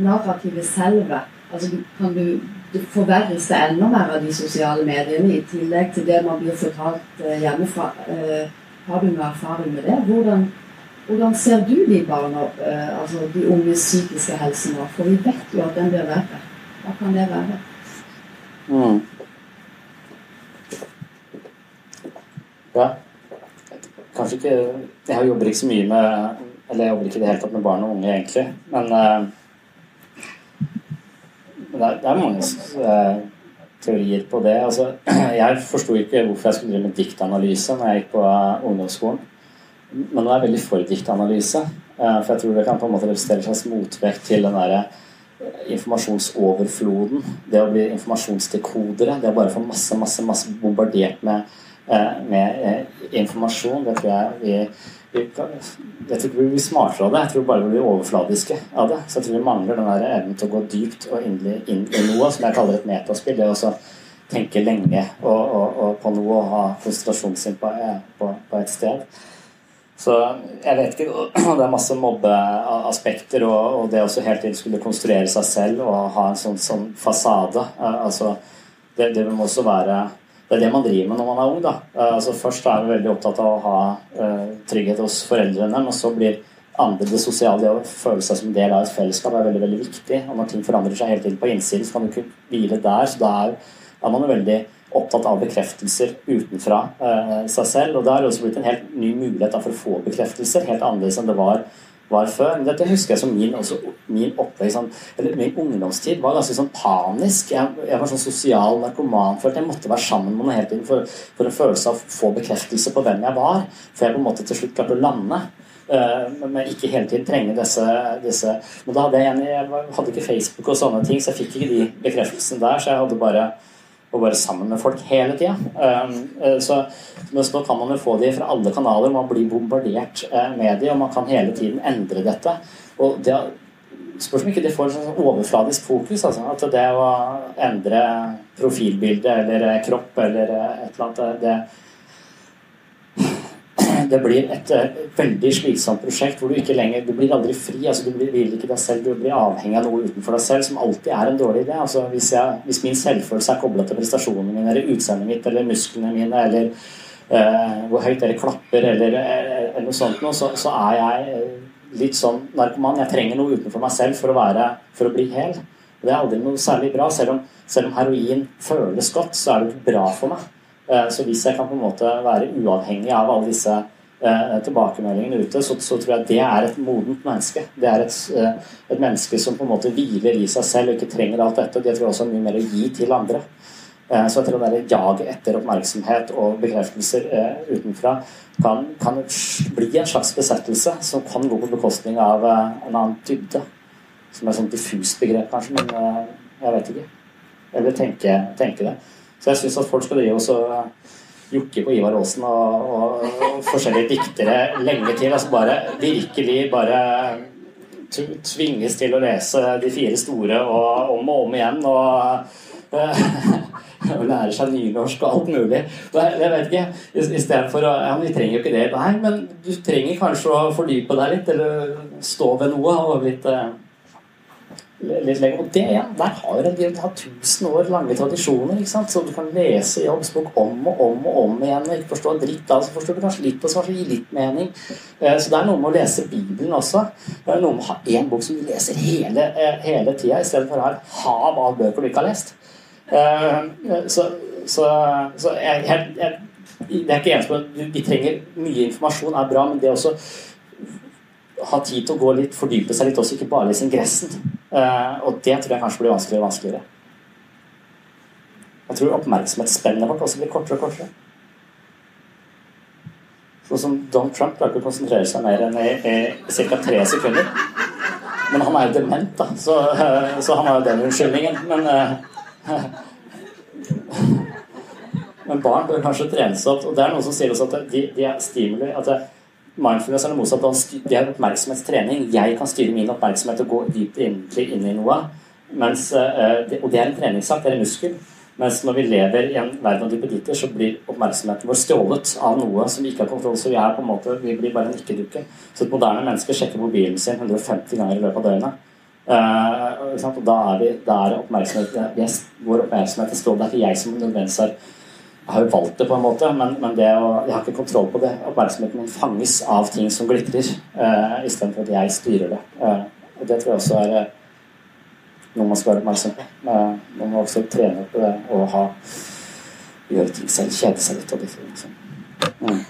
narrativet selve? Altså, kan du, det forverres det enda mer av de sosiale mediene, i tillegg til det man blir fortalt eh, hjemmefra? Eh, Har du noe erfaring med det? Hvordan, hvordan ser du de barna, eh, altså de unges psykiske helse nå? For vi vet jo at den blir verre. Hva kan det være? Mm. Ja. Kanskje ikke Jeg jobber ikke så mye med Eller jeg jobber ikke i det hele tatt med barn og unge, egentlig. Men, eh, det, er, det er mange eh, teorier på det. Altså, jeg forsto ikke hvorfor jeg skulle drive med diktanalyse når jeg gikk på ungdomsskolen. Men nå er jeg veldig for diktanalyse. eh, for jeg tror det kan på en måte representere en slags motvekt til den derre informasjonsoverfloden. Det å bli informasjonsdekodere. Det å bare få masse, masse, masse bombardert med, eh, med eh, informasjon. Det tror jeg vi, Jeg tror vi blir smartere av det. Jeg tror bare vi blir overfladiske av det. Så jeg tror vi mangler den der evnen til å gå dypt og inn i noe, som jeg kaller et metaspill. Det å tenke lenge og, og, og på noe og ha konsentrasjonen sin på, eh, på, på et sted. Så jeg vet ikke Det er masse mobbeaspekter, og, og det også hele tiden skulle konstruere seg selv og ha en sånn, sånn fasade. Eh, Altså, det, det må også være Det er det man driver med når man er ung. da. Eh, Altså, først er vi veldig opptatt av å ha uh, trygghet hos foreldrene, men så blir andre det sosiale, det å føle seg som del av et fellesskap, er veldig veldig viktig. Og når ting forandrer seg hele tiden på innsiden, så kan du ikke hvile der. Så da er, man veldig opptatt av bekreftelser utenfra eh, seg selv. Og da har det også blitt en helt ny mulighet for å få bekreftelser, helt annerledes enn det var, var før. Men dette husker jeg som min, også, min opplegg, sånn, eller min ungdomstid var ganske sånn panisk. Jeg, jeg var sånn sosial narkoman for at jeg måtte være sammen med noen hele tiden for, for en følelse av å få bekreftelse på hvem jeg var, før jeg på en måte til slutt klarte å lande. Eh, men ikke hele tiden trenge disse, disse Men da hadde jeg, jeg hadde ikke Facebook og sånne ting, så jeg fikk ikke de bekreftelsene der. Så jeg hadde bare og være sammen med folk hele tida. Så, mens nå kan man jo få de fra alle kanaler. Man blir bombardert eh, med de, og man kan hele tiden endre dette. Og det spørs om ikke de får en sånn overfladisk fokus. Altså. At det å endre profilbilde eller eh, kropp eller eh, et eller annet det, det blir et uh, veldig slitsomt prosjekt hvor du ikke lenger Du blir aldri fri. altså Du blir, vil ikke deg selv, du blir avhengig av noe utenfor deg selv, som alltid er en dårlig idé. altså Hvis, jeg, hvis min selvfølelse er kobla til prestasjonene mine, eller utseendet mitt, eller musklene mine, eller uh, hvor høyt dere klapper, eller, eller noe sånt noe, så, så, er jeg litt sånn narkoman. Jeg trenger noe utenfor meg selv for å, være, for å bli hel. Og det er aldri noe særlig bra. Selv om, selv om heroin føles godt, så er det bra for meg. Eh, så hvis jeg kan på en måte være uavhengig av alle disse eh, tilbakemeldingene ute, så, så, tror jeg det er et modent menneske. Det er et, eh, et, menneske som på en måte hviler i seg selv og ikke trenger alt dette. Det tror jeg også er mye mer å gi til andre. Så jeg tror det jaget etter oppmerksomhet og bekreftelser utenfra kan, kan, bli en slags besettelse som kan gå på bekostning av en annen dybde. Som er et sånt diffust begrep, kanskje, men jeg vet ikke. Jeg vil tenke, tenke det. Så jeg syns at folk skal drive og jokke på Ivar Aasen og, og, og, forskjellige diktere lenge til. Altså bare virkelig bare tvinges til å lese de fire store og om og om igjen. og og lære seg nynorsk og alt mulig. Jeg vet ikke, Istedenfor å Ja, vi trenger jo ikke det. Nei, men du trenger kanskje å fordype deg litt, eller stå ved noe og litt lenger. Og det igjen, der har religion har tusen år lange tradisjoner. ikke sant? Så du kan lese Jobbs bok om og om og om igjen og ikke forstå dritt av så forstår du kanskje litt, og så gir litt mening. Eh, så det er noe med å lese Bibelen også. Det er noe med å ha én bok som du leser hele, eh, hele tida, istedenfor å ha et hav av bøker du ikke har lest. Eh, så, så, så jeg, jeg, jeg, det er ikke eneste Vi trenger mye informasjon, er bra, men det er også ha tid til å gå litt, fordype seg litt også, ikke bare lese ingressen. Uh, og det tror jeg kanskje blir vanskeligere og vanskeligere. Jeg tror oppmerksomhetsspennet vårt også blir kortere og kortere. Sånn som Donald Trump klarer ikke å konsentrere seg mer enn i, i ca. tre sekunder. Men han er jo dement, da, så, uh, så han har jo den unnskyldningen. Men uh, Men barn bør kanskje trenes opp. Og det er noen som sier også at de, de er stimuli at det, Mindfulness er det motsatt. Det er oppmerksomhetstrening. Jeg kan styre min oppmerksomhet og gå dypt inn, inn i noe. Mens, eh, og det er en treningssak, det er en muskel. Mens når vi lever i en verden av duppeditter, så blir oppmerksomheten vår stjålet av noe som vi ikke har kontroll Så vi er på en måte, vi blir bare en ikke-dukke. Så et moderne menneske sjekker mobilen sin 150 ganger i løpet av døgnet. Uh, og da er, vi, da er oppmerksomhet, vår oppmerksomhet står Det er ikke jeg som nødvendigvis har har jo valgt det på en måte, men, men å, jeg har ikke kontroll på det. Oppmerksomheten min fanges av ting som glitrer, uh, istedenfor at jeg styrer det. Uh, og Det tror jeg også er uh, noe man skal være oppmerksom på. Uh, man må også trene på det og ha, gjøre ting selv. Kjede seg litt. Og det, liksom. mm.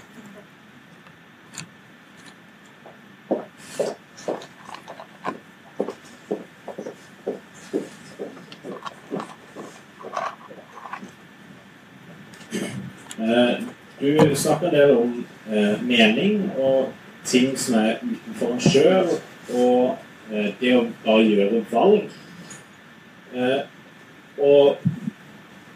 Eh, du snakka en del om eh, mening og ting som er utenfor en sjøl, og eh, det å bare gjøre valg. Og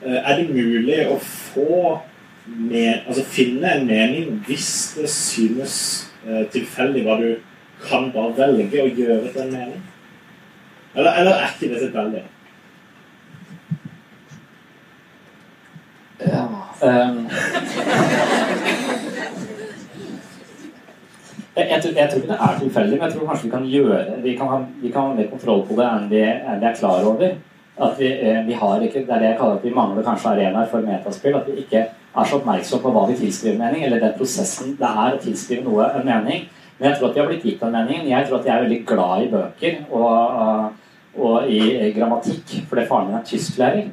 er det mulig å få med, altså finne en mening hvis det synes tilfeldig hva du kan bare velge å gjøre til en mening? Eller, eller er ikke det tilfeldig? Ja. Um, jeg, jeg, jeg, tror ikke det er tilfeldig, men jeg tror kanskje vi kan gjøre Vi kan ha, vi kan ha mer kontroll på det enn vi, enn vi er klar over. At vi, eh, vi, har ikke, Det er det jeg kaller at vi mangler kanskje arenaer for metaspill. At vi ikke er så oppmerksom på hva vi tilskriver mening, eller den prosessen det er å tilskrive noe en mening. Men jeg tror at vi har blitt gitt den meningen. Jeg tror at jeg er veldig glad i bøker og, og i grammatikk, fordi faren min er tysklærer.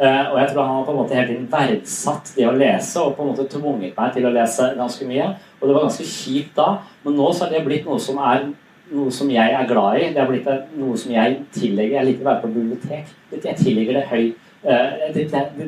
Uh, og jeg tror han har på en måte hele tiden verdsatt det å lese og på en måte tvunget meg til å lese ganske mye. Og det var ganske kjipt da, men nå så har det blitt noe som er noe som jeg er glad i. Det har blitt noe som jeg tillegger. Jeg liker å være på bibliotek. Jeg tillegger det høy uh, det,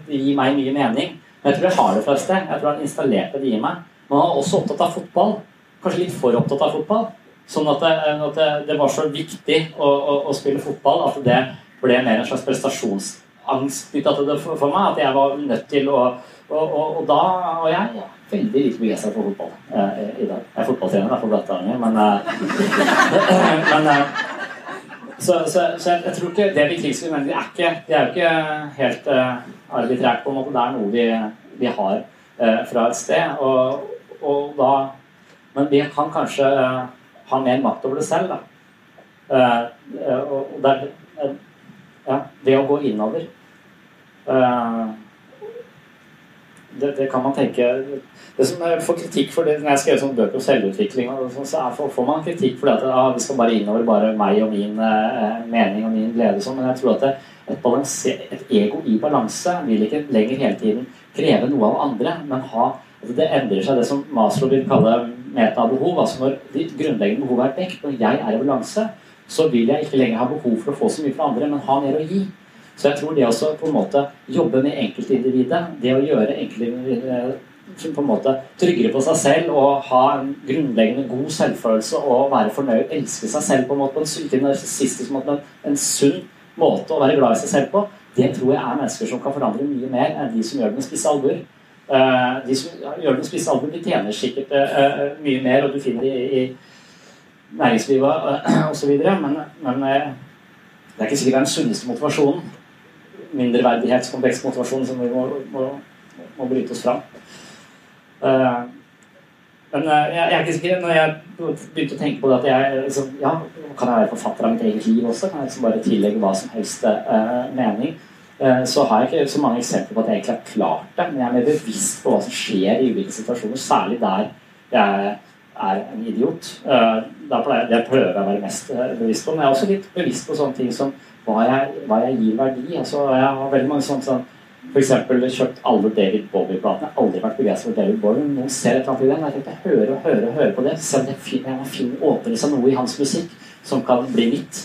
gir meg mye mening. Men jeg tror jeg har det fra et sted. Jeg tror han installerte det i meg. Men han er også opptatt av fotball. Kanskje litt for opptatt av fotball. Sånn at det, at det var så viktig å, å, å spille fotball at det ble mer en slags prestasjons angst knytta til det for, meg. At jeg var nødt til å Og, og, og da Og jeg er veldig lite begeistra for fotball eh, i dag. Jeg er fotballtrener for mi, men, eh, men eh, så, så, så jeg, tror ikke det vi tilskriver mener, er, ikke, det er jo ikke helt uh, arbitrært, på en måte. Det er noe vi, vi har uh, fra et sted. Og, og da Men vi kan kanskje eh, ha mer makt over det selv, da. Eh, eh, og og der, eh, ja, det å gå innover eh, det, det kan man tenke Det som jeg får kritikk for det når jeg skrev sånne bøker om selvutvikling, sånn, så får man kritikk for det at ah, vi skal bare innover, bare meg og min eh, mening og min glede. Sånn. Men jeg tror at et, et ego i balanse vil ikke lenger hele tiden kreve noe av andre, men ha altså Det endrer seg, det som Maslow vil kalle meta-behov. altså Når de grunnleggende behov er dekt, når jeg er i balanse, så vil jeg ikke lenger ha behov for å få så mye fra andre, men ha mer å gi. Så jeg tror det også på en måte jobbe med enkeltindividet, det å gjøre enkeltindividet på en måte tryggere på seg selv og ha en grunnleggende god selvfølelse og være fornøyd, elske seg selv på en måte på en ikke narsissistisk måte, men en sunn måte å være glad i seg selv på, det tror jeg er mennesker som kan forandre mye mer enn de som gjør det med spisse albuer. Uh, de som gjør det med spisse albuer, de tjener sikkert uh, mye mer, og du finner i, i næringslivet uh, osv., men, men det er ikke sikkert det er den sunneste motivasjonen Mindreverdighetskompleksmotivasjonen som vi må, må, må bryte oss fram. Uh, men uh, jeg, jeg, er ikke sikker Når jeg begynte å tenke på det at jeg liksom, ja, Kan jeg være forfatter av mitt eget liv også? Kan jeg liksom bare tillegge hva som helst uh, mening? så har jeg ikke så mange eksempler på at jeg egentlig har klart det. Men jeg er mer bevisst på hva som skjer i ulike situasjoner, særlig der jeg er en idiot. det prøver jeg å være mest bevisst på. Men jeg er også litt bevisst på sånne ting som hva jeg, hva jeg gir verdi. Altså, jeg har veldig mange sånne sånn, F.eks. kjøpt alle David Bowie-platene. Har aldri vært begeistret for David Bowie. Noen ser et eller annet i den. Jeg hører og hører og hører på det. Se om jeg finner, åpner seg noe i hans musikk som kan bli mitt.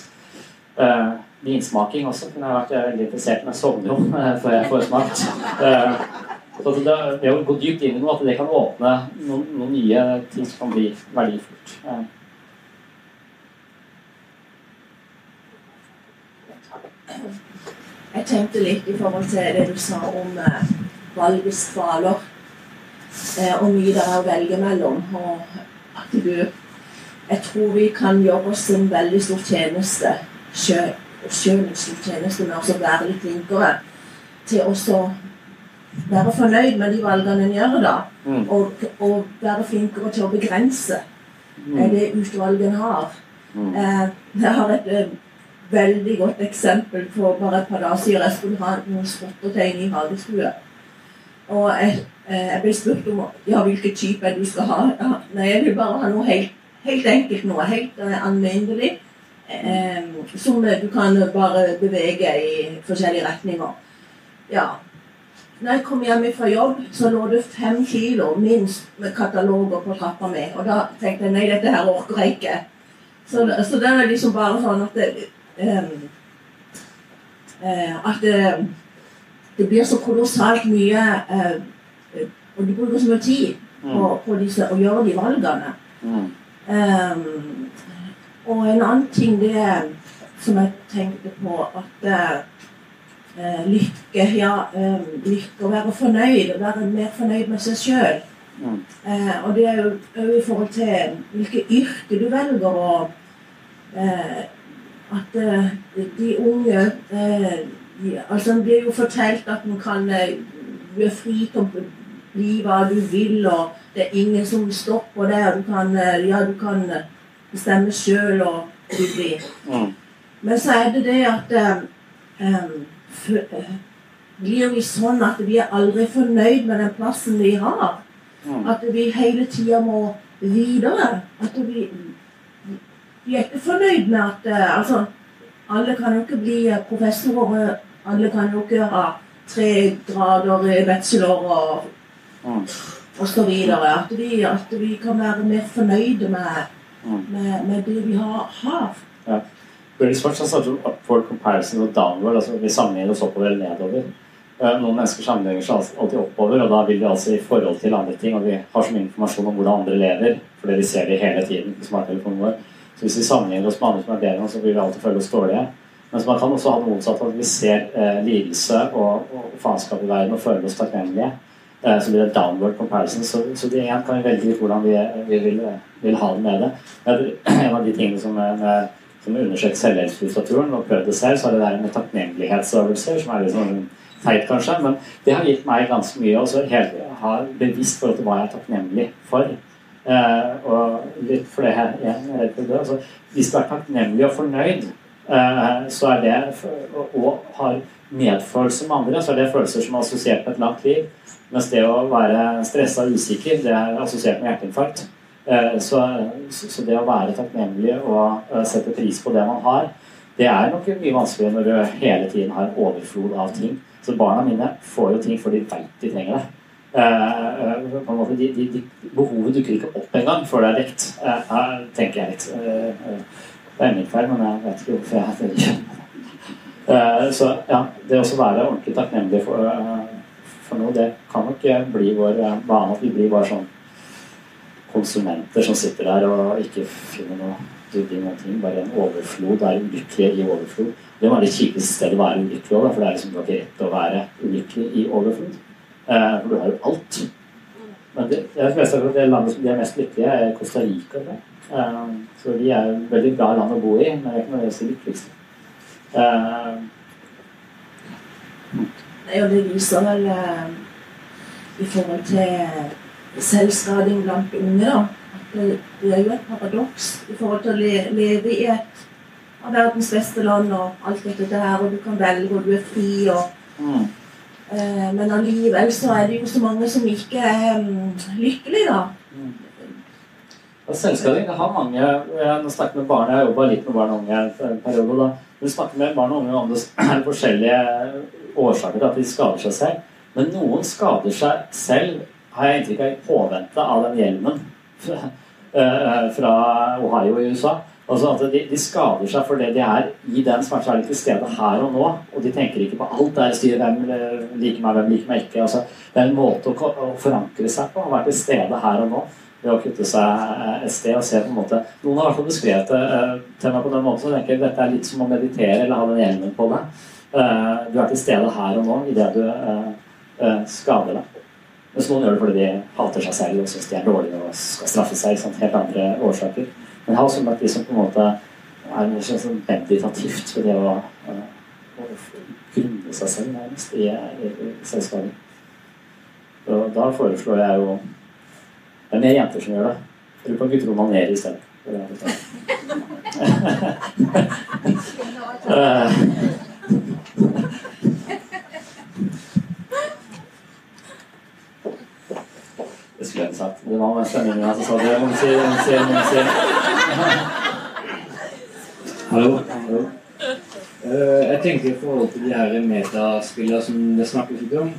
Uh, vinsmaking også jeg vært veldig interessert. Men jeg sovner jo uh, før jeg får smakt. Uh, så det, det, å gå dypt inn i noe, at det kan åpne noen, noen nye ting som kan bli verdifullt. Jeg tenkte litt i forhold til det du sa om eh, valgets kvaler. Eh, og mye det er å velge mellom. Og at du Jeg tror vi kan gjøre oss en veldig stor tjeneste sjøl, en stor tjeneste med å være litt flinkere til å være fornøyd med de valgene en gjør da. Mm. Og, og, være flinkere til å begrense mm. Eh, det utvalget en har. Mm. Eh, jeg har et eh, veldig godt eksempel på bare et par dager siden jeg skulle ha noen spottertegn i hagestue. Og jeg, eh, jeg, ble spurt om ja, hvilken type du skal ha. Ja, nei, jeg vil bare ha noe helt, helt enkelt, noe helt anvendelig. Som du kan bare bevege i forskjellige retninger. Ja. Når jeg kom hjem fra jobb, så lå det fem kilo minst med kataloger på trappa mi. Og da tenkte jeg nei, dette her orker jeg ikke. Så, så det er liksom bare sånn at det, um, at det, det, blir så kolossalt mye uh, Og du bruker så mye tid på, mm. på disse, å gjøre de valgene. Mm. Um, og en annen ting det som jeg tenkte på, at uh, lykke Ja, um, lykke å være fornøyd, å være mer fornøyd med seg sjøl. Mm. Uh, og det er jo òg i forhold til hvilket yrke du velger å uh, at uh, de unge uh, de, altså Det blir jo fortalt at man kan uh, er fri til å bli hva du vil, og det er ingen som stopper deg. Du kan, ja, du kan bestemme sjøl og du blir. Mm. Men så er det det at um, blir vi sånn at vi er aldri fornøyd med den plassen vi har. Mm. At vi hele tida må videre. At vi, vi er ikke fornøyd med at uh, altså, Alle kan jo ikke bli eh, professorer. Alle kan jo ikke ha tre grader bachelor og, mm. og så videre. At vi, at vi kan være mer fornøyde med, mm. med, med det vi har. har. British Watch startet om upward comparison og downward. altså Vi sammenligner oss oppover eller nedover. Eh, noen mennesker sammenligner seg alltid oppover, og da vil de altså i forhold til andre ting. Og vi har så mye informasjon om hvordan andre lever, fordi vi ser det hele tiden på smarttelefonen vår. Så hvis vi sammenligner oss med andre som er bedre så vil vi alltid føle oss dårlige. Men man kan også ha det motsatte, at vi ser eh, lidelse og, og, faenskap i verden og føler oss takknemlige. Eh, så blir det downward comparison. Så, så det igjen kan vi velge litt hvordan vi, vi vil, vil, ha det med det. En av de tingene som, med, som undersøkt selvhjelpslitteraturen og prøvd det selv, så er det der med takknemlighetsøvelser, som er litt sånn teit, kanskje. Men det har gitt meg ganske mye å ha bevisst forhold til hva jeg er takknemlig for. Eh, og litt for det her igjen, jeg er det. Altså, hvis du er takknemlig og fornøyd, eh, så er det og, og har medfølelse med andre, så er det følelser som er assosiert med et langt liv. Mens det å være stressa og usikker, det er assosiert med hjerteinfarkt. Eh, så, så, det å være takknemlig og eh, sette pris på det man har, det er nok mye vanskeligere når du hele tiden har overflod av ting. Så barna mine får jo ting for de veit de trenger det. På en måte, de, de, de, behovet dukker ikke opp engang før det er dekt, tenker jeg litt. Det er min feil, men jeg vet ikke hvorfor jeg gjør det. så ja, det å være ordentlig takknemlig for, for, noe, det kan nok bli vår vane at vi blir bare sånn konsumenter som sitter der og ikke finner noe dybde i noen ting. Bare en overflod. Er ulykkelig i overflod. Det var det kjipeste stedet å være ulykkelig òg, for det er liksom ikke rett å være ulykkelig i overflod. Eh, for du har jo alt. Men det, jeg vet det landet som de er mest lykkelige, er Costa Rica. Eh, så de er et veldig bra land å bo i, men det er ikke noe av det lykkeligste. Ja, det viser vel uh, i forhold til selvskading blant unge, da. Det, det, er jo et paradoks i forhold til å le, leve i et av verdens beste land og alt dette der, og du kan velge, og du er fri og mm. Eh, men allikevel så er det jo så mange som ikke er um, lykkelige, da. Mm. Selvskading det har mange Jeg snakker med barn, jeg jobba litt med barn og unge en periode. da. Du snakker med barn og unge om det er forskjellige årsaker til at de skader seg selv. Men noen skader seg selv, har jeg inntrykk av, i påvente av den hjelmen eh, fra Ohio i USA. Altså at de, de, skader seg for det de er i den smerten, er til stede her og nå. Og de tenker ikke på alt det styret. Hvem eh, liker meg, hvem liker meg ikke. Altså, det er en måte å, å forankre seg på. Å være til stede her og nå ved å kutte seg eh, et sted og se på en måte Noen har i hvert fall beskrevet det til meg på den måten, så jeg tenker dette er litt som å meditere eller ha den hjelmen på deg. Du er til stede her og nå idet du skader deg. Mens noen gjør det fordi de hater seg selv og syns de er dårlige og skal straffe seg. Sånn, helt andre årsaker. Men jeg har også møtt de som på en måte er noe sånn meditativt ved det å, å, grunne seg selv nærmest i, i, i selskapet. Og da foreslår jeg jo Det er mer jenter som gjør det. Lurer på gutter onanerer i Det skulle jeg ikke sagt. Det var stemningen som sa det. Må si, må si, må si. Hallo. Hallo. Uh, jeg tenker i forhold til de her metaspillene som det snakkes litt om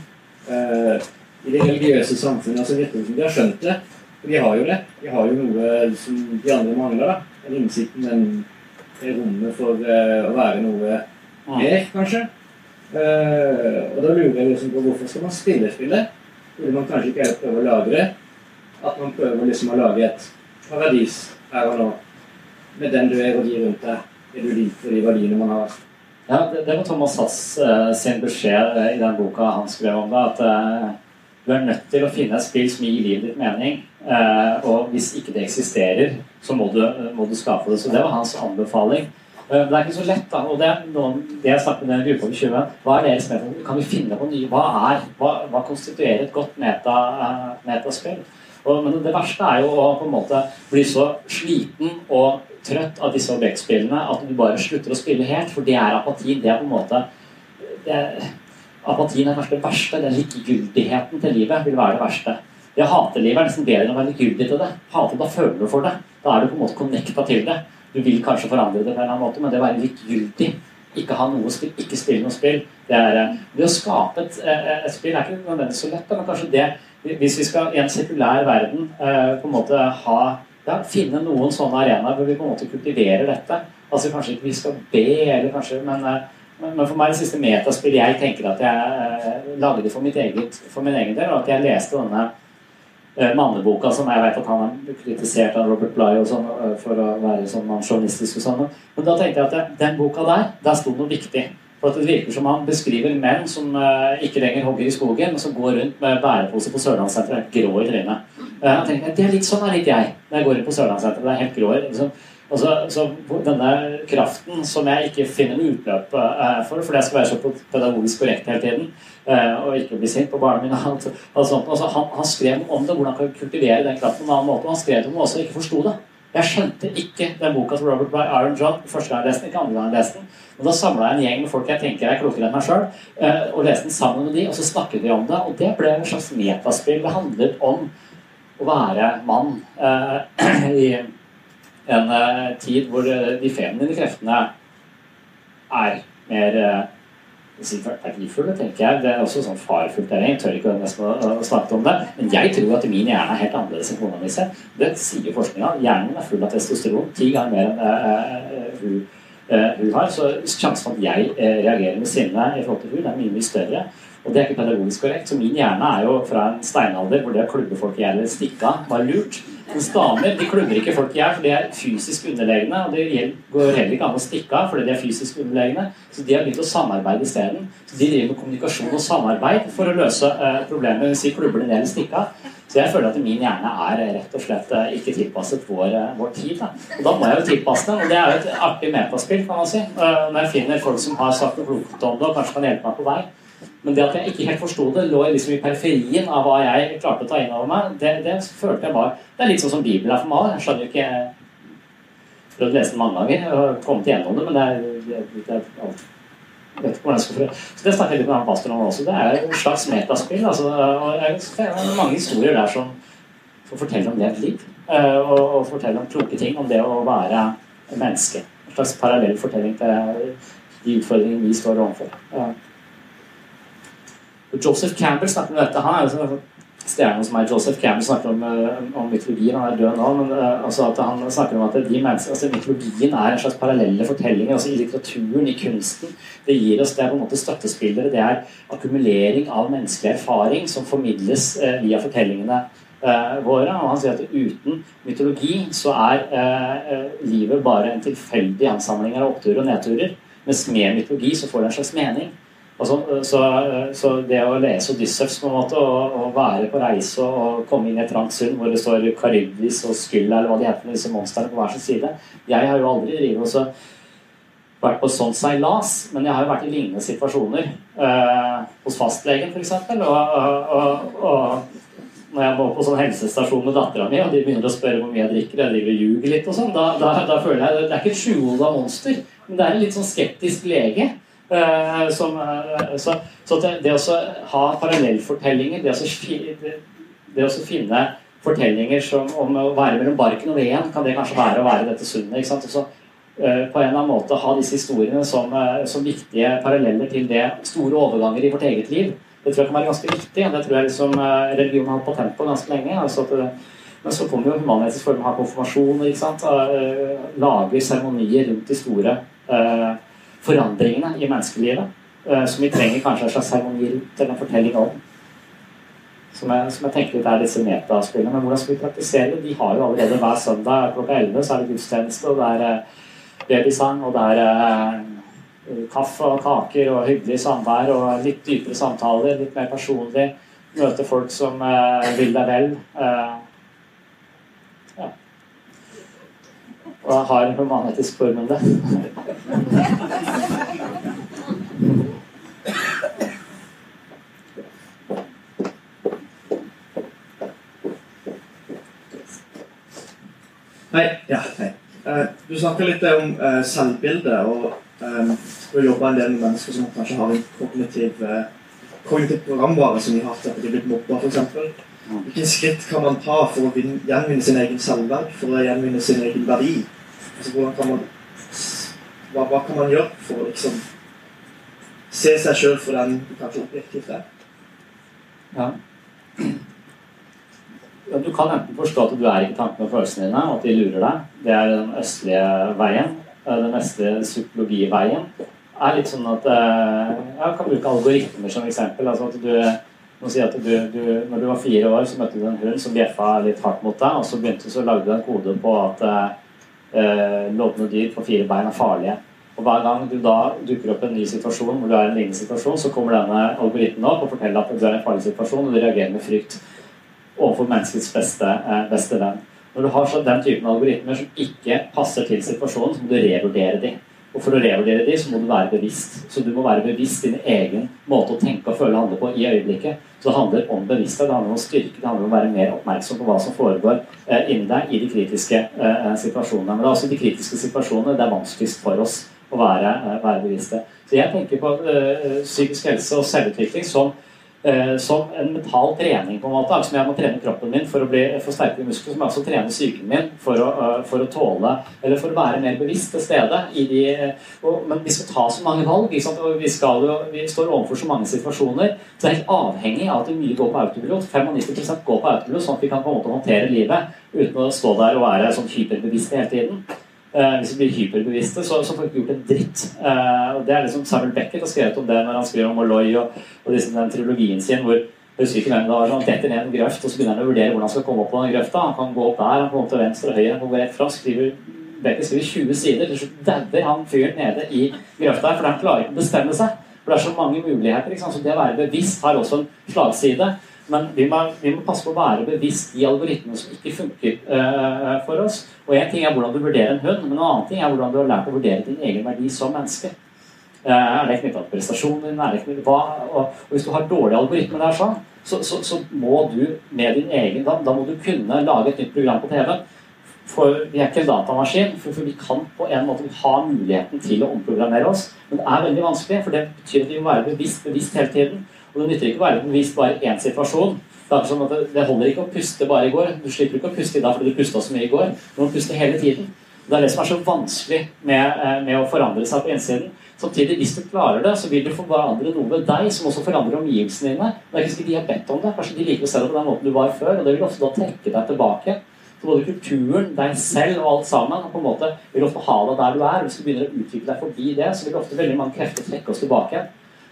uh, I det religiøse samfunnet altså virker det som de har skjønt det. For de har jo det. De har jo noe som de andre mangler. da. Den innsikten, den, rommet for uh, å være noe mer, kanskje. og da lurer jeg liksom på hvorfor skal man spille spillet? Burde man kanskje ikke heller prøve å lagre. At man prøver liksom å lage et paradis her og nå. Med den du er og de rundt deg. Er du lik for de verdiene man har? Ja, det, var Thomas Hass uh, sin beskjed uh, i den boka han skrev om det. At uh, du er nødt til å finne et spill som gir livet ditt mening. og hvis ikke det eksisterer, så må du, må du skape det. Så det var hans anbefaling. Men det er ikke så lett. da, og Det noen, det jeg snakket med den gruppa på 20 Hva er deres metode? Kan vi finne på nye? Hva er, hva, hva konstituerer et godt meta, metaspill? Og, men det verste er jo å på en måte bli så sliten og trøtt av disse objektspillene at du bare slutter å spille helt, for det er apatien. Det er på en måte er, Apatien er kanskje det verste. Den likegyldigheten til livet vil være det verste. Det å hate livet er nesten bedre enn å være likegyldig til det. Hate, Da føler du for det. Da er du på en måte connecta til det. Du vil kanskje forandre det på en eller annen måte, men det å være likegyldig ikke ha noe spill, ikke spille noe spill Det, er, eh, det å skape et, eh, et, spill er ikke nødvendigvis så lett, men kanskje det Hvis vi skal i en sekulær verden eh, på en måte ha ja, finne noen sånne arenaer hvor vi på en måte kultiverer dette. Altså Kanskje ikke vi skal be, eller kanskje, men, eh, men, for meg det siste metaspill jeg tenker at jeg eh, lagde for, eget, for min egen del, og at jeg leste denne eh, manneboka som jeg vet at han har kritisert av Robert Bligh sånn, eh, for å være sånn mansjonistisk og sånn. Men da tenkte jeg at det, den boka der, der sto noe viktig. For Det virker som han beskriver menn som ikke lenger hogger i skogen, men som går rundt med bærepose på Sørlandssenteret, grå i trynet. Eh, tenker, det er litt sånn er litt jeg når jeg går inn på Sørlandssenteret. Det er helt grå. Liksom. Så, så denne kraften som jeg ikke finner noe utløp eh, for, fordi jeg skal være så pedagogisk korrekt hele tiden, eh, og ikke bli sint på barna mine sånt. Altså, han, han skrev om det, hvordan han kan kultivere den kraften på en annen måte. Og han skrev det om også ikke forsto det. Jeg skjønte ikke den boka til Robert by Iron John første gang jeg leste den, ikke andre gang jeg leste den. Og Da samla jeg en gjeng med folk jeg tenker er klokere enn meg sjøl, og leste den sammen med de, og så snakket vi om det. Og det ble en slags metaspill. Det handlet om å være mann eh, i en eh, tid hvor eh, de feminine kreftene er mer eh, verdifulle, tenker jeg. Det er også sånn farefullt. Jeg tør ikke nesten å, snakke om det. Men jeg tror at min hjerne er helt annerledes enn kona mi ser. Det sier forskninga. Hjernen er full av testosteron. Ti ganger mer enn eh, hun, uh, hun har. Så sjansen for at jeg reagerer med sinne i forhold til hun, er mye, mye større. Og det er ikke pedagogisk korrekt. Så min hjerne er jo fra en steinalder hvor det å klubbe folk i hjel eller stikke av var lurt. Mens damer de klubber ikke folk i hjel, for de er fysisk underlegne. Og det går heller ikke an å stikke av fordi de er fysisk underlegne. Så de har begynt å samarbeide isteden. Så de driver med kommunikasjon og samarbeid for å løse eh, problemet. Hvis vi klubber ned eller stikke av. Så jeg føler at min hjerne er rett og slett eh, ikke tilpasset vår, eh, vår tid. Da. Og da må jeg jo tilpasse den, og det er jo et artig metaspill, kan man si. Eh, når jeg finner folk som har sagt noe klokt om det, og kanskje kan hjelpe meg på vei. Men det at jeg ikke helt forsto det, lå liksom i periferien av hva jeg klarte å ta inn over meg. Det, det følte jeg bare Det er litt sånn som Bibelen er for meg. Jeg skjønner jo ikke Jeg prøvde å lese den mange ganger og kommet igjennom det, men det er, det, det, er vet ikke jeg skal Så det snakker jeg litt med han pastoren om også. Det er et slags metaspill. Altså, og det er mange historier der som får fortelle om levd liv. eh, Og, og fortelle om kloke ting om det å være menneske. En slags parallell fortelling til de utfordringene vi står overfor. Joseph Campbell snakker om dette. Han er jo sånn stjernen som er Joseph Campbell snakker om, eh, om mytologien. Han er død nå, men eh, altså at han snakker om at de mennesker, altså mytologien er en slags parallelle fortellinger. altså I litteraturen, i kunsten. Det gir oss, det er på en måte støttespillere. Det er akkumulering av menneskelig erfaring som formidles eh, via fortellingene våre. Og han sier at uten mytologi så er livet bare en tilfeldig ansamling av oppturer og nedturer. Mens med mytologi så får det en slags mening. Altså, så, så, det å lese Odyssevs på en måte, og, og, være på reise og komme inn i et trangt sund hvor det står Karibis og Skylla eller hva de heter, disse monstrene på hver sin side Jeg har jo aldri drivet også vært på sånn seilas, men jeg har jo vært i lignende situasjoner. Eh, hos fastlegen, f.eks. Og, og, og, når jeg var på sånn helsestasjon med dattera mi, og de begynner å spørre hvor mye jeg drikker, jeg driver og ljuger litt og sånn, da, da, da, føler jeg Det er ikke et sjuhoda monster, men det er en litt sånn skeptisk lege. Uh, som, uh, så, så det, det, å ha parallellfortellinger, det, det, det å finne fortellinger som, om å være mellom barken og veden, kan det kanskje være å være dette sundet. ikke sant? Og så uh, på en eller annen måte ha disse historiene som, som, viktige paralleller til det store overganger i vårt eget liv. Det tror jeg kan være ganske viktig. Det tror jeg liksom religionen har hatt patent på ganske lenge. altså at men så kommer jo human-etisk form av konfirmasjon. ikke? Lager seremonier rundt de store uh, forandringene i menneskelivet. Uh, som vi trenger kanskje en slags seremoni rundt eller en fortelling om. Som jeg, som jeg tenker er disse metaspillene. Men hvordan skal vi praktisere det? De har jo allerede hver søndag klokka 11 så er det gudstjeneste, og det er uh, babysang, og det er uh, kaffe og kaker og hyggelig samvær og litt dypere samtaler, litt mer personlig. Møte folk som vil deg vel. Ja. Og har humanetisk formel, Hei. Ja, hei. Uh, du snakka litt om uh, selvbilde, og um, du jobber en del med mennesker som kanskje har en kognitiv, uh, kognitiv programvare som de har hatt at de er blitt mobba, f.eks. Hvilke skritt kan man ta for å gjenvinne sin egen selvverd, for å gjenvinne sin egen verdi? Altså, hvordan kan man, hva, hva kan man gjøre for å liksom se seg sjøl for den du kanskje objektivt er? Ja. ja. Du kan enten forstå at du er ikke tankene og følelsene dine, og at de lurer deg. Det er den østlige veien. Den østlige psykologiveien er litt sånn at Jeg kan bruke algoritmer som eksempel. altså at du må si at du, du, når du var fire år, så møtte du en hund som bjeffa litt hardt mot deg, og så begynte så lagde du en kode på at eh, lodne dyr på fire bein er farlige. Og Hver gang du da dukker opp en ny situasjon hvor du er i en lignende situasjon, så kommer denne algoritmen opp og forteller at du er i en farlig situasjon, og du reagerer med frykt. overfor menneskets beste, eh, beste venn. Når du har så den typen algoritmer som ikke passer til situasjonen, så må du revurdere de. Og for å revurdere de, så må du være bevisst. Så du må være bevisst din egen måte å tenke og føle og handle på i øyeblikket. Så det handler om bevissthet, det handler om styrke, det handler om å være mer oppmerksom på hva som foregår eh, inni deg i de kritiske eh, situasjonene. Men det er også de kritiske situasjonene det er vanskeligst for oss å være, eh, være bevisste. Så jeg tenker på eh, psykisk helse og selvutvikling som Eh, som en mental trening. på en måte, altså, jeg må trene kroppen min for å bli, for sterkere muskler. Som jeg også trener psyken min for å, uh, for å, tåle Eller for å være mer bevisst til stede. De, og, men vi skal ta så mange valg. vi, skal, vi, står overfor så mange situasjoner. Så det er helt avhengig av at mye går på autopilot. 95 går på autopilot, sånn at vi kan på en måte håndtere livet uten å stå der og være sånn hyperbevisste hele tiden. Uh, hvis vi blir hyperbevisste, så, så får vi ikke gjort en dritt. Eh, og Det er liksom Samuel Beckett har skrevet om det når han skriver om Molloy og, og liksom den trilogien sin hvor husker ikke hvem det var, han detter ned en grøft, og så begynner han å vurdere hvordan han skal komme opp på den grøfta. Han kan gå opp der, han kan gå til venstre og høyre, han kan gå rett fra. skriver Beckett skriver 20 sider. Til slutt dauer han fyren nede i grøfta for han klarer ikke å bestemme seg. For det er så mange muligheter. Så det å være bevisst har også en slagside. Men vi må, vi må, passe på å være bevisst i algoritmene som ikke funker uh, for oss. Og én ting er hvordan du vurderer en hund, men en annen ting er hvordan du har lært å vurdere din egen verdi som menneske. Uh, er det knytta til prestasjonen din? Er det knyttet, hva, og, og, hvis du har dårlige algoritmer der, sånn, så, så, så, må du med din egen da, da må du kunne lage et nytt program på TV. For vi er ikke en datamaskin, for, for vi kan på en måte ha muligheten til å omprogrammere oss. Men det er veldig vanskelig, for det betyr at vi må være bevisst, bevisst hele tiden. Og det nytter ikke å være bevisst bare én situasjon. Det, er sånn at det holder ikke å puste bare i går. Du slipper ikke å puste i dag fordi du pusta så mye i går. Du må puste hele tiden. Det er det som er så vanskelig med, eh, med å forandre seg på innsiden. Samtidig, hvis du klarer det, så vil du forandre noe ved deg som også forandrer omgivelsene dine. Det er ikke sikkert de har bedt om det. Kanskje de liker å se det på den måten du var før. Og det vil ofte da trekke deg tilbake. Så både kulturen, deg selv og alt sammen og på en måte vil ofte ha deg der du er. Hvis du begynner å utvikle deg forbi det, så vil ofte veldig mange krefter trekke oss tilbake.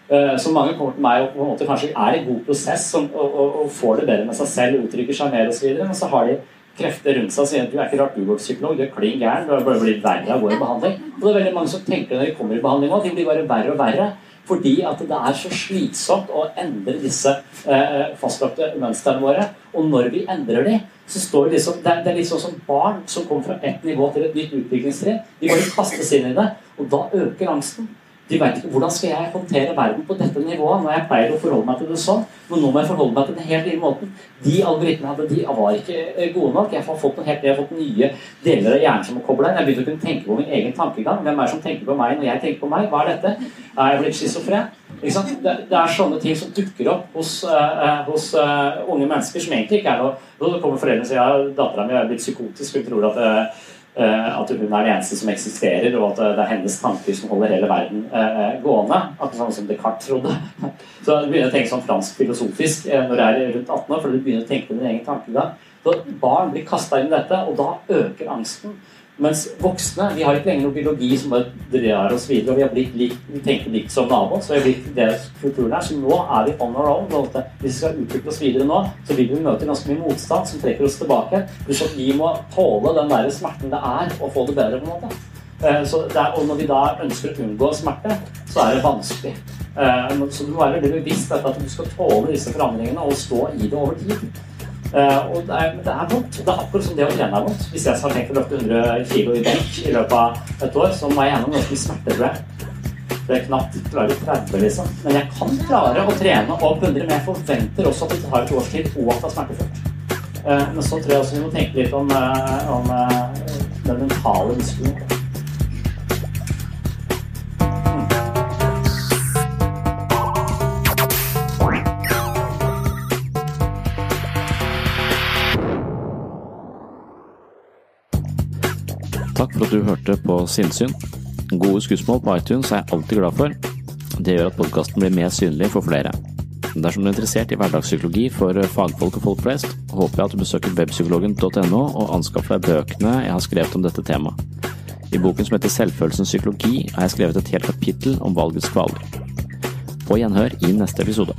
Eh, så mange kommer til meg og på en måte kanskje er i god prosess og, og, og, får det bedre med seg selv, uttrykker seg mer osv. Men så har de krefter rundt seg og sier at du er ikke rart du går til psykolog, du er klin gæren, du har bare blitt verre av å gå i behandling. Og det er veldig mange som tenker når de kommer i behandling at de blir bare verre og verre. Fordi at det er så slitsomt å endre disse eh, fastlagte mønstrene våre. Og når vi endrer de, så står det liksom Det er, det er sånn som barn som kommer fra ett nivå til et nytt utviklingstrinn. De bare kastes inn i det, og da øker angsten. De vet ikke hvordan skal jeg håndtere verden på dette nivået når jeg pleier å forholde meg til det sånn. Men nå må jeg forholde meg til den helt nye måten. De algoritmene hadde, de var ikke eh, gode nok. Jeg har fått, helt, jeg har fått nye deler av hjernen som må koble inn. Jeg begynte å kunne tenke på min egen tankegang. Hvem er det som tenker på meg når jeg tenker på meg? Hva er dette? Er jeg blitt schizofren? Det, er sånne ting som dukker opp hos, uh, hos uh, unge mennesker som egentlig ikke er noe Nå kommer foreldrene og sier ja, dattera mi er blitt psykotisk. Hun tror at uh, at hun er det eneste som eksisterer, og at det er hennes tanker som holder hele verden eh, gående. Akkurat sånn som Descartes trodde. Så du begynner å tenke sånn fransk filosofisk eh, når du er rundt 18 år, for du begynner å tenke på din egen tankegang. Så barn blir kasta inn i dette, og da øker angsten. Mens voksne vi har ikke lenger noen biologi som bare drar oss videre. og Vi har blitt likt, vi tenker likt som naboen. Så vi har blitt deres kulturen her. Så nå er vi on our own. Hvis vi skal utvikle oss videre nå, så vil vi møte ganske mye motstand som trekker oss tilbake. Så vi må tåle den der smerten det er å få det bedre. på en måte. Eh, så er, og når vi da ønsker å unngå smerte, så er det vanskelig. Eh, så du må være veldig bevisst at du skal tåle disse forandringene og stå i det over tid. Uh, og det er, det er, vondt. Det er akkurat som det å trene er vondt. Hvis jeg har tenkt å løfte 100 kg i benk i løpet av et år, så må jeg gjennom ganske smerte, tror jeg. Det er knapt klare 30, liksom. Men jeg kan klare å trene opp 100, men jeg forventer også at det tar et års tid, og at det er smertefullt. Uh, men så tror jeg også vi må tenke litt om, uh, om den mentale muskelen. Takk for at du hørte på Sinnsyn. Gode skussmål på iTunes er jeg alltid glad for. Det gjør at podkasten blir mer synlig for flere. Dersom du er interessert i hverdagspsykologi for fagfolk og folk flest, håper jeg at du besøker webpsykologen.no og anskaffer deg bøkene jeg har skrevet om dette temaet. I boken som heter Selvfølelsens psykologi har jeg skrevet et helt kapittel om valgets kvaler. På gjenhør i neste episode.